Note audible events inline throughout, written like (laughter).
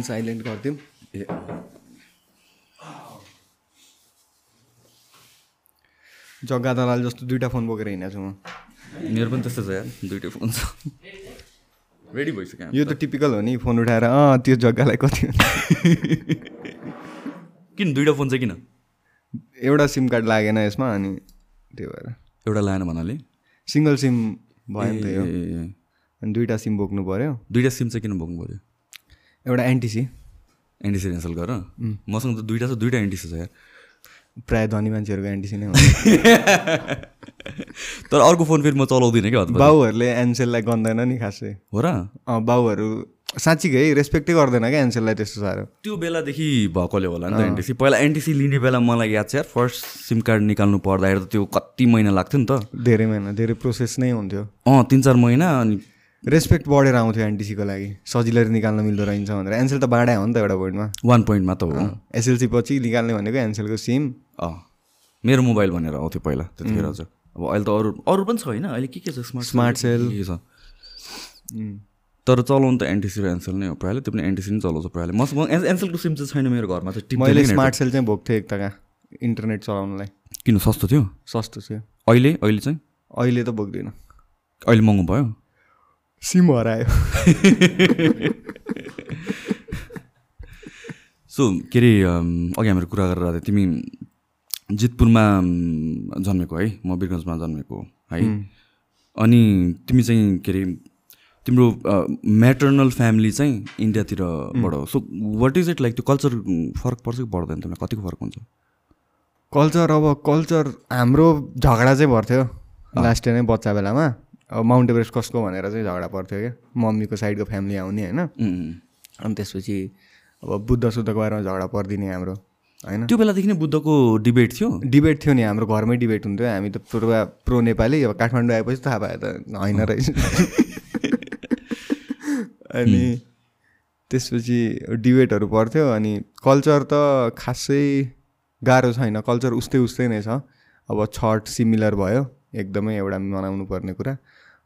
Phone silent गरिदिउँ ए जग्गा दलाल जस्तो दुइटा फोन बोकेर हिँडेको छु म। मेरो पनि त्यस्तै छ यार दुइटै फोन छ। रेडी भइसक्यो यो त टिपिकल हो नि फोन उठाएर अँ त्यो जग्गालाई कति किन दुइटा फोन चाहिँ किन? एउटा सिम कार्ड लागेन यसमा अनि त्यो भएर। एउटा लाएन भन्नाले? सिङ्गल सिम भयो नि त यो। अनि दुइटा सिम बोक्नु पऱ्यो दुइटा सिम चाहिँ किन बोक्नु पऱ्यो एउटा एनटिसी एनटिसी क्यान्सल गर। मसँग त दुइटा छ दुइटा एनटिसी छ यार। प्रायः धनी मान्छेहरूको एनटिसी नै हुन्छ (laughs) तर अर्को फोन फेरि म चलाउँदिनँ क्या बाउहरूले एनसेललाई गन्दैन नि खासै। हो र? बाउहरू साँच्चीकै रेस्पेक्टै गर्दैन क्या एनसेललाई त्यस्तो साह्रो। त्यो बेलादेखि भएकोले होला नि त एनटिसी पहिला एनटिसी लिने बेला मलाई याद छ यार फर्स्ट सिम कार्ड निकाल्नु पर्दाखेरि त त्यो कति महिना लाग्थ्यो नि त। धेरै महिना धेरै प्रोसेस नै हुन्थ्यो। अँ तिन चार महिना अनि रेस्पेक्ट बढेर आउँथ्यो एनटिसीको लागि। सजिलै निकाल्न मिल्दो रहेछ भनेर। एनसेल त बाँडा हो नि त एउटा पोइन्टमा वान पोइन्टमा त हो। एसएलसी पछि निकाल्ने भनेको एनसेलको सिम। अँ। मेरो मोबाइल भनेर आउँथ्यो पहिला त्यतिखेर चाहिँ अब अहिले त अरू अरू पनि छ होइन? अहिले के के छ? Smart Smart Cell. के छ? तर चलाउनु त एनटिसी र एनसेल नै हो प्रायःले। त्यो पनि एनटिसी नै चलाउँछ प्रायःले। मसँग एन- एनसेलको सिम चाहिँ छैन मेरो घरमा चाहिँ मैले स्मार्ट सेल चाहिँ भोग्थेँ एक कहाँ इन्टरनेट चलाउनलाई। किन? सस्तो थियो? सस्तो थियो। अहिले? अहिले चाहिँ? अहिले त बोक्दिनँ अहिले महँगो भयो? सिम हरायो सो के अरे अघि हाम्रो कुरा गरेर तिमी जितपुरमा जन्मेको है म बिरगन्जमा जन्मेको है अनि तिमी चाहिँ के अरे तिम्रो म्याटर्नल फ्यामिली चाहिँ इन्डियातिरबाट हो so what is it like त्यो कल्चर फरक पर्छ कि पर्दैन तिमीलाई कतिको फरक हुन्छ कल्चर अब कल्चर हाम्रो झगडा चाहिँ पर्थ्यो लास्ट इयर नै बच्चा बेलामा माउन्ट एभरेस्ट कसको भनेर चाहिँ झगडा पर्थ्यो क्या? मम्मीको साइडको फ्यामिली आउने होइन. अनि त्यसपछि अब बुद्ध सुद्धको बारेमा झगडा परिदिने हाम्रो होइन? त्यो बेलादेखि नै बुद्धको डिबेट थियो? डिबेट थियो नि हाम्रो घरमै डिबेट हुन्थ्यो। हामी त प्रो प्रो नेपाली अब काठमाडौँ आएपछि थाहा पायो त होइन रहेछ। अनि त्यसपछि डिबेटहरू पर्थ्यो अनि कल्चर त खासै गाह्रो छैन। कल्चर उस्तै उस्तै नै छ। अब छठ सिमिलर भयो। एकदमै एउटा मनाउनु पर्ने कुरा।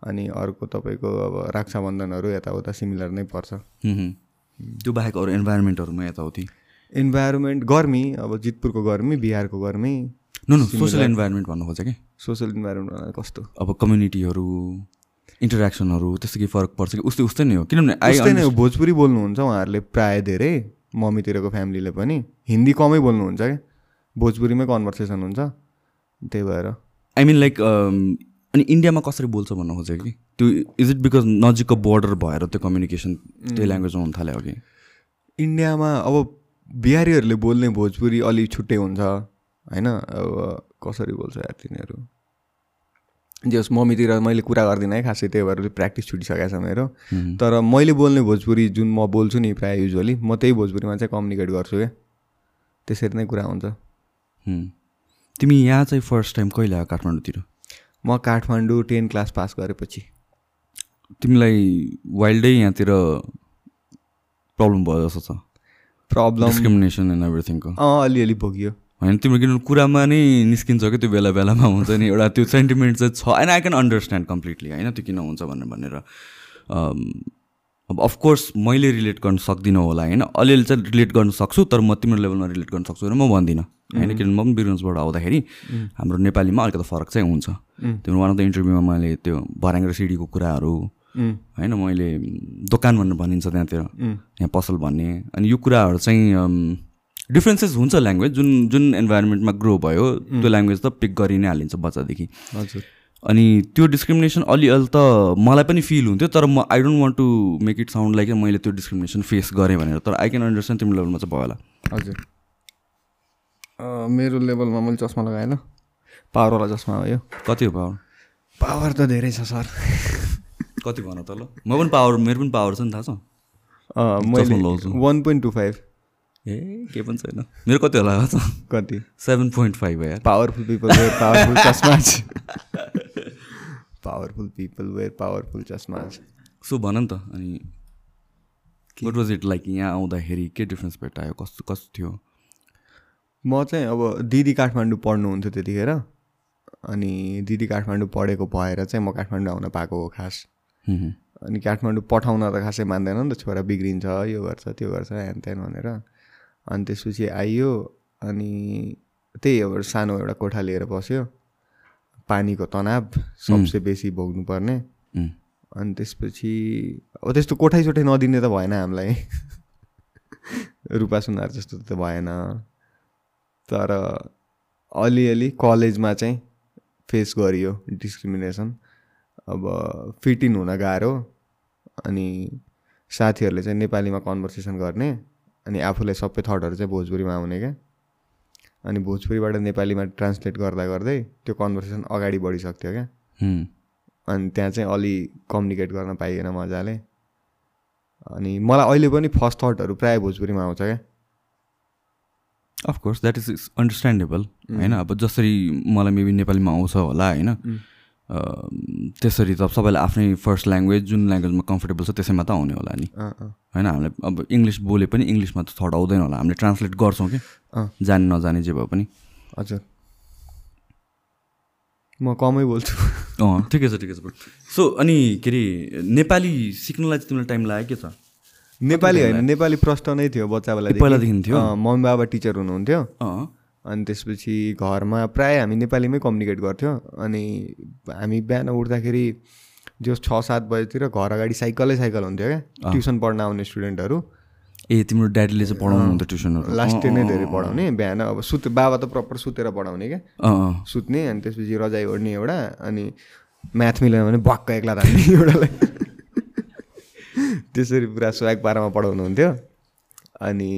अनि अर्को तपाईँको अब रक्षाबन्धनहरू यताउता सिमिलर नै पर्छ. त्यो बाहेक अरू इन्भाइरोमेन्टहरूमा यताउति? इन्भाइरोमेन्ट गर्मी अब जितपुरको गर्मी बिहारको गर्मी नो नो सोसियल इन्भाइरोमेन्ट भन्नु खोजेँ कि? सोसियल इन्भाइरोमेन्ट कस्तो? अब कम्युनिटीहरू इन्टरेक्सनहरू त्यस्तो केही फरक पर्छ कि? उस्तै उस्तै नै हो। किनभने उस्तै नै हो। भोजपुरी बोल्नुहुन्छ उहाँहरूले प्राय धेरै मम्मीतिरको फ्यामिलीले पनि। हिन्दी कमै बोल्नुहुन्छ क्या? भोजपुरीमै कन्भर्सेसन हुन्छ। त्यही भएर। आई मिन लाइक अनि इन्डियामा कसरी बोल्छ भन्नु खोजेँ कि? त्यो इज इट बिकज नजिकको बोर्डर भएर त्यो कम्युनिकेसन त्यही ल्याङ्ग्वेजमा हुन थाल्यो कि इन्डियामा अब बिहारीहरूले बोल्ने भोजपुरी अलि छुट्टै हुन्छ होइन? अब कसरी बोल्छ यार तिनीहरू? जस मम्मीतिर मैले कुरा गर्दिनँ है खासै त्यही भएर प्र्याक्टिस छुटिसकेको छ मेरो। तर मैले बोल्ने भोजपुरी जुन म बोल्छु नि प्रायः युजली म त्यही भोजपुरीमा चाहिँ कम्युनिकेट गर्छु क्या। त्यसरी नै कुरा हुन्छ। तिमी यहाँ चाहिँ फर्स्ट टाइम कहिले आयो काठमाडौँतिर? म काठमाडौँ टेन क्लास पास गरेपछि। तिमीलाई वाइल्डै यहाँतिर प्रब्लम भयो जस्तो छ। प्रब्लम डिस्क्रिमिनेसन एन्ड एभ्रिथिङको अँ अलिअलि भोगियो। होइन तिम्रो किनभने कुरामा नै निस्किन्छ कि त्यो बेला बेलामा हुन्छ नि एउटा त्यो सेन्टिमेन्ट चाहिँ छ। And I can understand completely होइन त्यो किन हुन्छ भनेर भनेर। अब अफकोर्स मैले रिलेट गर्न सक्दिनँ होला होइन? अलिअलि चाहिँ रिलेट गर्न सक्छु तर म तिम्रो लेभलमा रिलेट गर्न सक्छु भने म भन्दिनँ। होइन? किनभने म पनि बिरुन्सबाट आउँदाखेरि हाम्रो नेपालीमा अलिकति फरक चाहिँ हुन्छ। तिम्रो वान अफ द इन्टरभ्यूमा मैले त्यो भर्याङ र सिडीको कुराहरू होइन? मैले दोकान भनेर भनिन्छ त्यहाँतिर यहाँ पसल भन्ने। अनि यो कुराहरू चाहिँ डिफ्रेन्सेस हुन्छ ल्याङ्ग्वेज जुन जुन इन्भाइरोमेन्टमा ग्रो भयो त्यो ल्याङ्ग्वेज त पिक गरि नै हालिन्छ बच्चादेखि। हजुर। अनि त्यो डिस्क्रिमिनेसन अलिअलि त मलाई पनि फिल हुन्थ्यो तर म I don't want to make it sound like मैले त्यो डिस्क्रिमिनेसन फेस गरेँ भनेर। तर आई क्यान अन्डरस्ट्यान्ड तिम्रो लेभलमा चाहिँ भयो होला। हजुर। मेरो लेभलमा मैले चस्मा लगाएँ ल पावरवाला चस्मा हो यो। कति हो पावर? पावर त धेरै छ सर। कति भन त ल म पनि पावर मेरो पनि पावर छ नि थाहा छ। चस्मा मैले। वान पोइन्ट टू फाइभ ए केही पनि छैन। मेरो कति होला कति? सेभेन पोइन्ट फाइभ हो यार। Powerful people powerful चस्माज (laughs) powerful people where powerful चस्माज सो भन नि त अनि वाट वाज इट लाइक यहाँ आउँदाखेरि? के डिफ्रेन्स भेटायो कस्तो कस्तो थियो? म चाहिँ अब दिदी काठमाडौँ पढ्नुहुन्थ्यो त्यतिखेर अनि दिदी काठमाडौँ पढेको भएर चाहिँ म काठमाडौँ आउन पाएको हो खास। हुँ, हुँ। अनि काठमाडौँ पठाउन त खासै मान्दैन नि त छोरा बिग्रिन्छ यो गर्छ त्यो गर्छ ह्यान त्यान भनेर। अनि त्यसपछि आइयो अनि त्यही अब सानो एउटा कोठा लिएर बस्यो। पानीको तनाव सबसे बेसी भोग्नुपर्ने। अनि त्यसपछि अब त्यस्तो कोठाइ सोठाइ नदिने त भएन हामीलाई। (laughs) रूपा सुनार जस्तो त भएन। तर अलिअलि कलेजमा चाहिँ फेस गरियो डिस्क्रिमिनेसन। अब फिट इन हुन गाह्रो। अनि साथीहरूले चाहिँ नेपालीमा कन्भर्सेसन गर्ने। अनि आफूलाई सबै थटहरू चाहिँ भोजपुरीमा आउने क्या। अनि भोजपुरीबाट नेपालीमा ट्रान्सलेट गर्दा गर्दै त्यो कन्भर्सेसन अगाडि बढिसक्थ्यो क्या। अनि त्यहाँ चाहिँ अलि कम्युनिकेट गर्न पाइएन मजाले। अनि मलाई अहिले पनि फर्स्ट थटहरू प्रायः भोजपुरीमा आउँछ क्या। अफकोर्स द्याट इज अन्डरस्ट्यान्डेबल होइन? अब जसरी मलाई मेबी नेपालीमा आउँछ होला होइन? त्यसरी त सबैलाई आफ्नै फर्स्ट ल्याङ्ग्वेज जुन ल्याङ्ग्वेजमा कम्फर्टेबल छ त्यसैमा त आउने होला नि। होइन हामीलाई अब इङ्ग्लिस बोले पनि इङ्ग्लिसमा त थर्ड आउँदैन होला। हामीले ट्रान्सलेट गर्छौँ कि? जाने नजाने जे भए पनि। हजुर। म कमै बोल्छु। अँ ठिकै छ ठिकै छ. सो अनि के अरे नेपाली सिक्नलाई चाहिँ तिमीलाई टाइम लाग्यो के छ? नेपाली होइन नेपाली प्रष्ट नै थियो बच्चा बेला पहिलादेखि थियो? मम्मी बाबा टिचर हुनुहुन्थ्यो। अँ। अनि त्यसपछि घरमा प्रायः हामी नेपालीमै कम्युनिकेट गर्थ्यौँ। अनि हामी बिहान उठ्दाखेरि जो छ सात बजीतिर घर अगाडि साइकलै साइकल हुन्थ्यो क्या। ट्युसन पढ्न आउने स्टुडेन्टहरू। ए तिम्रो ड्याडीले चाहिँ पढाउनु हुन्थ्यो ट्युसनहरू। लास्ट डे नै धेरै पढाउने बिहान अब सुत बाबा त प्रपर सुतेर पढाउने क्या। सुत्ने अनि त्यसपछि रजाइ ओढ्ने एउटा अनि म्याथ मिलेन भने भक्क एक्ला राख्ने (laughs) एउटालाई। त्यसरी पुरा स्वाग पारामा पढाउनुहुन्थ्यो। अनि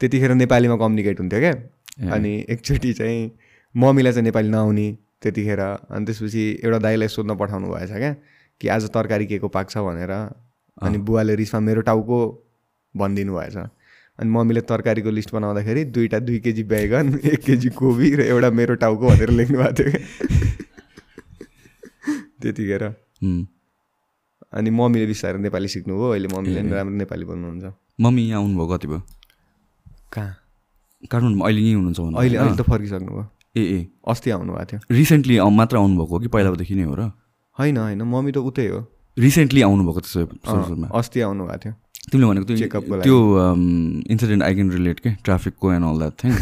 त्यतिखेर नेपालीमा कम्युनिकेट हुन्थ्यो क्या। अनि एकचोटि चाहिँ मम्मीलाई चाहिँ नेपाली नआउने त्यतिखेर अनि त्यसपछि एउटा दाइलाई सोध्न पठाउनु भएछ क्या कि आज तरकारी के को पाक्छ भनेर। अनि बुवाले रिसमा मेरो टाउको भनिदिनु भएछ। अनि मम्मीले तरकारीको लिस्ट बनाउँदाखेरि दुईवटा दुई केजी बैगन (laughs) एक केजी कोबी र एउटा मेरो टाउको भनेर लेख्नु भएको थियो (laughs) त्यतिखेर। अनि मम्मीले बिस्तारै नेपाली सिक्नुभयो अहिले मम्मीले पनि राम्रो नेपाली बोल्नुहुन्छ। मम्मी यहाँ आउनुभयो कति भयो? कहाँ? काठमाडौँमा अहिले यहीँ हुनुहुन्छ अहिले? अहिले त फर्किसक्नुभयो ए ए। अस्ति आउनुभएको थियो। रिसेन्टली मात्र आउनुभएको हो कि पहिलादेखि नै हो र? होइन होइन। मम्मी त उतै हो। रिसेन्टली आउनुभएको त्यसो सुरुमा अस्ति आउनुभएको थियो। तिमीले भनेको त्यो त्यो इन्सिडेन्ट आई क्यान रिलेट के? ट्राफिकको एन्ड अल द्याट थिङ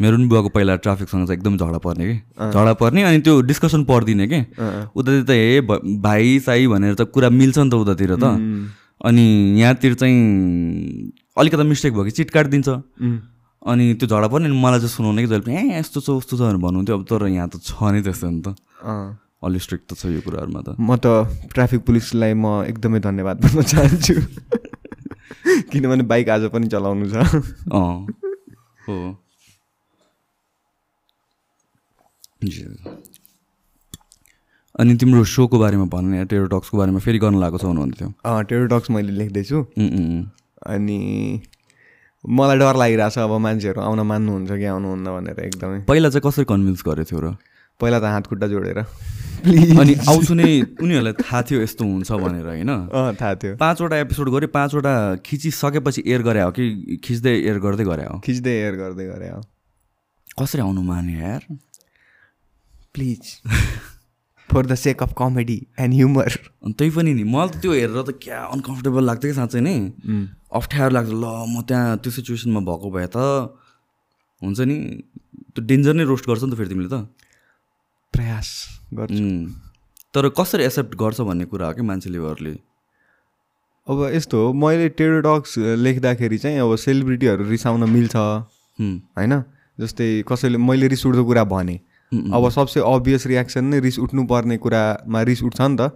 मेरो पनि बुवाको पहिला ट्राफिकसँग चाहिँ एकदम झगडा पर्ने कि? झगडा पर्ने अनि त्यो डिस्कसन पर्दिने कि? उतातिर त हे भाइ साई भनेर त कुरा मिल्छ नि त उतातिर त। अनि यहाँतिर चाहिँ अलिकति मिस्टेक भयो कि चिट काटिदिन्छ अनि त्यो झगडा पर्ने अनि मलाई चाहिँ सुनाउने कि जहिले पनि ए यस्तो छ उस्तो छ भनेर भन्नुहुन्थ्यो। अब तर यहाँ त छ नै त्यस्तो नि त। अलि स्ट्रिक्ट त छ यो कुराहरूमा त। म त ट्राफिक पुलिसलाई म एकदमै धन्यवाद भन्न चाहन्छु। (laughs) किनभने बाइक आज पनि चलाउनु छ। अँ। हो। अनि तिम्रो सोको बारेमा भन्ने टेरोटक्सको बारेमा फेरि गर्न लागेको छ भन्नुहुन्थ्यो। टेरोडक्स मैले लेख्दैछु। अनि मलाई डर लागिरहेछ अब मान्छेहरू आउन मान्नुहुन्छ कि आउनुहुन्न भनेर एकदमै। पहिला चाहिँ कसरी कन्भिन्स गरेको थियो र? पहिला त हात खुट्टा जोडेर। प्लिज अनि आउँछु नै उनीहरूलाई थाहा थियो यस्तो हुन्छ भनेर होइन? अँ थाहा थियो। पाँचवटा एपिसोड गऱ्यो पाँचवटा खिचिसकेपछि एयर गरे हो कि खिच्दै एयर गर्दै गरे हो? खिच्दै एयर गर्दै गरे हो। कसरी आउनु माने यार? Please (laughs) for the sake of comedy and humour अनि त्यही पनि नि मलाई त त्यो हेरेर त क्या अनकम्फर्टेबल लाग्थ्यो कि साँच्चै नै। अप्ठ्यारो लाग्छ ल म त्यहाँ त्यो सिचुएसनमा भएको भए त हुन्छ नि त्यो डेन्जर नै रोस्ट गर्छ नि त फेरि तिमीले त। प्रयास गर्छु. तर कसरी एक्सेप्ट गर्छ भन्ने कुरा हो कि मान्छेले अरूले? अब यस्तो हो मैले टेरोडक्स लेख्दाखेरि चाहिँ अब सेलिब्रिटीहरू रिसाउन मिल्छ। होइन? जस्तै कसैले मैले रिस उठ्दो कुरा भने। अब सबसे अभियस रियाक्सन नै रिस उठ्नुपर्ने कुरामा रिस उठ्छ नि त।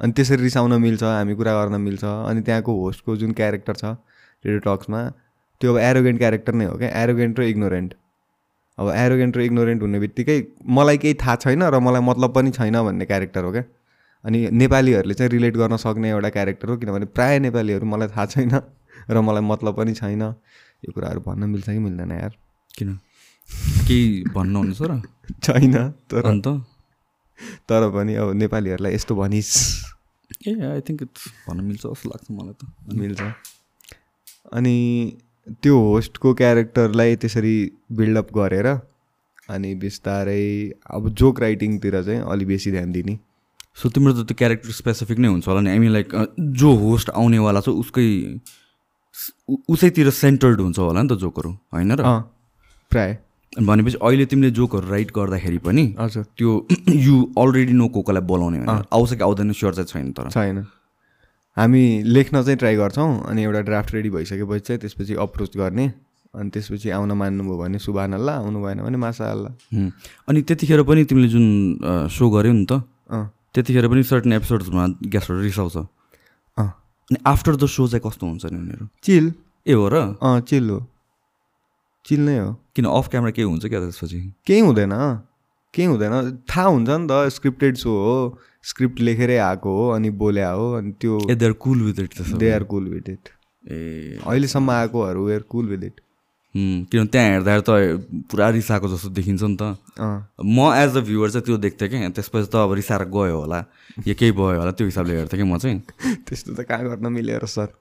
अनि त्यसरी रिसाउन मिल्छ हामी कुरा गर्न मिल्छ। अनि त्यहाँको होस्टको जुन क्यारेक्टर छ टेरोटक्समा त्यो अब एरोगेन्ट क्यारेक्टर नै हो क्या? एरोगेन्ट र इग्नोरेन्ट अब एरोगेन्ट र इग्नोरेन्ट हुने बित्तिकै मलाई केही थाहा छैन र मलाई मतलब पनि छैन भन्ने क्यारेक्टर हो क्या? अनि नेपालीहरूले चाहिँ रिलेट गर्न सक्ने एउटा क्यारेक्टर हो किनभने प्रायः नेपालीहरू मलाई थाहा छैन (laughs) र मलाई मतलब पनि छैन। यो कुराहरू भन्न मिल्छ कि मिल्दैन यार। किन? केही भन्नुहुनेछ र? छैन तर अन्त? तर पनि अब नेपालीहरूलाई यस्तो भनिस्। ए आई थिङ्क इट्स भन्न मिल्छ जस्तो लाग्छ मलाई त। मिल्छ। अनि त्यो होस्टको क्यारेक्टरलाई त्यसरी बिल्डअप गरेर अनि बिस्तारै अब जोक राइटिङतिर चाहिँ अलि बेसी ध्यान दिने। सो तिम्रो त त्यो क्यारेक्टर स्पेसिफिक नै हुन्छ होला नि? मिन लाइक जो होस्ट आउनेवाला छ उसकै उसैतिर सेन्टर्ड हुन्छ होला नि त जोकहरू? होइन र? प्राय। भनेपछि अहिले तिमीले जोकहरू राइट गर्दाखेरि पनि हजुर। त्यो यु अलरेडी नो को कोलाई बोलाउने आउँछ कि आउँदैन स्योर चाहिँ छैन तर। छैन। हामी लेख्न चाहिँ ट्राई गर्छौँ अनि एउटा ड्राफ्ट रेडी भइसकेपछि चाहिँ त्यसपछि अप्रोच गर्ने अनि त्यसपछि आउन मान्नुभयो भने सुबान अल्ला आउनु भएन भने मासा अल्ला हुँ। अनि त्यतिखेर पनि तिमीले जुन सो गऱ्यौ नि त अँ। त्यतिखेर पनि सर्टन एपिसोड्समा गेस्टहरू रिसाउँछ अँ। अनि आफ्टर द सो चाहिँ कस्तो हुन्छ नि उनीहरू? चिल ए हो र? अँ चिल हो। चिल नै हो। किन अफ क्यामेरा केही हुन्छ क्या त्यसपछि? केही हुँदैन। केही हुँदैन। थाहा हुन्छ नि त स्क्रिप्टेड सो हो स्क्रिप्ट लेखेरै आएको हो अनि बोल्या हो अनि त्यो they are cool with it they are cool with it ए। अहिलेसम्म आएकोहरू वेयर कुल विथ इट किनभने त्यहाँ हेर्दा त पुरा रिसाएको जस्तो देखिन्छ नि त। म एज अ भ्युवर चाहिँ त्यो देख्थेँ कि त्यसपछि त अब रिसाएर गयो होला। या केही भयो होला त्यो हिसाबले हेर्थेँ कि म चाहिँ। (laughs) त्यस्तो त कहाँ गर्न मिलेर सर।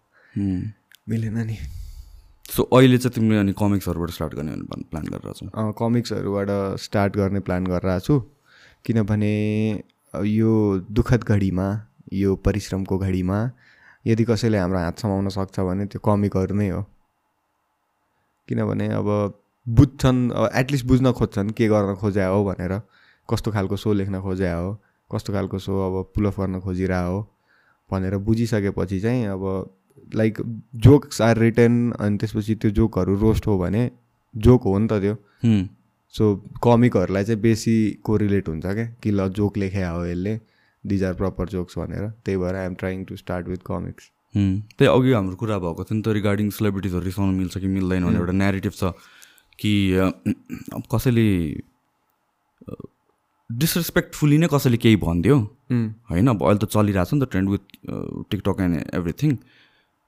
मिलेन नि। सो अहिले चाहिँ तिमीले अनि कमिक्सहरूबाट स्टार्ट गर्ने प्लान गरेर छौ? कमिक्सहरूबाट स्टार्ट गर्ने प्लान गरिरहेको छु। किनभने यो दुःखद घडीमा यो परिश्रमको घडीमा यदि कसैले हाम्रो हात समाउन सक्छ भने त्यो कमिकहरू नै हो। किनभने अब बुझ्छन् अब एटलिस्ट बुझ्न खोज्छन् के गर्न खोज्या हो भनेर। कस्तो खालको सो लेख्न खोज्या हो कस्तो खालको सो अब पुलअप गर्न खोजिरह हो भनेर बुझिसकेपछि चाहिँ अब लाइक जोक्स आर रिटर्न अनि त्यसपछि त्यो जोकहरू रोस्ट हो भने जोक हो नि त त्यो। सो कमिकहरूलाई चाहिँ बेसी कोरिलेट हुन्छ क्या कि ल जोक लेखे हो यसले दिज आर प्रपर जोक्स भनेर। त्यही भएर I'm trying to start with comics. त्यही अघि हाम्रो कुरा भएको थियो नि त रिगार्डिङ सेलिब्रिटिजहरू रिसाउनु मिल्छ कि मिल्दैन भने एउटा नेरेटिभ छ कि अब कसैले डिसरेस्पेक्टफुल्ली नै कसैले केही भनिदियो। होइन अब अहिले त चलिरहेको छ नि त trend with TikTok and everything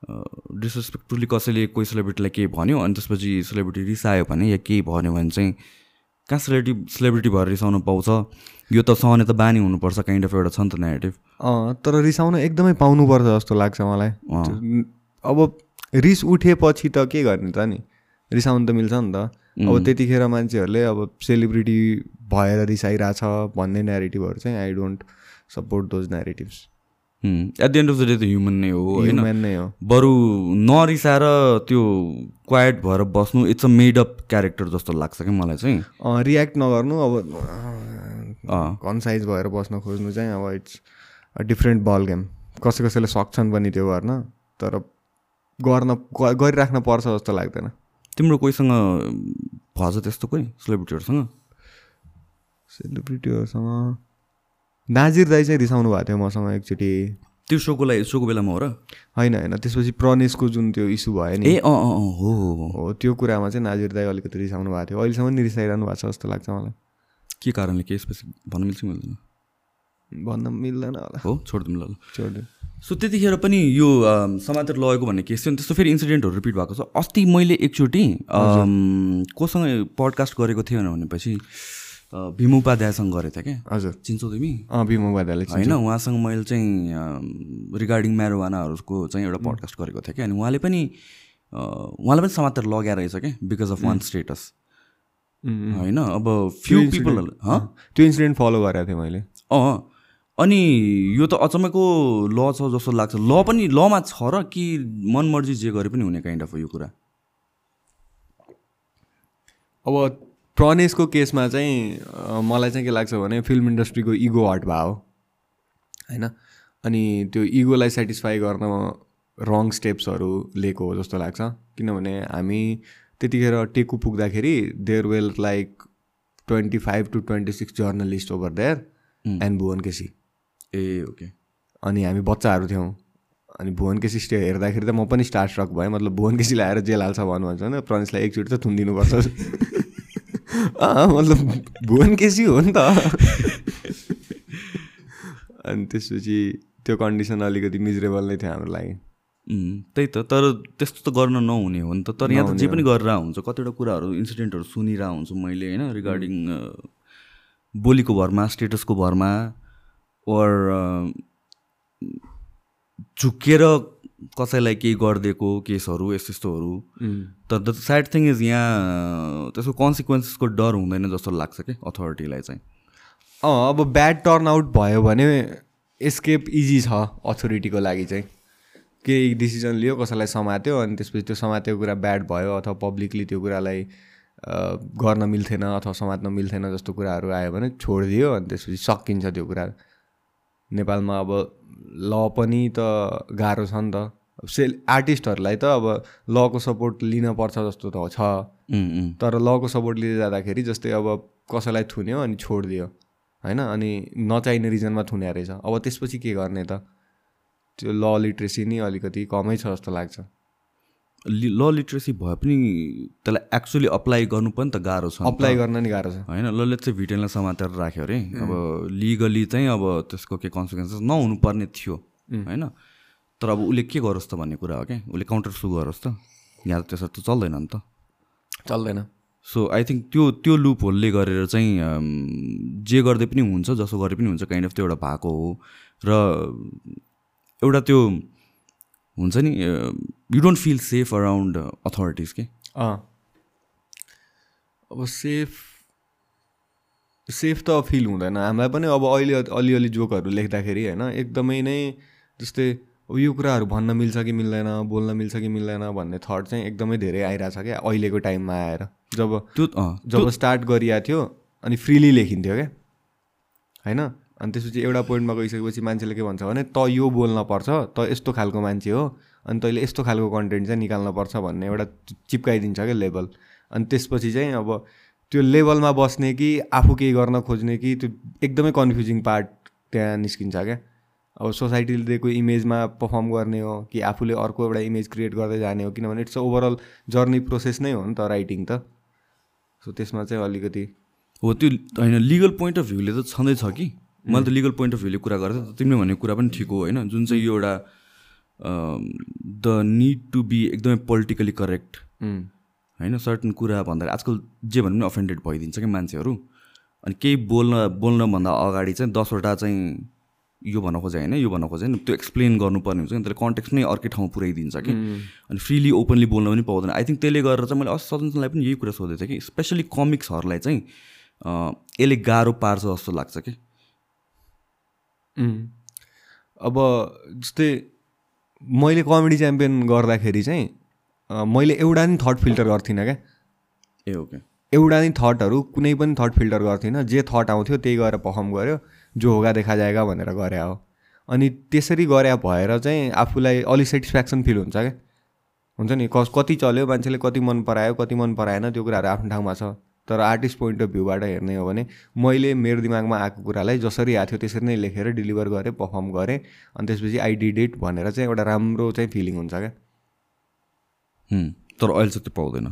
disrespectfully कसैले कोही सेलिब्रिटीलाई केही भन्यो अनि त्यसपछि सेलिब्रिटी रिसायो भने या केही भन्यो भने चाहिँ कहाँ सेलिब्रिटी सेलिब्रिटी भएर रिसाउनु पाउँछ? यो त सहने त बानी हुनुपर्छ काइन्ड अफ एउटा छ नि त नेगेटिभ तर रिसाउन एकदमै पाउनुपर्छ जस्तो लाग्छ मलाई। अब रिस उठेपछि त के गर्ने त नि? रिसाउनु त मिल्छ नि त। अब त्यतिखेर मान्छेहरूले अब सेलिब्रिटी भएर रिसाइरहेछ भन्ने नेरेटिभहरू चाहिँ I don't support those narratives at the end of the day त ह्युमन नै हो होइन? ह्युमेन नै हो। बरु नरिसाएर त्यो क्वाइट भएर बस्नु it's a made up character जस्तो लाग्छ कि मलाई चाहिँ। रियाक्ट नगर्नु अब। कन्साइज भएर बस्न खोज्नु चाहिँ अब it's a different ball game कसै कसैले सक्छन् पनि त्यो गर्न तर गर्न गरिराख्न पर्छ जस्तो लाग्दैन। तिम्रो कोहीसँग भएछ त्यस्तो कोही? सेलिब्रिटीहरूसँग सेलिब्रिटीहरूसँग नाजिर दाई चाहिँ रिसाउनु भएको थियो मसँग एकचोटि। त्यो सोको लागि सोको बेलामा हो र? होइन होइन। त्यसपछि प्रनेशको जुन त्यो इस्यु भयो नि। ए अँ अँ हो हो त्यो कुरामा चाहिँ नाजिर दाई अलिकति रिसाउनु भएको थियो। अहिलेसम्म नि रिसाइरहनु भएको छ जस्तो लाग्छ मलाई। के कारणले के स्पेसिफिक भन्नु मिल्छ मिल्दैन? भन्न मिल्दैन होला। हो छोडिदिउँ ल। छोडिदिउँ सो त्यतिखेर पनि यो अम, समातेर लगेको भन्ने केस थियो नि त्यस्तो फेरि इन्सिडेन्टहरू रिपिट भएको छ। अस्ति मैले एकचोटि कोसँग पडकास्ट गरेको थियो भनेपछि भीम उपाध्यायसँग गरेको थिएँ क्या। हजुर। चिन्छौ तिमी? अँ बिमो बादाले होइन उहाँसँग मैले चाहिँ रिगार्डिङ म्यारोवानाहरूको चाहिँ एउटा पडकास्ट गरेको थिएँ कि अनि उहाँले पनि उहाँलाई पनि समातेर लगेर रहेछ क्या बिकज अफ वान स्टेटस होइन अब फ्यु पिपल हँ? त्यो इन्सिडेन्ट फलो गरेको थिएँ मैले। अँ अनि यो त अचम्मको ल छ जस्तो लाग्छ। ल पनि लमा छ र कि मनमर्जी जे गरे पनि हुने काइन्ड अफ यो कुरा? अब प्रणेशको केसमा चाहिँ मलाई चाहिँ के लाग्छ भने फिल्म इन्डस्ट्रीको इगो हट भयो होइन? अनि त्यो इगोलाई सेटिस्फाई गर्न रङ स्टेप्सहरू लिएको हो जस्तो लाग्छ। किनभने हामी त्यतिखेर टेकु पुग्दाखेरि there well like twenty five to twenty six journalist over there and Bhuwan KC ah okay अनि हामी बच्चाहरू थियौँ। अनि भुवन केसी स्टे हेर्दाखेरि त म पनि स्टार स्ट्रक भएँ। मतलब भुवन केसीले आएर जेल हाल्छ भन्नुहुन्छ भने प्रणेशलाई एकचोटि त थुनिदिनुपर्छ। मतलब भुवन केसी हो नि त। अनि त्यसपछि त्यो कन्डिसन अलिकति मिजरेबल नै थियो हाम्रो लागि। त्यही त तर त्यस्तो त गर्न नहुने हो नि त। तर यहाँ त जे पनि गरेर हुन्छ कतिवटा कुराहरू इन्सिडेन्टहरू सुनिरहेको हुन्छु मैले होइन रिगार्डिङ बोलीको भरमा स्टेटसको भरमा ओर झुकेर कसैलाई केही गरिदिएको केसहरू यस्तो यस्तोहरू। तर द स्याड थिङ इज यहाँ त्यसको कन्सिक्वेन्सेसको डर हुँदैन जस्तो लाग्छ कि अथोरिटीलाई चाहिँ? अँ अब ब्याड टर्न आउट भयो भने एस्केप इजी छ अथोरिटीको लागि चाहिँ। केही डिसिजन लियो कसैलाई समात्यो अनि त्यसपछि त्यो समातेको कुरा ब्याड भयो अथवा पब्लिकली त्यो कुरालाई गर्न मिल्थेन अथवा समात्न मिल्थेन जस्तो कुराहरू आयो भने छोडिदियो अनि त्यसपछि सकिन्छ त्यो कुरा। नेपालमा अब ल पनि त गाह्रो छ नि त। सेल आर्टिस्टहरूलाई त अब लको सपोर्ट लिनपर्छ जस्तो त छ। तर लको सपोर्ट लिँदै जाँदाखेरि जस्तै अब कसैलाई थुन्यो अनि छोडिदियो होइन? अनि नचाहिने रिजनमा थुन्या रहेछ। अब त्यसपछि के गर्ने त? त्यो ल लिट्रेसी नि अलिकति कमै छ जस्तो लाग्छ। लि ल लिट्रेसी भए पनि त्यसलाई एक्चुली अप्लाई गर्नु पनि त गाह्रो छ। अप्लाई गर्न नि गाह्रो छ। होइन लले चाहिँ भिटेनलाई समातेर राख्यो अरे। अब लिगली चाहिँ अब त्यसको के कन्सिक्वेन्सेस नहुनुपर्ने थियो होइन? तर अब उसले के गरोस् त भन्ने कुरा हो क्या? उसले काउन्टर सु गरोस् त। यहाँ त त्यसरी त चल्दैन नि त। चल्दैन। सो आई थिङ्क त्यो त्यो लुप होलले गरेर चाहिँ जे गर्दै पनि हुन्छ जसो गरे पनि हुन्छ काइन्ड अफ त्यो एउटा भएको हो। र एउटा त्यो हुन्छ नि you don't feel safe around authorities के अँ अब सेफ सेफ त फिल हुँदैन। हामीलाई पनि अब अहिले अलिअलि जोकहरू लेख्दाखेरि होइन एकदमै नै जस्तै अब यो कुराहरू भन्न मिल्छ कि मिल्दैन बोल्न मिल्छ कि मिल्दैन भन्ने थट चाहिँ एकदमै धेरै आइरहेछ क्या अहिलेको टाइममा आएर। जब त्यो अँ जब स्टार्ट गरिएको थियो अनि फ्रिली लेखिन्थ्यो क्या होइन? अनि त्यसपछि एउटा पोइन्टमा गइसकेपछि मान्छेले के भन्छ भने त यो बोल्न पर्छ त यस्तो खालको मान्छे हो अनि तैँले यस्तो खालको कन्टेन्ट चाहिँ निकाल्न पर्छ भन्ने एउटा चिप्काइदिन्छ क्या लेभल अनि त्यसपछि चाहिँ अब त्यो लेभलमा बस्ने कि आफू केही गर्न खोज्ने कि त्यो एकदमै कन्फ्युजिङ पार्ट त्यहाँ निस्किन्छ क्या। अब सोसाइटीले दिएको इमेजमा पर्फर्म गर्ने हो कि आफूले अर्को एउटा इमेज क्रिएट गर्दै जाने हो किनभने इट्स ओभरअल जर्नी प्रोसेस नै हो नि त राइटिङ त। सो त्यसमा चाहिँ अलिकति हो त्यो होइन लिगल पोइन्ट अफ भ्यूले त छँदैछ कि? मैले त लिगल पोइन्ट अफ भ्यूले कुरा गरेँ त तिमीले भनेको कुरा पनि ठिक हो होइन? जुन चाहिँ यो एउटा द निड टु बी एकदमै पोलिटिकली करेक्ट उम्, होइन सर्टन कुरा भन्दाखेरि आजकल जे भन्नु पनि अफेन्डेड भइदिन्छ कि मान्छेहरू। अनि केही बोल्न बोल्नभन्दा अगाडि चाहिँ दसवटा चाहिँ यो भन्न खोजे होइन यो भन्न खोजे त्यो एक्सप्लेन गर्नुपर्ने हुन्छ नि त्यसले कन्टेक्स्ट नै अर्कै ठाउँ पुऱ्याइदिन्छ कि। अनि फ्रिली ओपनली बोल्न पनि पाउँदैन। आई थिङ्क त्यसले गरेर चाहिँ मैले अस सजनलाई पनि यही कुरा सोधेको थिएँ कि स्पेसली कमिक्सहरूलाई चाहिँ यसले गाह्रो पार्छ जस्तो लाग्छ कि। उम्। अब जस्तै मैले कमेडी च्याम्पियन गर्दाखेरि चाहिँ मैले एउटा नि थट फिल्टर गर्थिनँ क्या। ए ओके एउटा नि थटहरू कुनै पनि थट फिल्टर गर्थिनँ। जे थट आउँथ्यो त्यही गरेर पर्फर्म गऱ्यो जो होगा देखा जाएगा भनेर गरे हो। अनि त्यसरी गरे भएर चाहिँ आफूलाई अलिक सेटिस्फ्याक्सन फिल हुन्छ क्या। हुन्छ नि? कस कति चल्यो मान्छेले कति मन परायो कति मन पराएन त्यो कुराहरू आफ्नो ठाउँमा छ। तर आर्टिस्ट पोइन्ट अफ भ्यूबाट हेर्ने हो भने मैले मेरो दिमागमा आएको कुरालाई जसरी आएको थियो त्यसरी नै लेखेर डेलिभर गरेँ पर्फर्म गरेँ। अनि त्यसपछि आई डिड इट भनेर चाहिँ एउटा राम्रो चाहिँ फिलिङ हुन्छ क्या। तर अहिले चाहिँ त्यो पाउँदैन।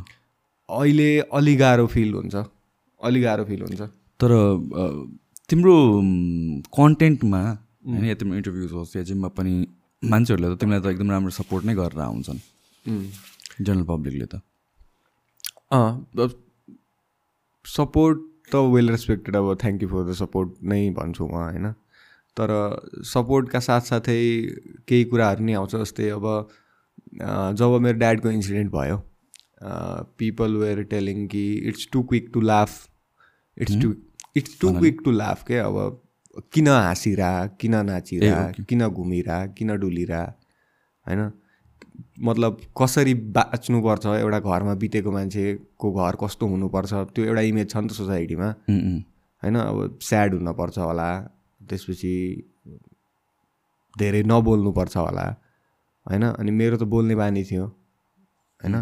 अहिले अलि गाह्रो फिल हुन्छ। अलि गाह्रो फिल हुन्छ। तर तिम्रो कन्टेन्टमा होइन या तिम्रो इन्टरभ्युज होस् या जिममा पनि मान्छेहरूले त तिमीलाई त एकदम राम्रो सपोर्ट नै गरेर आउँछन्। जनरल पब्लिकले त। सपोर्ट त वेल रेस्पेक्टेड अब thank you for the support नै भन्छु म होइन? तर सपोर्टका साथसाथै केही कुराहरू नि आउँछ जस्तै अब जब मेरो ड्याडको इन्सिडेन्ट भयो पिपल वेयर टेलिङ कि it's too quick to laugh it's too it's too quick to laugh के? अब किन हाँसिरा किन नाचिरा किन घुमिरा किन डुलिरा होइन? मतलब कसरी बाँच्नुपर्छ एउटा घरमा बितेको मान्छेको घर कस्तो हुनुपर्छ त्यो एउटा इमेज छ नि त सोसाइटीमा। होइन अब स्याड हुनपर्छ होला त्यसपछि धेरै नबोल्नुपर्छ होला होइन? अनि मेरो त बोल्ने बानी थियो होइन?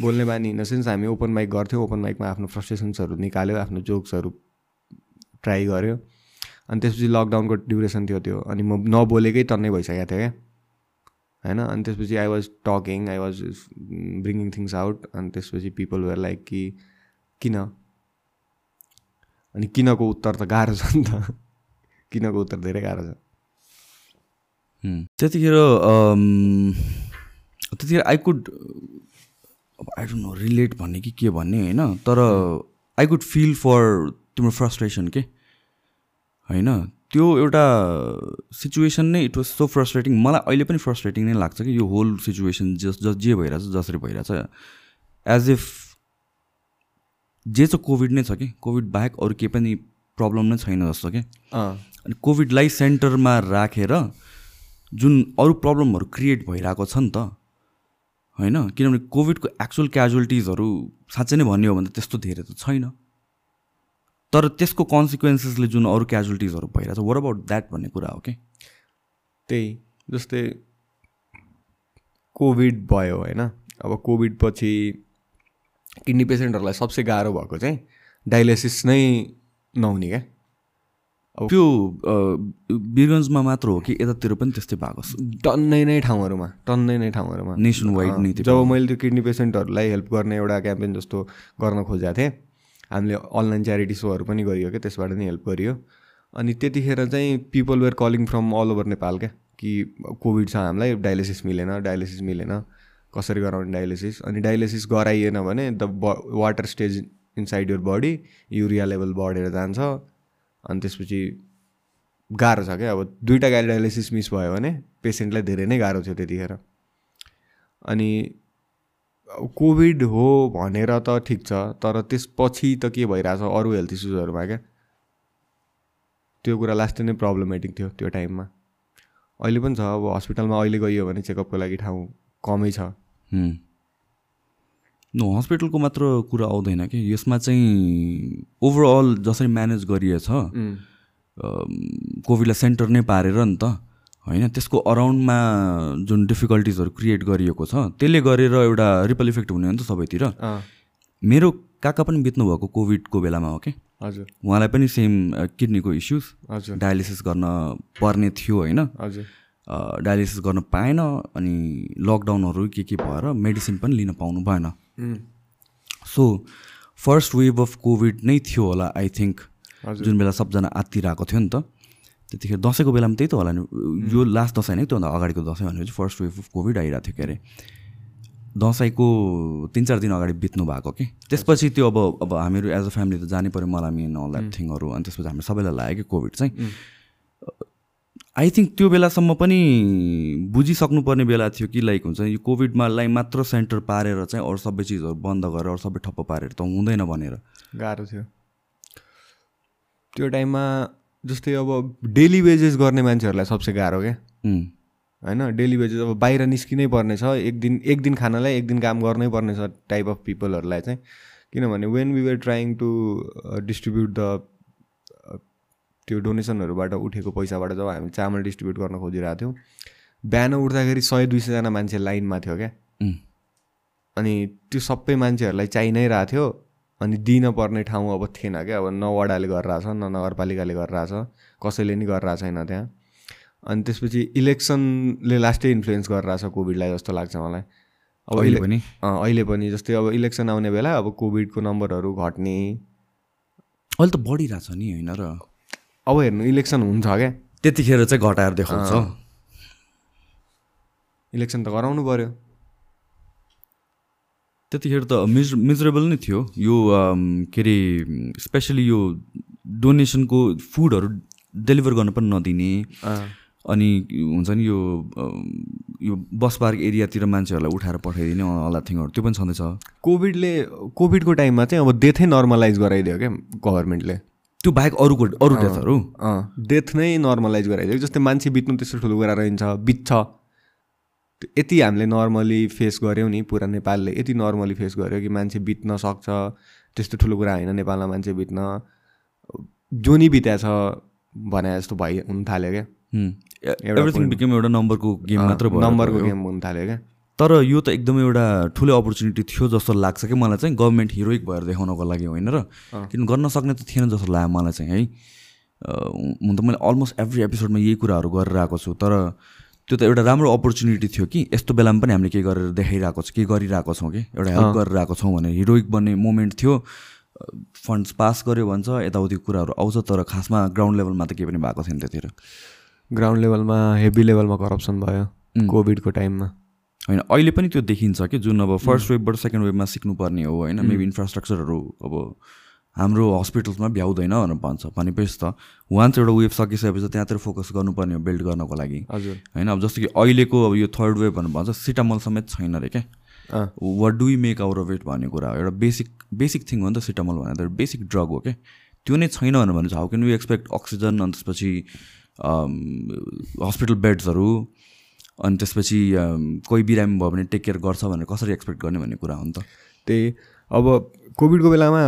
बोल्ने बानी इन द सेन्स हामी ओपन माइक गर्थ्यौँ ओपन माइकमा आफ्नो फ्रस्ट्रेसन्सहरू निकाल्यो आफ्नो जोक्सहरू ट्राई गऱ्यो। अनि त्यसपछि लकडाउनको ड्युरेसन थियो त्यो अनि म नबोलेकै टन्नै भइसकेको थियो क्या। होइन अनि त्यसपछि I was talking I was bringing things out अनि त्यसपछि पिपल वेयर लाइक कि किन? अनि किनको उत्तर त गाह्रो छ नि त। किनको उत्तर धेरै गाह्रो छ। हुँ। त्यतिखेर त्यतिखेर आई कुड अब आई डोन्ट नो रिलेट भन्ने कि के भन्ने होइन? तर आई कुड फिल फर तिम्रो फ्रस्ट्रेसन के? होइन? त्यो एउटा सिचुएसन नै इट वाज सो फ्रस्ट्रेटिङ मलाई अहिले पनि फ्रस्ट्रेटिङ नै लाग्छ कि यो होल सिचुएसन जस जस जे भइरहेछ जसरी भइरहेछ। एज इफ जे चाहिँ कोभिड नै छ कि? कोभिड बाहेक अरू केही पनि प्रब्लम नै छैन जस्तो कि? अनि कोभिडलाई सेन्टरमा राखेर जुन अरू प्रब्लमहरू क्रिएट भइरहेको छ नि त होइन? किनभने कोभिडको एक्चुअल क्याजुअलिटिजहरू साँच्चै नै भन्ने हो भने त त्यस्तो धेरै त छैन। तर त्यसको कन्सिक्वेन्सेसले जुन अरू क्याजुअलिटिजहरू भइरहेछ वर अबाउट द्याट भन्ने कुरा हो कि त्यही जस्तै कोभिड भयो होइन? अब कोभिड पछि किडनी पेसेन्टहरूलाई सबसे गाह्रो भएको चाहिँ डायलिसिस नै नहुने क्या? त्यो बिरगन्जमा मात्र हो कि यतातिर पनि त्यस्तै भएको छ? टन्नै नै ठाउँहरूमा टन्नै नै ठाउँहरूमा। नेसन वाइड नै जब मैले त्यो किडनी पेसेन्टहरूलाई हेल्प गर्ने एउटा क्याम्पेन जस्तो गर्न खोजेको थिएँ हामीले अनलाइन च्यारिटी सोहरू पनि गरियो क्या त्यसबाट नि हेल्प गरियो। अनि त्यतिखेर चाहिँ people were calling from all over Nepal क्या कि कोभिड छ हामीलाई डायलिसिस मिलेन डायलिसिस मिलेन कसरी गराउने डायलिसिस अनि डायलिसिस गराइएन भने द ब water stage inside your body urea level बढेर जान्छ। अनि त्यसपछि गाह्रो छ क्या अब दुइटा गाडी डायलिसिस मिस भयो भने पेसेन्टलाई धेरै नै गाह्रो थियो त्यतिखेर। अनि कोभिड हो भनेर त ठिक छ तर त्यसपछि त के भइरहेछ अरू हेल्थ इस्युजहरूमा क्या? त्यो कुरा लास्टै नै प्रब्लमेटिक थियो त्यो टाइममा अहिले पनि छ अब हस्पिटलमा अहिले गइयो भने चेकअपको लागि ठाउँ कमै छ। नो हस्पिटलको मात्र कुरा आउँदैन कि। यसमा चाहिँ ओभरअल जसरी म्यानेज गरिएछ कोभिडलाई सेन्टर नै पारेर नि त। होइन त्यसको अराउन्डमा जुन डिफिकल्टिजहरू क्रिएट गरिएको छ त्यसले गरेर एउटा रिपल इफेक्ट हुने हो नि त सबैतिर। मेरो काका पनि बित्नु भएको कोभिडको बेलामा हो कि? हजुर। उहाँलाई पनि सेम किडनीको इस्युज हजुर। डायलिसिस गर्न पर्ने थियो होइन। हजुर। डायलिसिस गर्न पाएन अनि लकडाउनहरू के के भएर मेडिसिन पनि लिन पाउनु भएन। So first wave of COVID नै थियो होला आई थिङ्क। जुन बेला सबजना आत्तिरहेको थियो नि त। त्यतिखेर दसैँको बेलामा त्यही त होला नि। यो लास्ट दसैँ होइन त्योभन्दा अगाडिको दसैँ भनेपछि फर्स्ट वेभ अफ कोभिड आइरहेको थियो के अरे। दसैँको तिन चार दिन अगाडि बित्नु भएको कि। त्यसपछि त्यो अब अब हामीहरू एज अ फ्यामिली त जानै पऱ्यो मलाई अल द्याट थिङहरू अनि त्यसपछि हामी सबैलाई लाग्यो कि कोभिड चाहिँ। आई थिङ्क त्यो बेलासम्म पनि बुझिसक्नुपर्ने बेला थियो कि लाइक हुन्छ यो कोभिडमालाई मात्र सेन्टर पारेर चाहिँ अरू सबै चिजहरू बन्द गरेर अरू सबै ठप्प पारेर त हुँदैन भनेर। गाह्रो थियो। त्यो टाइममा जस्तै अब डेली वेजेस गर्ने मान्छेहरूलाई सबसे गाह्रो क्या होइन डेली वेजेस अब बाहिर निस्किनै पर्ने छ एक दिन एक दिन खानालाई एक दिन काम गर्नै पर्ने छ टाइप अफ पिपलहरूलाई चाहिँ। किनभने when we were trying to distribute the त्यो डोनेसनहरूबाट उठेको पैसाबाट जब हामी चामल डिस्ट्रिब्युट गर्न खोजिरहेको थियौँ बिहान उठ्दाखेरि सय दुई सयजना मान्छे लाइनमा थियो क्या अनि त्यो सबै मान्छेहरूलाई चाहि नै रहेको थियो। अनि दिन पर्ने ठाउँ अब थिएन क्या। अब न वडाले गरिरहेछ न नगरपालिकाले गरिरहेछ कसैले नि गरिरहेको छैन त्यहाँ। अनि त्यसपछि इलेक्सनले लास्टै इन्फ्लुएन्स गरिरहेछ कोभिडलाई जस्तो लाग्छ मलाई। अब अहिले पनि? अहिले पनि। जस्तै अब इलेक्सन आउने बेला अब कोभिडको नम्बरहरू घट्ने। अहिले त बढिरहेछ नि होइन र। अब हेर्नु इलेक्सन हुन्छ क्या। त्यतिखेर चाहिँ घटाएर देखाउँछ। इलेक्सन त गराउनु पऱ्यो त्यतिखेर त मिज मिजरेबल नै थियो। यो के अरे स्पेसली यो डोनेसनको फुडहरू डेलिभर गर्न पनि नदिने। अनि हुन्छ नि यो यो बस पार्क एरियातिर मान्छेहरूलाई उठाएर पठाइदिने अला थिङहरू त्यो पनि छँदैछ। कोभिडले कोभिडको टाइममा चाहिँ अब डेथै नर्मलाइज गराइदियो क्या गभर्मेन्टले त्यो बाहेक अरूको अरू डेथहरू डेथ नै नर्मलाइज गराइदियो। जस्तै मान्छे बित्नु त्यस्तो ठुलो कुरा रहन्छ बित्छ। यति हामीले नर्मली फेस गऱ्यौँ नि पुरा नेपालले यति नर्मली फेस गऱ्यो कि मान्छे बित्न सक्छ। त्यस्तो ठुलो कुरा होइन नेपालमा मान्छे बित्न। जो नि बित्या छ भने जस्तो भइ हुन थाल्यो क्या। एभ्रिथिङ बिकेम एउटा नम्बरको गेम मात्र भयो। नम्बरको गेम हुन थाल्यो क्या। तर यो त एकदमै एउटा ठुलो अपर्च्युनिटी थियो जस्तो लाग्छ कि मलाई चाहिँ। गभर्मेन्ट हिरोइक भएर देखाउनको लागि होइन र। किन गर्न सक्ने त थिएन जस्तो लाग्यो मलाई चाहिँ है। हुन त मैले अलमोस्ट एभ्री एपिसोडमा यही कुराहरू गरेर आएको छु। तर त्यो त एउटा राम्रो अपर्च्युनिटी थियो कि यस्तो बेलामा पनि हामीले के गरेर देखाइरहेको छ के गरिरहेको छौँ कि? एउटा हेल्प गरिरहेको छौँ भने हिरोइक बन्ने मोमेन्ट थियो। फन्ड्स पास गर्यो भन्छ यताउति कुराहरू आउँछ तर खासमा ग्राउन्ड लेभलमा त केही पनि भएको थिएन त्यतिर। ग्राउन्ड लेभलमा हेभी लेभलमा करप्सन भयो कोभिडको टाइममा होइन अहिले पनि त्यो देखिन्छ कि जुन अब फर्स्ट वेभबाट सेकेन्ड वेभमा सिक्नुपर्ने हो होइन? मेबी इन्फ्रास्ट्रक्चरहरू अब हाम्रो हस्पिटल्समा भ्याउँदैन भनेर भन्छ। भनेपछि त वान्स एउटा वेभ सकिसकेपछि त्यहाँतिर फोकस गर्नुपर्ने हो बिल्ड गर्नको लागि। हजुर। होइन अब जस्तो कि अहिलेको अब यो थर्ड वेभ भनेर भन्छ सिटामल समेत छैन अरे क्या। What do make out of it भन्ने कुरा हो। एउटा बेसिक बेसिक थिङ हो नि त सिटामल भनेर त बेसिक ड्रग हो क्या। त्यो नै छैन भनेर भने how can we expect oxygen अनि त्यसपछि हस्पिटल बेड्सहरू अनि त्यसपछि um, कोही बिरामी भयो भने टेक केयर गर्छ भनेर कसरी एक्सपेक्ट गर्ने भन्ने कुरा हो नि त। त्यही अब कोभिडको बेलामा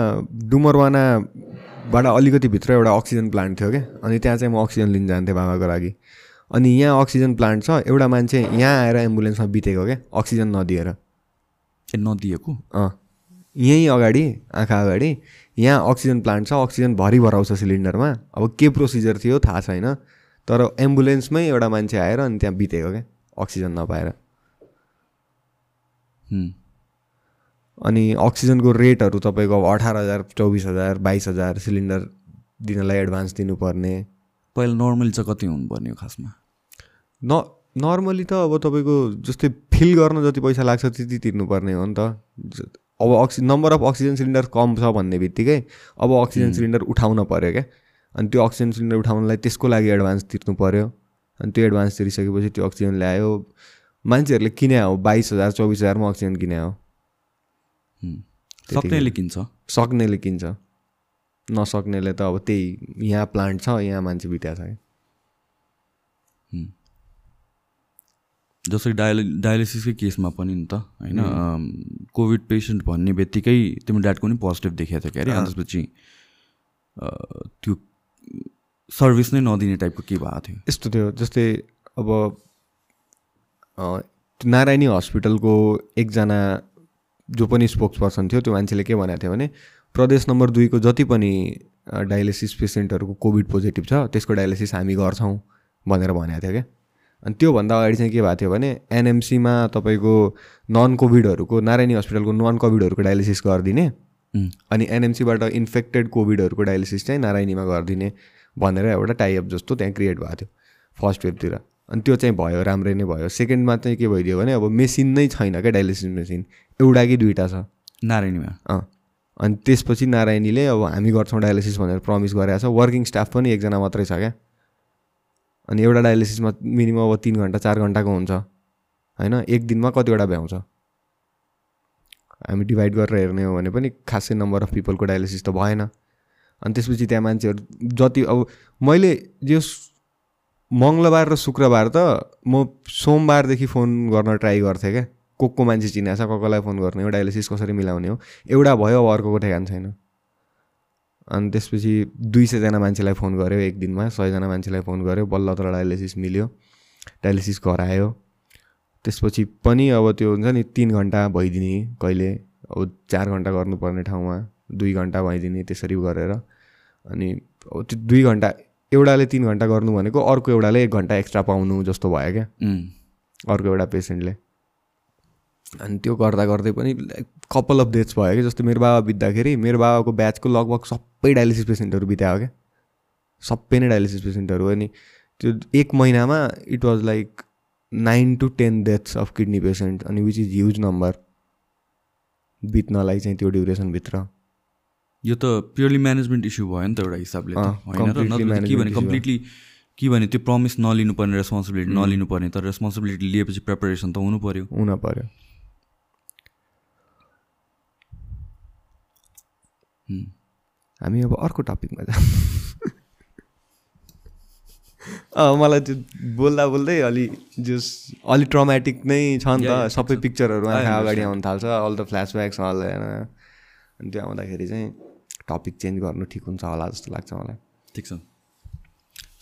डुमरवानाबाट अलिकति भित्र एउटा अक्सिजन प्लान्ट थियो क्या अनि त्यहाँ चाहिँ म अक्सिजन लिन जान्थेँ बाबाको लागि। अनि यहाँ अक्सिजन प्लान्ट छ एउटा मान्छे यहाँ आएर एम्बुलेन्समा बितेको क्या अक्सिजन नदिएर। ए नदिएको? अँ। यहीँ अगाडि आँखा अगाडि यहाँ अक्सिजन प्लान्ट छ अक्सिजन भरि भराउँछ सिलिन्डरमा। अब के प्रोसिजर थियो थाहा छैन। तर एम्बुलेन्समै एउटा मान्छे आएर अनि त्यहाँ बितेको क्या अक्सिजन नपाएर। अनि अक्सिजनको रेटहरू तपाईँको अब अठार हजार चौबिस हजार बाइस हजार सिलिन्डर दिनलाई एडभान्स दिनुपर्ने। पहिला नर्मली चाहिँ कति हुनुपर्ने हो खासमा? न नर्मली त अब तपाईँको जस्तै फिल गर्न जति पैसा लाग्छ त्यति तिर्नुपर्ने हो नि त। अब अक्सि नम्बर अफ अक्सिजन सिलिन्डर कम छ भन्ने बित्तिकै अब अक्सिजन सिलिन्डर उठाउन पऱ्यो क्या। अनि त्यो अक्सिजन सिलिन्डर उठाउनलाई त्यसको लागि एडभान्स तिर्नु पऱ्यो अनि त्यो एडभान्स तिरिसकेपछि त्यो अक्सिजन ल्यायो। मान्छेहरूले किने हो बाइस हजार चौबिस हजारमा अक्सिजन किने हुँ। सक्नेले किन्छ? सक्नेले किन्छ। नसक्नेले त अब त्यही यहाँ प्लान्ट छ यहाँ मान्छे बित्या छ क्या जस्तै डायलि डायलिसिसकै केसमा पनि नि त होइन कोभिड पेसेन्ट भन्ने बित्तिकै तिम्रो ड्याडको पनि पोजिटिभ देखाएको थियो क्या अरे। अनि त्यसपछि त्यो सर्भिस नै नदिने टाइपको के भएको थियो? यस्तो थियो जस्तै अब नारायणी हस्पिटलको एकजना जो पनि स्पोक्स पर्सन थियो त्यो मान्छेले के भनेको थियो भने प्रदेश नम्बर दुईको जति पनि डायलिसिस पेसेन्टहरूको कोभिड पोजिटिभ छ त्यसको डायलिसिस हामी गर्छौँ भनेर भनेको थियो क्या। अनि त्योभन्दा अगाडि चाहिँ के भएको थियो भने एनएमसीमा तपाईँको नन कोभिडहरूको नारायणी हस्पिटलको नन कोभिडहरूको डायलिसिस गरिदिने अनि एनएमसीबाट इन्फेक्टेड कोभिडहरूको डायलिसिस चाहिँ नारायणीमा गरिदिने भनेर एउटा टाइअप जस्तो त्यहाँ क्रिएट भएको थियो फर्स्ट वेबतिर अनि त्यो चाहिँ भयो राम्रै नै भयो। सेकेन्डमा चाहिँ के भइदियो भने अब मेसिन नै छैन क्या डायलिसिस मेसिन एउटा कि दुइटा छ। नारायणीमा? अँ। अनि त्यसपछि नारायणीले अब हामी गर्छौँ डायलिसिस भनेर प्रमिस गरेको छ। वर्किङ स्टाफ पनि एकजना मात्रै छ क्या। अनि एउटा डायलिसिसमा मिनिमम अब तिन घन्टा चार घन्टाको हुन्छ। होइन? एक दिनमा कतिवटा भ्याउँछ। हामी डिभाइड गरेर हेर्ने हो भने पनि खासै नम्बर अफ पिपलको डायलिसिस त भएन। अनि त्यसपछि त्यहाँ मान्छेहरू जति अब मैले जो मङ्गलबार र शुक्रबार त म सोमबारदेखि फोन गर्न ट्राई गर्थेँ क्या। को को मान्छे चिनाएको छ को कोलाई फोन गर्ने हो डायलिसिस कसरी मिलाउने हो। एउटा भयो अब अर्कोको ठेगान छैन। अनि त्यसपछि दुई सयजना मान्छेलाई फोन गऱ्यो एक दिनमा सयजना मान्छेलाई फोन गऱ्यो बल्ल तर डायलिसिस मिल्यो डायलिसिस गरायो। त्यसपछि पनि अब त्यो हुन्छ नि तिन घन्टा भइदिने कहिले अब चार घन्टा गर्नुपर्ने ठाउँमा दुई घन्टा भइदिने त्यसरी गरेर। अनि अब त्यो दुई घन्टा एउटाले तिन घन्टा गर्नु भनेको अर्को एउटाले एक घन्टा एक्स्ट्रा पाउनु जस्तो भयो क्या। अर्को एउटा पेसेन्टले अनि त्यो गर्दा गर्दै पनि कपाल अफ डेथ्स भयो कि जस्तो मेरो बाबा बित्दाखेरि। मेरो बाबाको ब्याचको लगभग सबै डायलिसिस पेसेन्टहरू बितायो क्या। सबै नै डायलिसिस पेसेन्टहरू अनि त्यो एक महिनामा it was like nine to ten deaths of kidney patient अनि विच इज ह्युज नम्बर बित्नलाई चाहिँ त्यो ड्युरेसनभित्र यो त प्योरली म्यानेजमेन्ट इस्यु भयो नि त एउटा हिसाबले त होइन? कम्प्लिटली के भने त्यो प्रमिस नलिनुपर्ने रेस्पोन्सिबिलिटी नलिनुपर्ने तर रेस्पोन्सिबिलिटी लिएपछि प्रिपरेसन त हुनु पऱ्यो हुन पऱ्यो। हामी अब अर्को टपिकमा जाउँ मलाई त्यो बोल्दा बोल्दै अलि जस अलि ट्रमेटिक नै छ नि त। सबै पिक्चरहरू आँखा अगाडि. आउनु थाल्छ अल द फ्ल्यासब्याक्स अल होइन? अनि त्यो आउँदाखेरि चाहिँ टपिक चेन्ज गर्नु ठिक हुन्छ होला जस्तो लाग्छ मलाई। ठिक छ।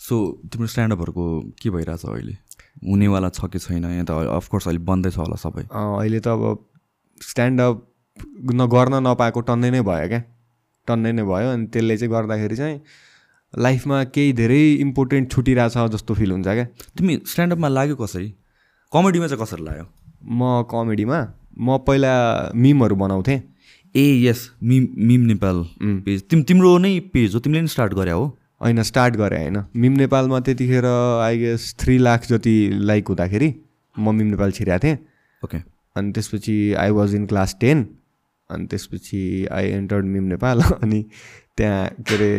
सो तिम्रो स्ट्यान्डअपहरूको के भइरहेछ अहिले? हुनेवाला छ कि छैन? यहाँ त अफकोर्स अहिले बन्दै छ होला सबै। अहिले त अब स्ट्यान्डअप न गर्न नपाएको टन्नै नै भयो क्या। टन्नै नै भयो अनि त्यसले चाहिँ गर्दाखेरि चाहिँ लाइफमा केही धेरै इम्पोर्टेन्ट छुटिरहेछ जस्तो फिल हुन्छ क्या। तिमी स्ट्यान्डअपमा लाग्यो कसरी? कमेडीमा चाहिँ कसरी लाग्यो? म कमेडीमा? म पहिला मिमहरू बनाउँथेँ। ए yes meme meme Nepal page तिम तिम्रो नै पेज हो तिमीले नि स्टार्ट गरे हो। होइन स्टार्ट गरेँ होइन। मिम नेपालमा त्यतिखेर आई गेस थ्री लाख जति लाइक हुँदाखेरि म मिम नेपाल छिरेको थिएँ। ओके अनि त्यसपछि I was in class ten अनि त्यसपछि आई एन्टर्ड मिम नेपाल अनि त्यहाँ के अरे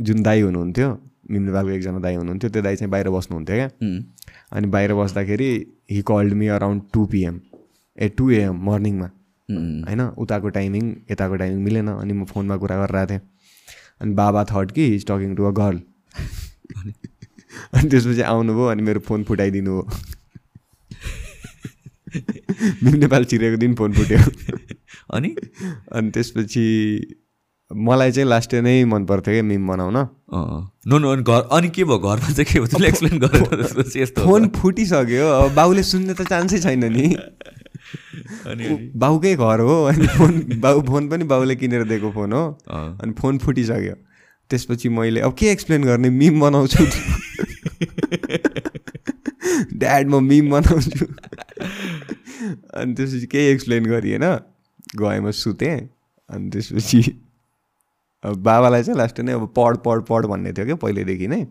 जुन दाई हुनुहुन्थ्यो मिम नेपालको एकजना दाई हुनुहुन्थ्यो त्यो दाई चाहिँ बाहिर बस्नुहुन्थ्यो क्या। उम्, अनि बाहिर बस्दाखेरि he called me around two PM ah two AM मर्निङमा होइन उताको टाइमिङ यताको टाइमिङ मिलेन अनि म फोनमा कुरा गरिरहेको थिएँ अनि बाबा थर्ड कि is talking to a girl अनि त्यसपछि आउनुभयो अनि मेरो फोन फुटाइदिनु हो। (laughs) मिम नेपाल छिरेको दिन फोन फुट्यो। (laughs) अनि? अनि त्यसपछि मलाई चाहिँ लास्ट नै मन पर्थ्यो क्या मिम बनाउन। नो नो अनि घर अनि के भयो? घरमा चाहिँ के भयो? एक्सप्लेन गरेर (laughs) हो। फोन फुटिसक्यो। अब बाउले सुन्ने त चान्सै छैन नि। अनि बाउकै घर हो अनि फोन बाउ फोन पनि बाउले किनेर दिएको फोन हो। अनि फोन फुटिसक्यो। त्यसपछि मैले अब के एक्सप्लेन गर्ने मिम बनाउँछु। ड्याड म मिम बनाउँछु। अनि त्यसपछि केही एक्सप्लेन गरिएन। गएँ म सुतेँ। अनि त्यसपछि अब बाबालाई चाहिँ लास्ट नै अब पढ पढ पढ भन्ने थियो क्या पहिल्यैदेखि नै।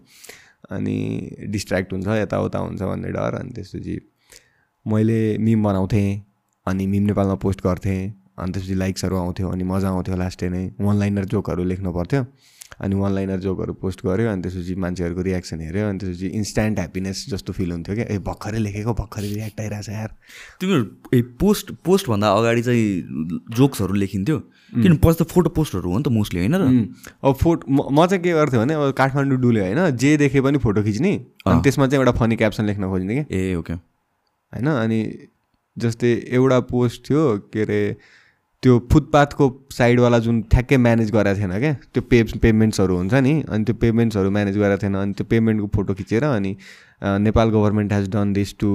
अनि डिस्ट्र्याक्ट हुन्छ यताउता हुन्छ भन्ने डर। अनि त्यसपछि मैले मिम बनाउँथेँ। अनि मिम नेपालमा पोस्ट गर्थेँ अनि त्यसपछि लाइक्सहरू आउँथ्यो अनि मजा आउँथ्यो लास्टै नै। वान लाइनर जोकहरू लेख्नु पर्थ्यो अनि वान लाइनर जोकहरू पोस्ट गऱ्यो अनि त्यसपछि मान्छेहरूको रियाक्सन हेऱ्यो अनि त्यसपछि इन्स्ट्यान्ट ह्याप्पिनेस जस्तो फिल हुन्थ्यो क्या। ए भर्खरै लेखेको भर्खरै रियाक्ट आइरहेको छ यार। तिमीहरू ए पोस्ट पोस्टभन्दा अगाडि चाहिँ जोक्सहरू लेखिन्थ्यो? किन पछि त फोटो पोस्टहरू हो नि त मोस्टली होइन र? अब फोटो म म चाहिँ के गर्थेँ भने अब काठमाडौँ डुल्यो होइन? जे देखे पनि फोटो खिच्ने अनि त्यसमा चाहिँ एउटा फनी क्याप्सन लेख्न खोज्ने कि ए ओके। होइन? अनि जस्तै एउटा पोस्ट थियो के अरे त्यो फुटपाथको साइडवाला जुन ठ्याक्कै म्यानेज गरेको थिएन क्या त्यो पे पेमेन्ट्सहरू हुन्छ नि अनि त्यो पेमेन्ट्सहरू म्यानेज गरेको थिएन अनि त्यो पेमेन्टको फोटो खिचेर अनि Nepal government has done this to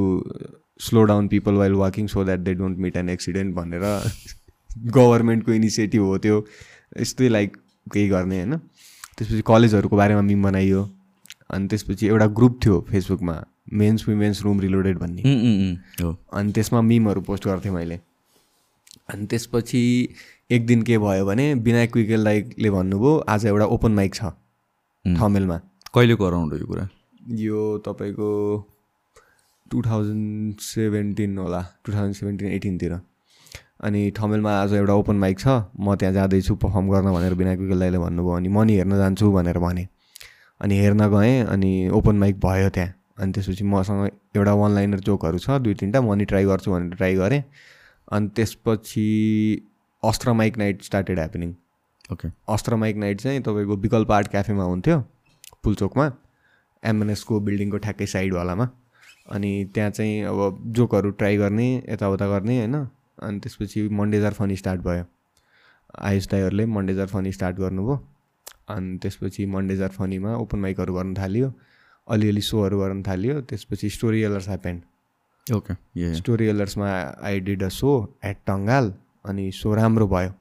slow down people while walking so that they don't meet an accident भनेर (laughs) गभर्मेन्टको इनिसिएटिभ हो त्यो यस्तै लाइक केही गर्ने होइन। त्यसपछि कलेजहरूको बारेमा मिम बनाइयो अनि त्यसपछि एउटा ग्रुप थियो फेसबुकमा मेन्स वुमेन्स रुम रिलोडेड भन्ने। अनि त्यसमा मिमहरू पोस्ट गर्थेँ मैले। अनि त्यसपछि एक दिन के भयो भने विनायक क्विकेल दाइले भन्नुभयो आज एउटा ओपन माइक छ थमेलमा। कहिलेको अराउन्ड हो यो कुरा? यो तपाईँको टु थाउजन्ड सेभेन्टिन होला टु थाउजन्ड सेभेन्टिन एटिनतिर अनि ठमेलमा आज एउटा ओपन माइक छ म त्यहाँ जाँदैछु पर्फर्म गर्न भनेर विनायक विकल दाइले भन्नुभयो अनि म नि हेर्न जान्छु भनेर भने। अनि हेर्न गएँ अनि ओपन माइक भयो त्यहाँ। अनि त्यसपछि मसँग एउटा वान लाइनर जोकहरू छ दुई तिनवटा म नि ट्राई गर्छु भनेर ट्राई गरेँ। अनि त्यसपछि Astra mic night started happening okay Astra mic night चाहिँ तपाईँको विकल्प आर्ट क्याफेमा हुन्थ्यो पुलचोकमा एमएनएसको बिल्डिङको ठ्याक्कै साइडवालामा अनि त्यहाँ चाहिँ अब जोकहरू ट्राई गर्ने यताउता गर्ने होइन? अनि त्यसपछि मन्डेजार फनी स्टार्ट भयो। आयुष दाईहरूले मन्डेजार फनी स्टार्ट गर्नुभयो। अनि त्यसपछि मन्डेजार फनीमा ओपन माइकहरू गर्न थाल्यो। अलिअलि सोहरू गर्न थाल्यो त्यसपछि स्टोरी एलर्स happened okay story एलर्समा I did a show at Tangal अनि सो राम्रो भयो।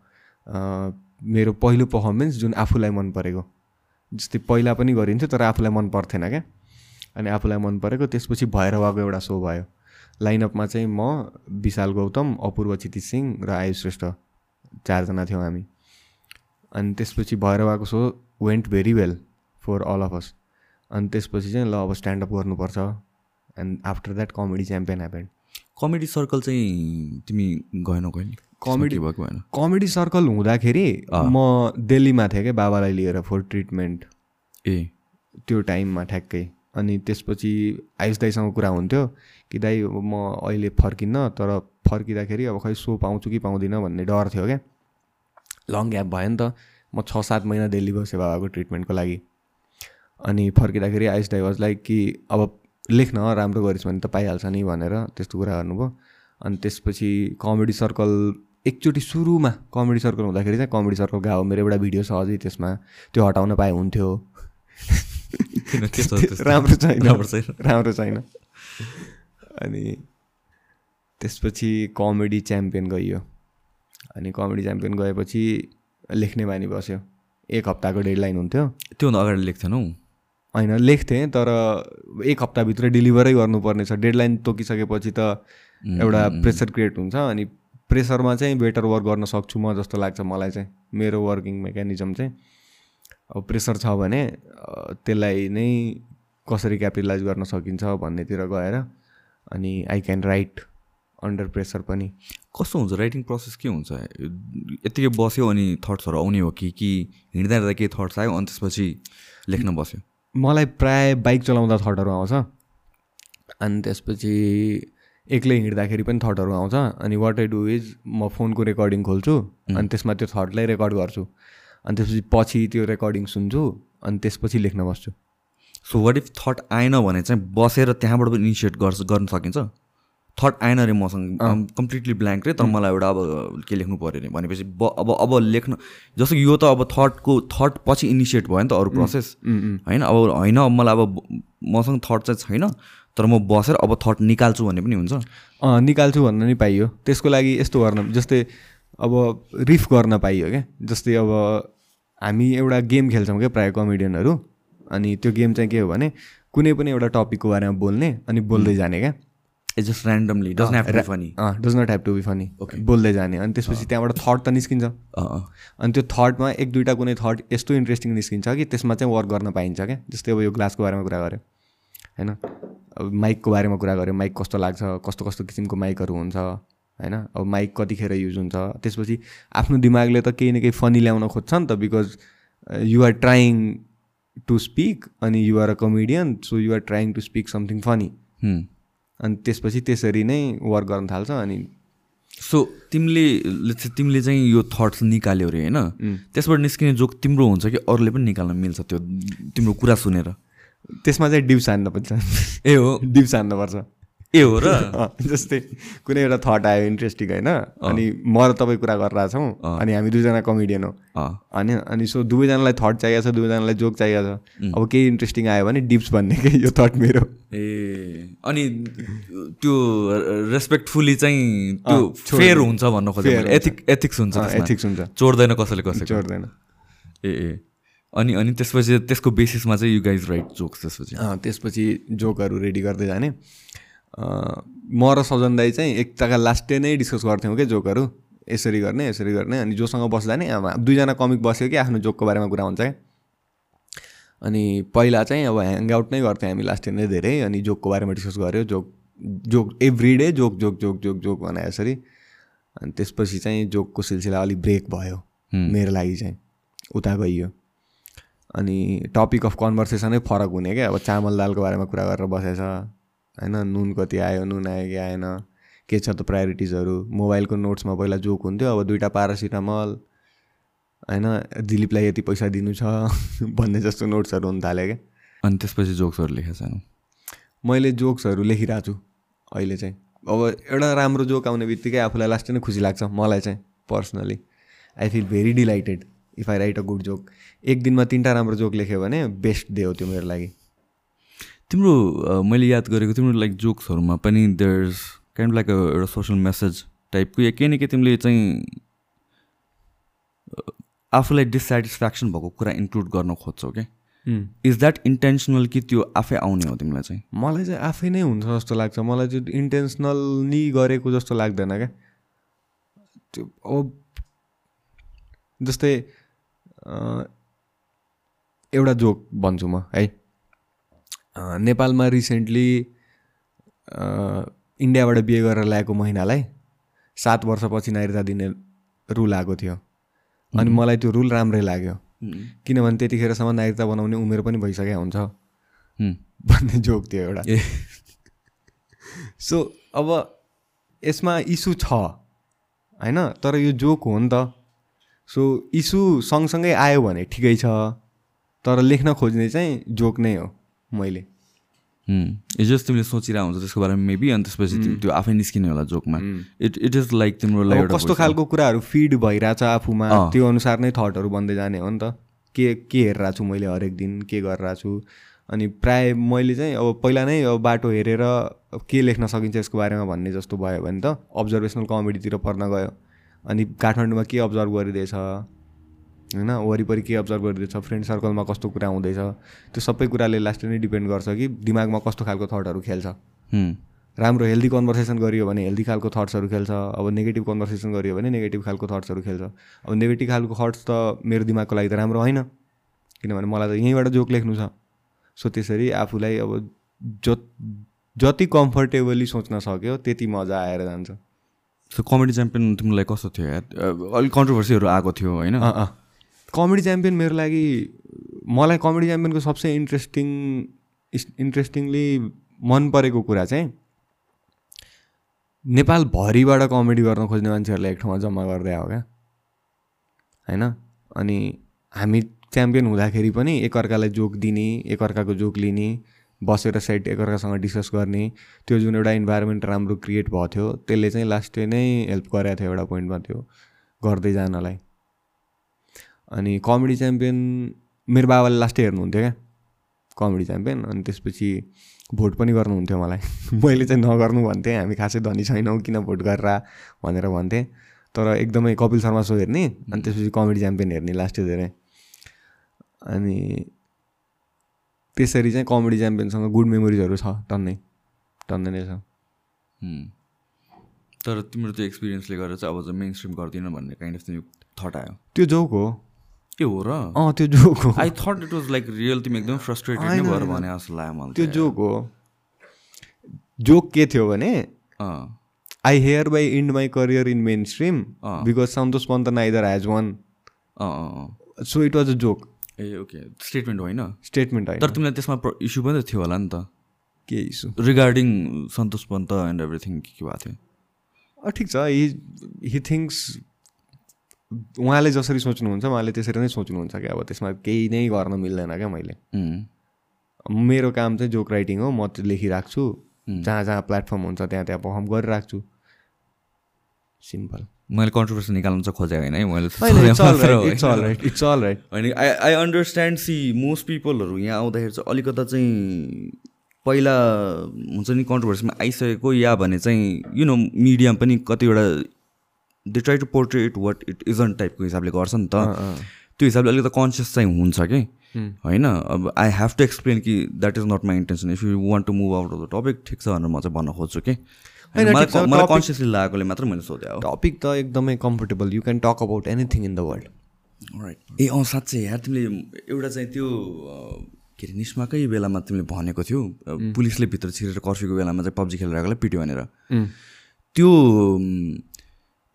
मेरो पहिलो पर्फर्मेन्स जुन आफूलाई मन परेको। जस्तै पहिला पनि गरिन्थ्यो तर आफूलाई मन पर्थेन क्या। अनि आफूलाई मन परेको त्यसपछि भएर गएको एउटा सो भयो। लाइनअपमा चाहिँ म विशाल गौतम अपूर्व क्षितिज सिंह र आयुष श्रेष्ठ चारजना थियौँ हामी। अनि त्यसपछि भएर गएको so went very well for all of us अनि त्यसपछि चाहिँ ल अब स्ट्यान्डअप गर्नुपर्छ। And after that comedy champion happened comedy circle चाहिँ तिमी गएनौ कहिले? कमेडी भएको भएन। कमेडी सर्कल हुँदाखेरि म दिल्लीमा थिएँ क्या बाबालाई लिएर फर ट्रिटमेन्ट ए। त्यो टाइममा ठ्याक्कै। अनि त्यसपछि आयुष दाईसँग कुरा हुन्थ्यो कि दाई म अहिले फर्किन्न तर फर्किँदाखेरि अब खै सो पाउँछु कि पाउँदिनँ भन्ने डर थियो क्या। लङ ग्याप भयो नि त। म छ सात महिना दिल्ली बसेँ बाबाको ट्रिटमेन्टको लागि। अनि फर्किँदाखेरि दाई वाज लाइक कि अब लेख्न राम्रो गरिस् भने त पाइहाल्छ नि भनेर त्यस्तो कुरा गर्नुभयो। अनि त्यसपछि कमेडी सर्कल एकचोटि सुरुमा कमेडी सर्कल हुँदाखेरि चाहिँ कमेडी सर्कल गएको मेरो एउटा भिडियो छ अझै त्यसमा। त्यो हटाउन पाए हुन्थ्यो। राम्रो छैन। राम्रो छैन। अनि त्यसपछि कमेडी च्याम्पियन गइयो। अनि कमेडी च्याम्पियन गएपछि लेख्ने बानी बस्यो। एक हप्ताको डेडलाइन हुन्थ्यो। त्योभन्दा अगाडि लेख्थेनौ? होइन लेख्थेँ तर एक हप्ताभित्र डेलिभरै गर्नुपर्ने छ। डेडलाइन तोकिसकेपछि त एउटा प्रेसर क्रिएट हुन्छ अनि प्रेसरमा चाहिँ बेटर वर्क गर्न सक्छु म जस्तो लाग्छ मलाई चाहिँ मेरो वर्किङ मेकानिजम चाहिँ। अब प्रेसर छ भने त्यसलाई नै कसरी क्यापिटलाइज गर्न सकिन्छ भन्नेतिर गएर अनि I can write under pressure पनि। कस्तो हुन्छ? राइटिङ प्रोसेस के हुन्छ? यत्तिकै बस्यो अनि थट्सहरू आउने हो कि कि हिँड्दा हिँड्दा केही थट्स आयो अनि त्यसपछि लेख्न बस्यो? मलाई प्राय बाइक चलाउँदा थटहरू आउँछ। अनि त्यसपछि एक्लै हिँड्दाखेरि पनि थटहरू आउँछ। अनि वाट आई डु इज म फोनको रेकर्डिङ खोल्छु अनि त्यसमा त्यो थटलाई रेकर्ड गर्छु। अनि त्यसपछि पछि त्यो रेकर्डिङ सुन्छु अनि त्यसपछि लेख्न बस्छु। सो वाट इफ थट आएन भने चाहिँ बसेर त्यहाँबाट पनि इनिसिएट गर्न सकिन्छ? थट आएन अरे मसँग। कम्प्लिटली ब्ल्याङ्क रे तर मलाई एउटा अब के लेख्नु पऱ्यो अरे भनेपछि ब अब अब लेख्न जस्तो कि यो त अब थटको थट पछि इनिसिएट भयो नि त अरू प्रोसेस होइन? अब होइन अब मलाई अब मसँग थट चाहिँ छैन तर म बसेर अब थट निकाल्छु भन्ने पनि हुन्छ। निकाल्छु भन्न नि पाइयो। त्यसको लागि यस्तो गर्न जस्तै अब रिफ गर्न पाइयो क्या। जस्तै अब हामी एउटा गेम खेल्छौँ क्या प्रायः कमेडियनहरू अनि त्यो गेम चाहिँ के हो भने कुनै पनि एउटा टपिकको बारेमा बोल्ने अनि बोल्दै जाने क्या। It's just randomly doesn't have to funny does not have to be funny बोल्दै जाने। अनि त्यसपछि त्यहाँबाट थट त निस्किन्छ। अनि त्यो थटमा एक दुईवटा कुनै थट यस्तो इन्ट्रेस्टिङ निस्किन्छ कि त्यसमा चाहिँ वर्क गर्न पाइन्छ क्या। जस्तै अब यो ग्लासको बारेमा कुरा गऱ्यो होइन? अब माइकको बारेमा कुरा गऱ्यो माइक कस्तो लाग्छ? कस्तो कस्तो किसिमको माइकहरू हुन्छ? होइन? अब माइक कतिखेर युज हुन्छ? त्यसपछि आफ्नो दिमागले त केही न केही फनी ल्याउन खोज्छ नि त because you're trying to speak अनि you're a comedian so you're trying to speak something funny अनि त्यसपछि त्यसरी नै वर्क गर्न थाल्छ अनि सो तिमीले तिमीले चाहिँ यो थट्स निकाल्यो अरे होइन? त्यसबाट निस्किने जोक तिम्रो हुन्छ कि अरूले पनि निकाल्न मिल्छ त्यो तिम्रो कुरा सुनेर? त्यसमा चाहिँ डिप्स हान्न पर्छ ए हो? (laughs) डिप्स हान्नुपर्छ। ए हो र (laughs) जस्तै कुनै एउटा थट आयो इन्ट्रेस्टिङ होइन? अनि म र तपाईँ कुरा गरिरहेछौँ अनि हामी दुईजना कमेडियन हो। अनि अनि सो दुवैजनालाई थट चाहिएको छ दुवैजनालाई जोक चाहिएको छ। अब केही इन्ट्रेस्टिङ आयो भने डिप्स भन्ने कि यो थट मेरो। ए अनि त्यो रेस्पेक्टफुल्ली चाहिँ त्यो फेयर हुन्छ भन्न खोजेको एथिक एथिक्स हुन्छ। एथिक्स हुन्छ चोर्दैन कसैले कसैले चोर्दैन ए ए। अनि अनि त्यसपछि त्यसको बेसिसमा चाहिँ यु गाइज राइट जोक्स त्यसपछि। त्यसपछि जोकहरू रेडी गर्दै जाने। म र सजन दाई चाहिँ एक जग्गा लास्ट डे नै डिस्कस गर्थ्यौँ क्या जोकहरू यसरी गर्ने यसरी गर्ने अनि जोसँग बस्दा नि अब दुईजना कमिक बस्यो कि आफ्नो जोकको बारेमा कुरा हुन्छ क्या अनि पहिला चाहिँ अब ह्याङआउट नै गर्थ्यौँ हामी लास्ट डे नै धेरै अनि जोकको बारेमा डिस्कस गऱ्यो joke joke every day joke joke joke joke joke भने यसरी। अनि त्यसपछि चाहिँ जोकको सिलसिला अलिक ब्रेक भयो मेरो लागि चाहिँ उता गइयो। अनि टपिक अफ कन्भर्सेसनै फरक हुने क्या अब चामल दालको बारेमा कुरा गरेर बसेछ। होइन नुन कति आयो नुन आयो कि आएन के छ त प्रायोरिटिजहरू मोबाइलको नोट्समा पहिला जोक हुन्थ्यो अब दुइटा पारासिटामल होइन दिलीपलाई यति पैसा दिनु छ (laughs) भन्ने जस्तो नोट्सहरू हुन थाल्यो क्या। अनि त्यसपछि जोक्सहरू लेखेको छैन मैले जोक्सहरू लेखिरहेको छु अहिले चाहिँ। अब एउटा राम्रो जोक आउने बित्तिकै आफूलाई लास्ट नै खुसी लाग्छ मलाई चाहिँ personally I feel very delighted if I write a good joke एक दिनमा तिनवटा राम्रो जोक लेख्यो भने बेस्ट डे हो त्यो मेरो लागि। तिम्रो मैले याद गरेको तिम्रो लाइक जोक्सहरूमा पनि देयर्स काइन्ड लाइक एउटा सोसल मेसेज टाइपको या केही न केही तिमीले चाहिँ आफूलाई डिससेटिस्फ्याक्सन भएको कुरा इन्क्लुड गर्न खोज्छौ क्या इज द्याट इन्टेन्सनल कि त्यो आफै आउने हो तिमीलाई चाहिँ? मलाई चाहिँ आफै नै हुन्छ जस्तो लाग्छ। मलाई चाहिँ इन्टेन्सनली गरेको जस्तो लाग्दैन क्या? त्यो अब जस्तै एउटा जोक भन्छु म है? नेपालमा रिसेन्टली इन्डियाबाट बिहे गरेर ल्याएको महिनालाई सात वर्षपछि नागरिकता दिने रुल आएको थियो। अनि मलाई त्यो रुल राम्रै लाग्यो। किनभने त्यतिखेरसम्म नागरिकता बनाउने उमेर पनि भइसकेको हुन्छ। भन्ने जोक थियो एउटा। सो अब यसमा इस्यु छ होइन? तर यो जोक हो नि त। सो इस्यु सँगसँगै आयो भने ठिकै छ। तर लेख्न खोज्ने चाहिँ जोक नै हो। मैले। जस्ट तिमीले सोचिरहेको हुन्छ त्यसको बारेमा मेबी अनि त्यसपछि त्यो आफै निस्किने होला जोकमा। इट इट इज लाइक तिम्रो लागि कस्तो खालको कुराहरू फिड भइरहेछ आफूमा त्यो अनुसार नै थटहरू बन्दै जाने हो नि त। के के हेरिरहेको छु मैले हरेक दिन? के गरिरहेको छु अनि प्राय मैले चाहिँ अब पहिला नै अब बाटो हेरेर के लेख्न सकिन्छ यसको बारेमा भन्ने जस्तो भयो भने त अब्जर्भेसनल कमेडीतिर पर्न गयो। अनि काठमाडौँमा के अब्जर्भ गरिँदैछ? होइन वरिपरि के अब्जर्भ गरिँदैछ फ्रेन्ड सर्कलमा कस्तो कुरा हुँदैछ त्यो सबै कुराले लास्ट नै डिपेन्ड गर्छ कि दिमागमा कस्तो खालको थटहरू खेल्छ। राम्रो हेल्दी कन्भर्सेसन गरियो भने हेल्दी खालको थट्सहरू खेल्छ अब नेगेटिभ कन्भर्सेसन गरियो भने नेगेटिभ खालको थट्सहरू खेल्छ। अब नेगेटिभ खालको थट्स त मेरो दिमागको लागि त राम्रो होइन किनभने मलाई त यहीँबाट जोक लेख्नु छ। सो त्यसरी आफूलाई अब ज जति कम्फर्टेबली सोच्न सक्यो त्यति मजा आएर जान्छ। सो कमेडी च्याम्पियन तिमीलाई कस्तो थियो अलिक कन्ट्रोभर्सीहरू आएको थियो होइन? कमेडी च्याम्पियन मेरो लागि मलाई कमेडी च्याम्पियनको सबसे इन्ट्रेस्टिङ इन्ट्रेस्टिङली मन परेको कुरा चाहिँ नेपालभरिबाट कमेडी गर्न खोज्ने मान्छेहरूलाई एक ठाउँमा जम्मा गर्दै हो क्या। होइन? अनि हामी च्याम्पियन हुँदाखेरि पनि एकअर्कालाई जोक दिने एकअर्काको जोक लिने बसेर साइड एकअर्कासँग डिस्कस गर्ने त्यो जुन एउटा इन्भाइरोमेन्ट राम्रो क्रिएट भएको थियो त्यसले चाहिँ लास्ट नै हेल्प गरेको थियो एउटा पोइन्टमा त्यो गर्दै जानलाई। अनि कमेडी च्याम्पियन मेरो बाबाले लास्टै हेर्नुहुन्थ्यो क्या। Comedy champion. अनि त्यसपछि भोट पनि गर्नुहुन्थ्यो मलाई। (laughs) मैले चाहिँ नगर्नु भन्थेँ। हामी खासै धनी छैनौँ किन भोट गरेर भनेर भन्थेँ। तर एकदमै कपिल शर्मा सो हेर्ने। अनि त्यसपछि कमेडी च्याम्पियन हेर्ने लास्ट धेरै। अनि त्यसरी चाहिँ कमेडी च्याम्पियनसँग गुड मेमोरिजहरू छ टन्नै। टन्नै नै छ। तर तिम्रो त्यो एक्सपिरियन्सले गर्दा चाहिँ अब चाहिँ मेन स्ट्रिम गर्दिनँ भन्ने काइन्ड अफ थट आयो। त्यो जोक हो। के हो र? अँ त्यो जोक हो। I thought it was like real तिमी एकदम फ्रस्ट्रेटेड नै भएर भने जस्तो लाग्यो मलाई त्यो जोक हो। जोक के थियो भने I hereby end my career in mainstream. Because Santosh Pant neither has won. So it was a joke ah okay. Statement होइन? स्टेटमेन्ट होइन। तर तिमीलाई त्यसमा इस्यु पनि त थियो होला नि त। के issue regarding Santosh Pant and everything के के भएको थियो? ठिक छ। हि हि थिङ्क्स उहाँले जसरी सोच्नुहुन्छ उहाँले त्यसरी नै सोच्नुहुन्छ क्या अब त्यसमा केही नै गर्न मिल्दैन क्या मैले। मेरो काम चाहिँ जोक राइटिङ हो म त्यो लेखिराख्छु जहाँ जहाँ प्लेटफर्म हुन्छ त्यहाँ त्यहाँ पर्फर्म गरिराख्छु। सिम्पल मैले कन्ट्रोभर्सी निकाल्नु चाहिँ खोजेको होइन है मैले I I understand see most पिपलहरू यहाँ आउँदाखेरि चाहिँ अलिकता चाहिँ पहिला हुन्छ नि कन्ट्रोभर्सीमा आइसकेको या भने चाहिँ यु नो मिडिया पनि कतिवटा they try to portrait what it isn't टाइपको हिसाबले गर्छ नि त। त्यो हिसाबले अलिकति कन्सियस चाहिँ हुन्छ कि? होइन? अब आई हेभ टु एक्सप्लेन कि that is not my intention if you want to move out of the topic ठिक छ भनेर म चाहिँ भन्न खोज्छु कि। मलाई कन्सियसली लागेकोले मात्र मैले सोधेँ हो। टपिक त एकदमै comfortable you can talk about anything in the world right ah अँ साँच्चै यार तिमीले एउटा चाहिँ त्यो के अरे निस्माकै बेलामा तिमीले भनेको थियो। पुलिसले भित्र छिरेर कर्फ्यूको बेलामा चाहिँ पब्जी खेलिरहेकोलाई पिट्यो भनेर। त्यो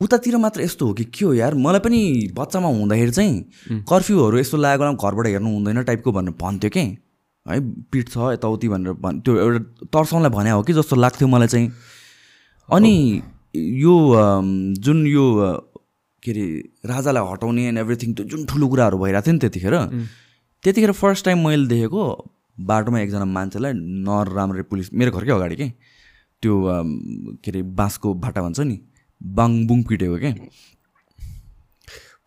उतातिर मात्र यस्तो हो कि के हो यार? मलाई पनि बच्चामा हुँदाखेरि चाहिँ कर्फ्यूहरू यस्तो लागेको बेलामा घरबाट हेर्नु हुँदैन टाइपको भनेर भन्थ्यो कि? है पिट्छ यताउति भनेर भन् त्यो एउटा तर्साउनलाई भने हो कि जस्तो लाग्थ्यो मलाई चाहिँ। अनि यो जुन यो के अरे राजालाई हटाउने एन्ड एभ्रिथिङ त्यो जुन ठुलो कुराहरू भइरहेको थियो नि त्यतिखेर त्यतिखेर फर्स्ट टाइम मैले देखेको बाटोमा एकजना मान्छेलाई नर राम्ररी पुलिस मेरो घरकै अगाडि के? त्यो के अरे बाँसको भाटा भन्छ नि। बाङ बुङ पिटेको के?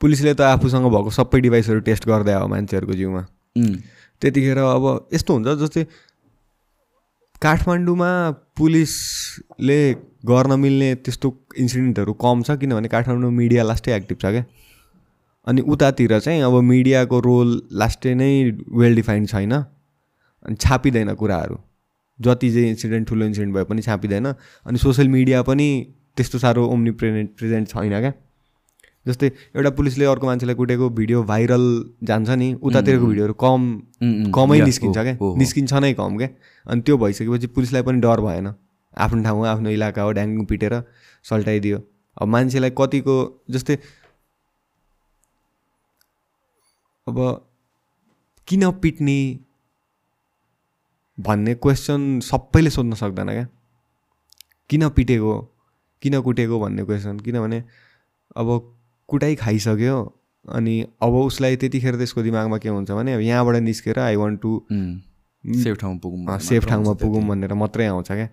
पुलिसले त आफूसँग भएको सबै डिभाइसहरू टेस्ट गर्दै हो मान्छेहरूको जिउमा। उम्, त्यतिखेर अब यस्तो हुन्छ जस्तै काठमाडौँमा पुलिसले गर्न मिल्ने त्यस्तो इन्सिडेन्टहरू कम छ किनभने काठमाडौँ मिडिया लास्टै एक्टिभ छ क्या। अनि उतातिर चाहिँ अब मिडियाको रोल लास्टै नै वेल डिफाइन्ड छैन। अनि छापिँदैन कुराहरू। जति चाहिँ इन्सिडेन्ट ठुलो इन्सिडेन्ट भए पनि छापिँदैन। अनि सोसियल मिडिया पनि त्यस्तो साह्रो ओम्नी प्रेजेन्ट प्रेजेन्ट छैन क्या। जस्तै एउटा पुलिसले अर्को मान्छेलाई कुटेको भिडियो भाइरल जान्छ नि उतातिरको भिडियोहरू कम कमै निस्किन्छ क्या। निस्किन्छ नै कम क्या। अनि त्यो भइसकेपछि पुलिसलाई पनि डर भएन। आफ्नो ठाउँमा आफ्नो इलाका हो ड्याङ्गुङ पिटेर सल्टाइदियो। अब मान्छेलाई कतिको जस्तै अब किन पिट्ने भन्ने क्वेसन सबैले सोध्न सक्दैन क्या। किन पिटेको? किन कुटेको भन्ने क्वेसन किनभने अब कुटाइ खाइसक्यो अनि अब उसलाई त्यतिखेर त्यसको दिमागमा के हुन्छ भने अब यहाँबाट निस्केर आई वान्ट टु सेफ ठाउँमा पुगौँ सेफ ठाउँमा पुगौँ भनेर मात्रै आउँछ क्या।